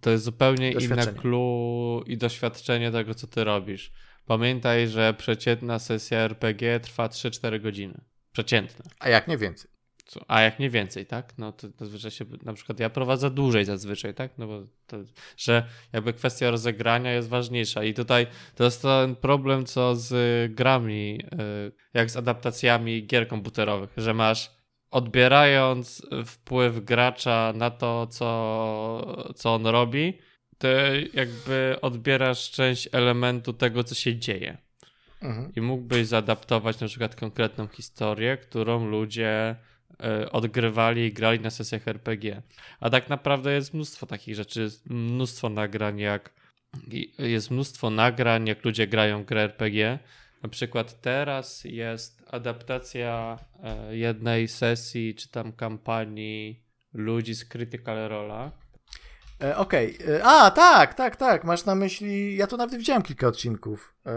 To jest zupełnie inne clue i doświadczenie tego, co ty robisz. Pamiętaj, że przeciętna sesja RPG trwa 3-4 godziny. Przeciętna. A jak nie więcej? Co- A jak nie więcej, tak? No to zazwyczaj się, na przykład ja prowadzę dłużej zazwyczaj, tak? No bo to, że jakby kwestia rozegrania jest ważniejsza i tutaj to jest ten problem, co z grami, y, jak z adaptacjami gier komputerowych, że masz odbierając wpływ gracza na to, co, co on robi, ty jakby odbierasz część elementu tego, co się dzieje. Mhm. I mógłbyś zaadaptować na przykład konkretną historię, którą ludzie e, odgrywali i grali na sesjach RPG. A tak naprawdę jest mnóstwo takich rzeczy, jest mnóstwo nagrań, jak jest mnóstwo nagrań, jak ludzie grają grę RPG. Na przykład teraz jest adaptacja e, jednej sesji czy tam kampanii ludzi z Critical Rola. E, Okej. E, A, tak, tak, tak. Masz na myśli. Ja to nawet widziałem kilka odcinków. E,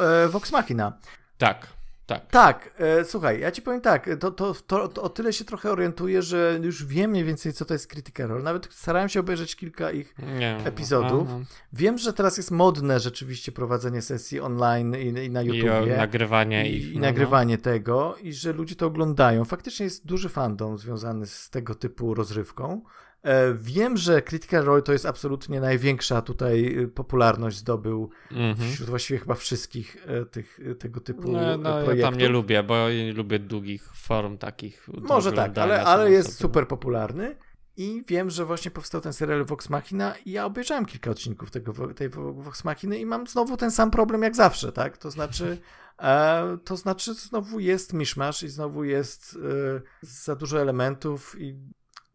e, Vox Machina. Tak, tak. Tak, e, słuchaj, ja ci powiem tak, to, to, to, to o tyle się trochę orientuję, że już wiem mniej więcej, co to jest Critical Role. Nawet starałem się obejrzeć kilka ich. Nie, Epizodów. aha. Wiem, że teraz jest modne rzeczywiście prowadzenie sesji online i, i na I o, nagrywanie i, ich. i no, no. nagrywanie tego i że ludzie to oglądają. Faktycznie jest duży fandom związany z tego typu rozrywką. E, wiem, że Critical Role to jest absolutnie największa tutaj y, popularność zdobył Mhm. wśród właściwie chyba wszystkich e, tych, e, tego typu No, e, no ja projektów. tam nie lubię, bo ja nie lubię długich form takich. Może tak, ale, ale jest samostopowo. super popularny. I wiem, że właśnie powstał ten serial Vox Machina i ja obejrzałem kilka odcinków tego, tej Vo- Vox Machiny i mam znowu ten sam problem jak zawsze, tak? To znaczy, e, to znaczy znowu jest miszmasz i znowu jest e, za dużo elementów i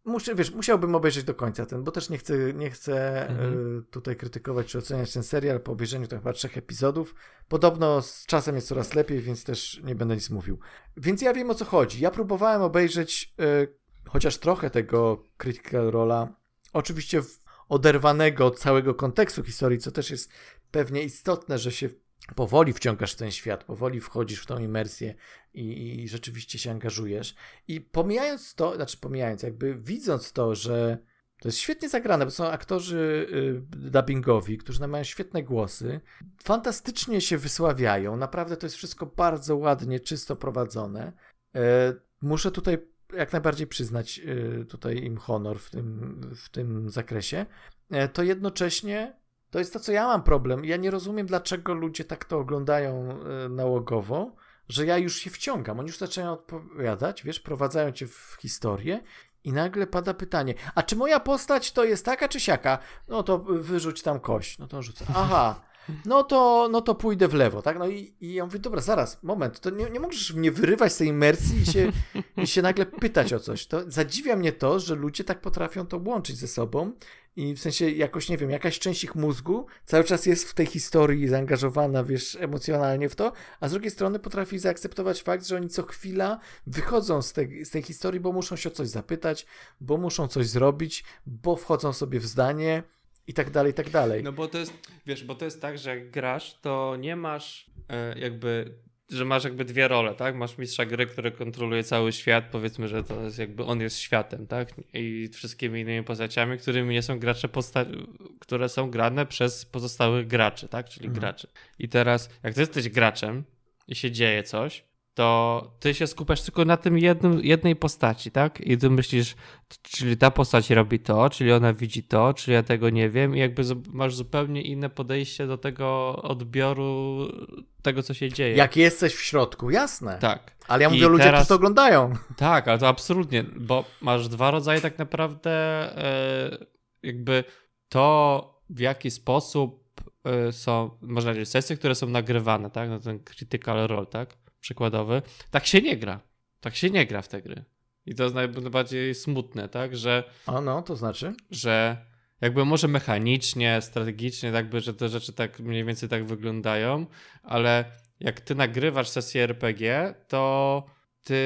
muszę, wiesz, musiałbym obejrzeć do końca ten, bo też nie chcę, nie chcę Mhm. e, tutaj krytykować czy oceniać ten serial po obejrzeniu to chyba trzech epizodów. Podobno z czasem jest coraz lepiej, więc też nie będę nic mówił. Więc ja wiem o co chodzi. Ja próbowałem obejrzeć e, chociaż trochę tego Critical Rola, oczywiście w, oderwanego od całego kontekstu historii, co też jest pewnie istotne, że się powoli wciągasz w ten świat, powoli wchodzisz w tą imersję i, i rzeczywiście się angażujesz. I pomijając to, znaczy pomijając, jakby widząc to, że to jest świetnie zagrane, bo są aktorzy y, dubbingowi, którzy mają świetne głosy, fantastycznie się wysławiają, naprawdę to jest wszystko bardzo ładnie, czysto prowadzone. E, muszę tutaj jak najbardziej przyznać y, tutaj im honor w tym, w tym zakresie. E, to jednocześnie to jest to, co ja mam problem. Ja nie rozumiem, dlaczego ludzie tak to oglądają y, nałogowo, że ja już się wciągam. Oni już zaczynają odpowiadać, wiesz, prowadzają cię w historię i nagle pada pytanie, a czy moja postać to jest taka czy siaka? No to wyrzuć tam kość. No to rzucę. Aha. No to, no to pójdę w lewo, tak? No i, i ja mówię, dobra, zaraz, moment, to nie, nie możesz mnie wyrywać z tej imersji i się, i się nagle pytać o coś. To zadziwia mnie to, że ludzie tak potrafią to łączyć ze sobą i w sensie jakoś, nie wiem, jakaś część ich mózgu cały czas jest w tej historii zaangażowana, wiesz, emocjonalnie w to, a z drugiej strony potrafi zaakceptować fakt, że oni co chwila wychodzą z tej, z tej historii, bo muszą się o coś zapytać, bo muszą coś zrobić, bo wchodzą sobie w zdanie i tak dalej, i tak dalej. No bo to jest, wiesz, bo to jest tak, że jak grasz, to nie masz e, jakby że masz jakby dwie role, tak? Masz mistrza gry, który kontroluje cały świat, powiedzmy, że to jest jakby on jest światem, tak? I wszystkimi innymi postaciami, którymi nie są gracze, posta- które są grane przez pozostałych graczy, tak? Czyli mhm. graczy. I teraz, jak ty jesteś graczem i się dzieje coś, to ty się skupiasz tylko na tym jednym, jednej postaci, tak? I ty myślisz, czyli ta postać robi to, czyli ona widzi to, czyli ja tego nie wiem i jakby masz zupełnie inne podejście do tego odbioru tego, co się dzieje. Jak jesteś w środku, jasne. Tak. Ale ja mówię I o ludziach, teraz... którzy to oglądają. Tak, ale to absolutnie, bo masz dwa rodzaje tak naprawdę e, jakby to, w jaki sposób e, są, można powiedzieć, sesje, które są nagrywane, tak? No ten critical role, tak? Przykładowy, tak się nie gra. Tak się nie gra w te gry. I to jest najbardziej smutne, tak, że... A no, to znaczy? Że jakby może mechanicznie, strategicznie, jakby, że te rzeczy tak mniej więcej tak wyglądają, ale jak ty nagrywasz sesję RPG, to ty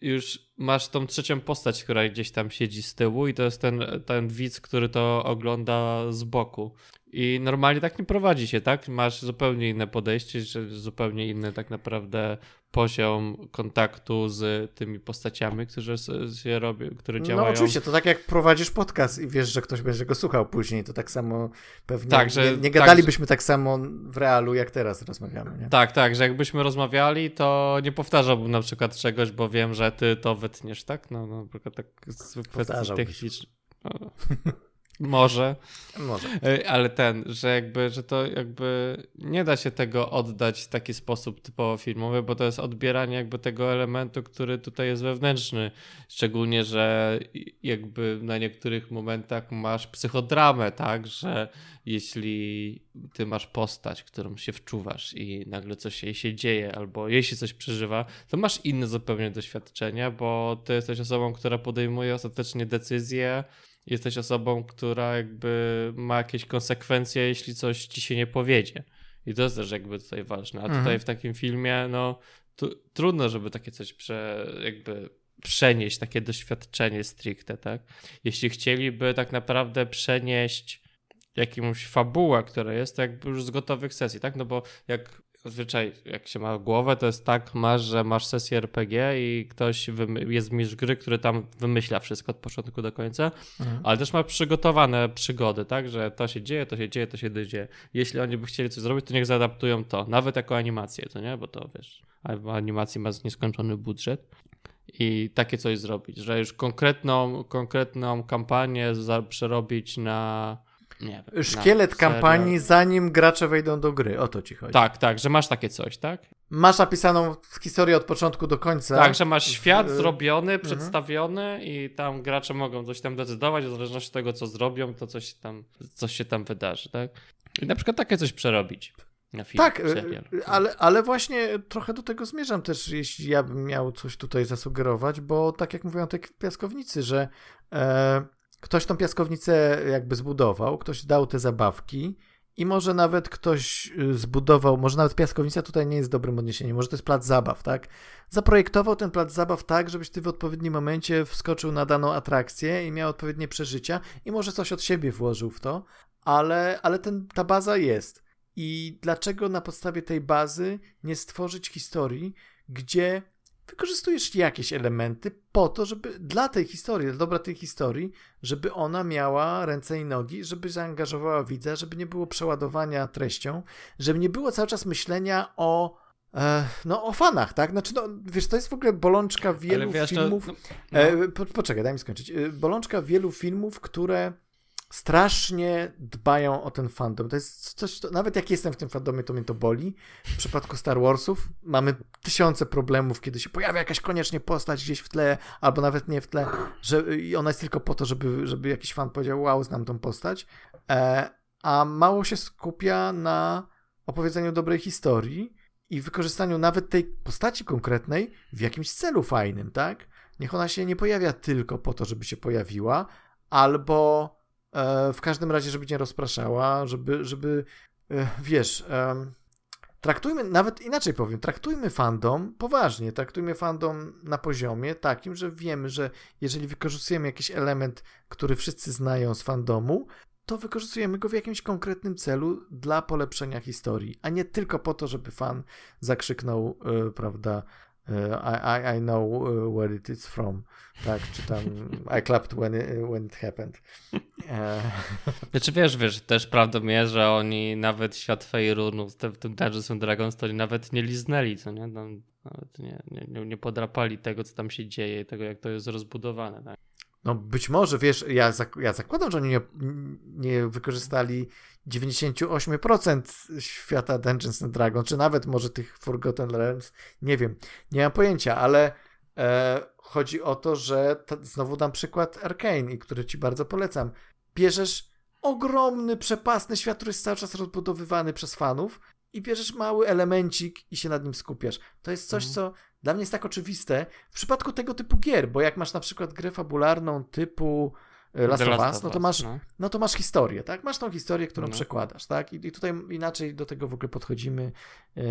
już masz tą trzecią postać, która gdzieś tam siedzi z tyłu i to jest ten, ten widz, który to ogląda z boku. I normalnie tak nie prowadzi się, tak? Masz zupełnie inne podejście, zupełnie inny tak naprawdę poziom kontaktu z tymi postaciami, które się robią, które działają. No oczywiście, to tak jak prowadzisz podcast i wiesz, że ktoś będzie go słuchał później, to tak samo pewnie tak, że, nie, nie gadalibyśmy tak, tak, samo w realu, jak teraz rozmawiamy. Nie? Tak, tak, że jakbyśmy rozmawiali, to nie powtarzałbym na przykład czegoś, bo wiem, że ty to wytniesz, tak? No, no na przykład tak z kwestii technicznych. Może. Może. E, ale ten, że jakby, że to jakby nie da się tego oddać w taki sposób typowo filmowy, bo to jest odbieranie jakby tego elementu, który tutaj jest wewnętrzny. Szczególnie, że jakby na niektórych momentach masz psychodramę, tak, że jeśli ty masz postać, którą się wczuwasz i nagle coś jej się dzieje, albo jej się coś przeżywa, to masz inne zupełnie doświadczenia, bo ty jesteś osobą, która podejmuje ostatecznie decyzje, jesteś osobą, która jakby ma jakieś konsekwencje, jeśli coś ci się nie powiedzie. I to jest też jakby tutaj ważne. A mhm. tutaj w takim filmie, no tu, trudno, żeby takie coś prze, jakby przenieść, takie doświadczenie stricte, tak? Jeśli chcieliby tak naprawdę przenieść jakąś fabułę, która jest, to jakby już z gotowych sesji, tak? No bo jak Zazwyczaj jak się ma głowę, to jest tak, masz, że masz sesję RPG i ktoś jest mistrz gry, który tam wymyśla wszystko od początku do końca, mhm. ale też ma przygotowane przygody, tak, że to się dzieje, to się dzieje, to się dzieje. Jeśli oni by chcieli coś zrobić, to niech zaadaptują to, nawet jako animację, to nie, bo to wiesz, animacji ma nieskończony budżet i takie coś zrobić, że już konkretną, konkretną kampanię przerobić na nie wiem, Szkielet kampanii, zanim gracze wejdą do gry. O to ci chodzi. Tak, tak, że masz takie coś, tak? Masz napisaną historię od początku do końca. Tak, że masz świat w... zrobiony, mhm. przedstawiony i tam gracze mogą coś tam decydować, w zależności od tego, co zrobią, to coś tam, coś się tam wydarzy, tak? I na przykład takie coś przerobić. Na film, tak, serial. ale, ale właśnie trochę do tego zmierzam też, jeśli ja bym miał coś tutaj zasugerować, bo tak jak mówią te piaskownicy, że e, ktoś tą piaskownicę jakby zbudował, ktoś dał te zabawki i może nawet ktoś y, zbudował, może nawet piaskownica tutaj nie jest dobrym odniesieniem, może to jest plac zabaw, tak? Zaprojektował ten plac zabaw tak, żebyś ty w odpowiednim momencie wskoczył na daną atrakcję i miał odpowiednie przeżycia i może coś od siebie włożył w to, ale, ale ten, ta baza jest. I dlaczego na podstawie tej bazy nie stworzyć historii, gdzie wykorzystujesz jakieś elementy po to, żeby dla tej historii, dla dobra tej historii, żeby ona miała ręce i nogi, żeby zaangażowała widza, żeby nie było przeładowania treścią, żeby nie było cały czas myślenia o e, no o fanach, tak? Znaczy, no, wiesz, to jest w ogóle bolączka wielu wiesz, filmów. No, no. E, po, poczekaj, daj mi skończyć. E, bolączka wielu filmów, które strasznie dbają o ten fandom. To jest coś, to, nawet jak jestem w tym fandomie, to mnie to boli. W przypadku Star Warsów mamy tysiące problemów, kiedy się pojawia jakaś koniecznie postać gdzieś w tle, albo nawet nie w tle, że i ona jest tylko po to, żeby, żeby jakiś fan powiedział, wow, znam tą postać. E, a mało się skupia na opowiedzeniu dobrej historii i wykorzystaniu nawet tej postaci konkretnej w jakimś celu fajnym, tak? Niech ona się nie pojawia tylko po to, żeby się pojawiła, albo w każdym razie, żeby nie rozpraszała, żeby, żeby e, wiesz, traktujmy, nawet inaczej powiem, traktujmy fandom poważnie, traktujmy fandom na poziomie takim, że wiemy, że jeżeli wykorzystujemy jakiś element, który wszyscy znają z fandomu, to wykorzystujemy go w jakimś konkretnym celu dla polepszenia historii, a nie tylko po to, żeby fan zakrzyknął, yy, prawda, i, I, I know where it is from, tak, czy tam I clapped when it, when it happened. E. Znaczy wiesz, wiesz, też prawdą jest, że oni nawet świat Fejrunu, w tym Dungeons and Dragons, to oni nawet nie liznęli, co nie? Tam nawet nie, nie, nie podrapali tego, co tam się dzieje, tego, jak to jest rozbudowane, tak? No być może, wiesz, ja, zak ja zakładam, że oni nie, nie wykorzystali 98% świata Dungeons and Dragons, czy nawet może tych Forgotten Realms, nie wiem, nie mam pojęcia, ale e, chodzi o to, że ta, znowu dam przykład Arkane, i który ci bardzo polecam. Bierzesz ogromny, przepasny świat, który jest cały czas rozbudowywany przez fanów i bierzesz mały elemencik i się nad nim skupiasz. To jest coś, mhm. co dla mnie jest tak oczywiste w przypadku tego typu gier, bo jak masz na przykład grę fabularną typu Last, of Us, no to masz, no. no. to masz historię, tak? Masz tą historię, którą no. przekładasz, tak? I, I, tutaj inaczej do tego w ogóle podchodzimy, yy,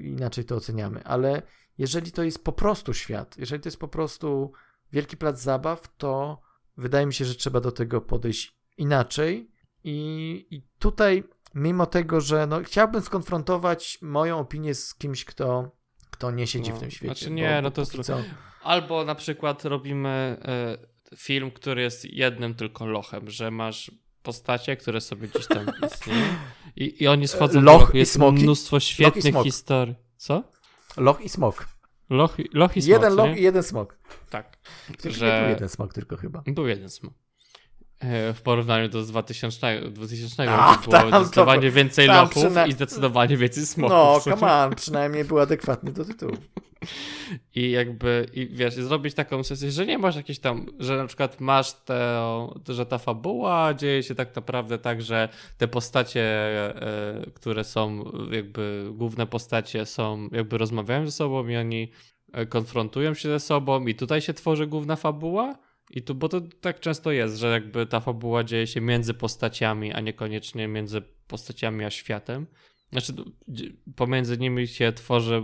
inaczej to oceniamy, ale jeżeli to jest po prostu świat, jeżeli to jest po prostu wielki plac zabaw, to wydaje mi się, że trzeba do tego podejść inaczej i, i tutaj mimo tego, że no, chciałbym skonfrontować moją opinię z kimś, kto kto nie siedzi no, w tym świecie. Znaczy nie, bo, no to jest... Co... Albo na przykład robimy y, film, który jest jednym tylko lochem, że masz postacie, które sobie gdzieś tam istnieją i, i oni schodzą Loch do lochu. Jest smoki? mnóstwo świetnych historii. Co? Loch i smok. Loch, loch i smok. Jeden loch i jeden smok. Tak. Że... Był jeden smok tylko chyba. Był jeden smok. E, w porównaniu do 2000, 2000 A, było tam, zdecydowanie to, więcej lochów przyna... i zdecydowanie więcej smoków. No, come on, przynajmniej był adekwatny do tytułu. I jakby, i wiesz, zrobić taką sesję, że nie masz jakieś tam, że na przykład masz te, że ta fabuła dzieje się tak naprawdę tak, że te postacie, e, które są jakby główne postacie są, jakby rozmawiają ze sobą i oni e, konfrontują się ze sobą i tutaj się tworzy główna fabuła, i tu, bo to tak często jest, że jakby ta fabuła dzieje się między postaciami, a niekoniecznie między postaciami a światem. Znaczy, pomiędzy nimi się tworzy,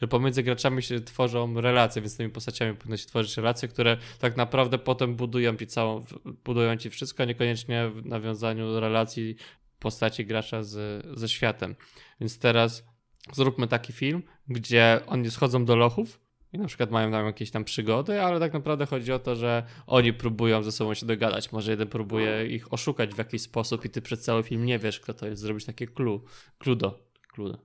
że pomiędzy graczami się tworzą relacje, więc z tymi postaciami powinno się tworzyć relacje, które tak naprawdę potem budują ci całą, budują ci wszystko, a niekoniecznie w nawiązaniu relacji postaci gracza z, ze światem. Więc teraz zróbmy taki film, gdzie oni schodzą do lochów, i na przykład mają tam jakieś tam przygody, ale tak naprawdę chodzi o to, że oni próbują ze sobą się dogadać. Może jeden próbuje ich oszukać w jakiś sposób i ty przez cały film nie wiesz, kto to jest, zrobić takie clue. Cluedo. Cluedo.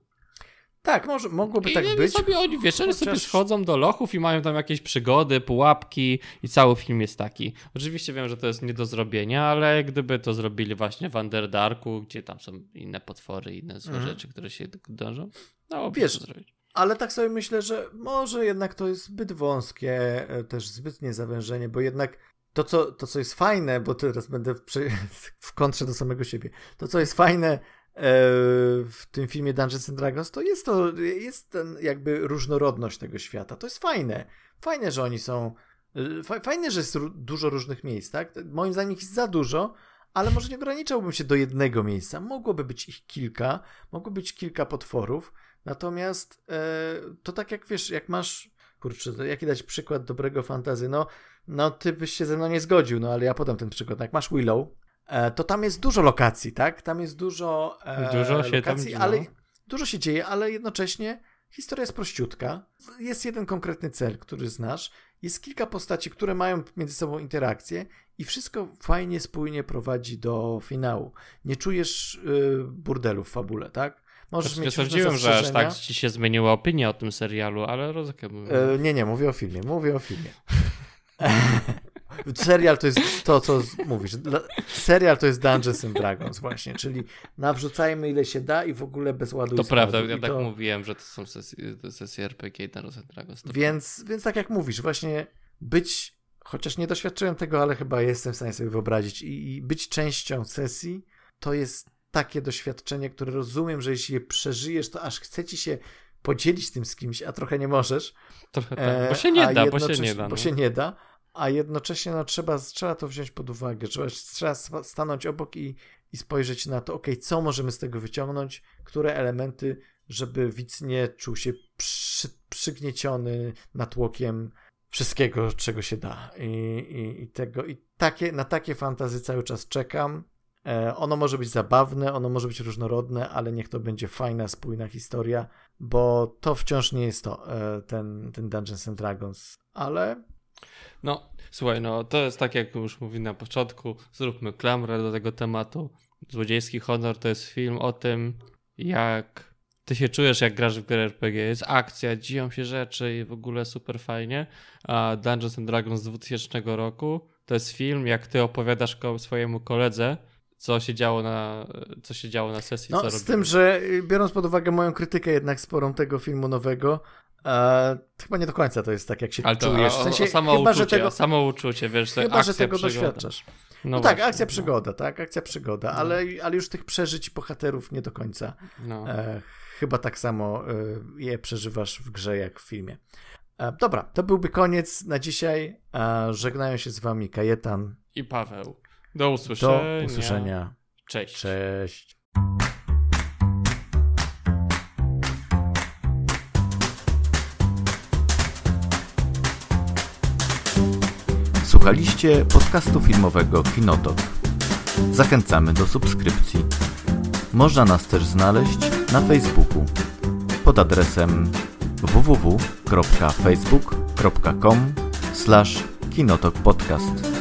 Tak, może, mogłoby I tak być. Sobie oni, wiesz, oni sobie schodzą do lochów i mają tam jakieś przygody, pułapki i cały film jest taki. Oczywiście wiem, że to jest nie do zrobienia, ale gdyby to zrobili właśnie w Underdarku, gdzie tam są inne potwory, inne złe mm. rzeczy, które się dążą, no wiesz, zrobić. Ale tak sobie myślę, że może jednak to jest zbyt wąskie, e, też zbytnie zawężenie, bo jednak to, co, to, co jest fajne, bo teraz będę w, w kontrze do samego siebie, to, co jest fajne e, w tym filmie Dungeons and Dragons, to jest to, jest ten jakby różnorodność tego świata. To jest fajne. Fajne, że oni są, e, fajne, że jest dużo różnych miejsc, tak? Moim zdaniem ich jest za dużo, ale może nie ograniczałbym się do jednego miejsca. Mogłoby być ich kilka, mogło być kilka potworów, Natomiast e, to tak jak wiesz, jak masz, kurczę, jaki dać przykład dobrego fantazy, no, no ty byś się ze mną nie zgodził, no ale ja podam ten przykład. Jak masz Willow, e, to tam jest dużo lokacji, tak? Tam jest dużo, e, dużo się lokacji, tam, ale dużo się dzieje, ale jednocześnie historia jest prościutka. Jest jeden konkretny cel, który znasz. Jest kilka postaci, które mają między sobą interakcje i wszystko fajnie, spójnie prowadzi do finału. Nie czujesz y, burdelu w fabule, tak? Możesz znaczy, mieć sądziłem, że aż tak ci się zmieniła opinia o tym serialu, ale rozumiem. E, nie, nie, mówię o filmie, mówię o filmie. Serial to jest to, co mówisz. Serial to jest Dungeons and Dragons właśnie, czyli nawrzucajmy ile się da i w ogóle bez ładu To prawda, ja tak to... mówiłem, że to są sesje, sesje RPG i Dungeons and Dragons. Więc, więc tak jak mówisz, właśnie być, chociaż nie doświadczyłem tego, ale chyba jestem w stanie sobie wyobrazić i, i być częścią sesji, to jest takie doświadczenie, które rozumiem, że jeśli je przeżyjesz, to aż chce ci się podzielić tym z kimś, a trochę nie możesz. Trochę tak, bo się nie da, bo się nie da. No. Bo się nie da, a jednocześnie no, trzeba, trzeba to wziąć pod uwagę, trzeba, trzeba stanąć obok i, i spojrzeć na to, ok, co możemy z tego wyciągnąć, które elementy, żeby widz nie czuł się przy, przygnieciony natłokiem wszystkiego, czego się da. I, i, i tego, i takie, na takie fantazy cały czas czekam. E, ono może być zabawne, ono może być różnorodne, ale niech to będzie fajna, spójna historia, bo to wciąż nie jest to, e, ten, ten Dungeons and Dragons, ale... No, słuchaj, no to jest tak, jak już mówiłem na początku, zróbmy klamrę do tego tematu. Złodziejski Honor to jest film o tym, jak ty się czujesz, jak grasz w grę RPG. Jest akcja, dzieją się rzeczy i w ogóle super fajnie. A Dungeons and Dragons z 2000 roku to jest film, jak ty opowiadasz swojemu koledze, co się działo na, co się działo na sesji. No, z tym, że y, biorąc pod uwagę moją krytykę jednak sporą tego filmu nowego, e, chyba nie do końca to jest tak, jak się Ale to, czujesz. W sensie, o, o samo chyba, uczucie, że tego, samo uczucie, wiesz, Chyba, że tego przygoda. doświadczasz. No, no tak, akcja no. przygoda, tak, akcja przygoda, no. ale, ale już tych przeżyć bohaterów nie do końca. No. E, chyba tak samo e, je przeżywasz w grze jak w filmie. E, dobra, to byłby koniec na dzisiaj. E, żegnają się z wami Kajetan i Paweł. Do usłyszenia. Do usłyszenia. Cześć. Cześć. Słuchaliście podcastu filmowego Kinotok. Zachęcamy do subskrypcji. Można nas też znaleźć na Facebooku pod adresem www.facebook.com/kinotokpodcast.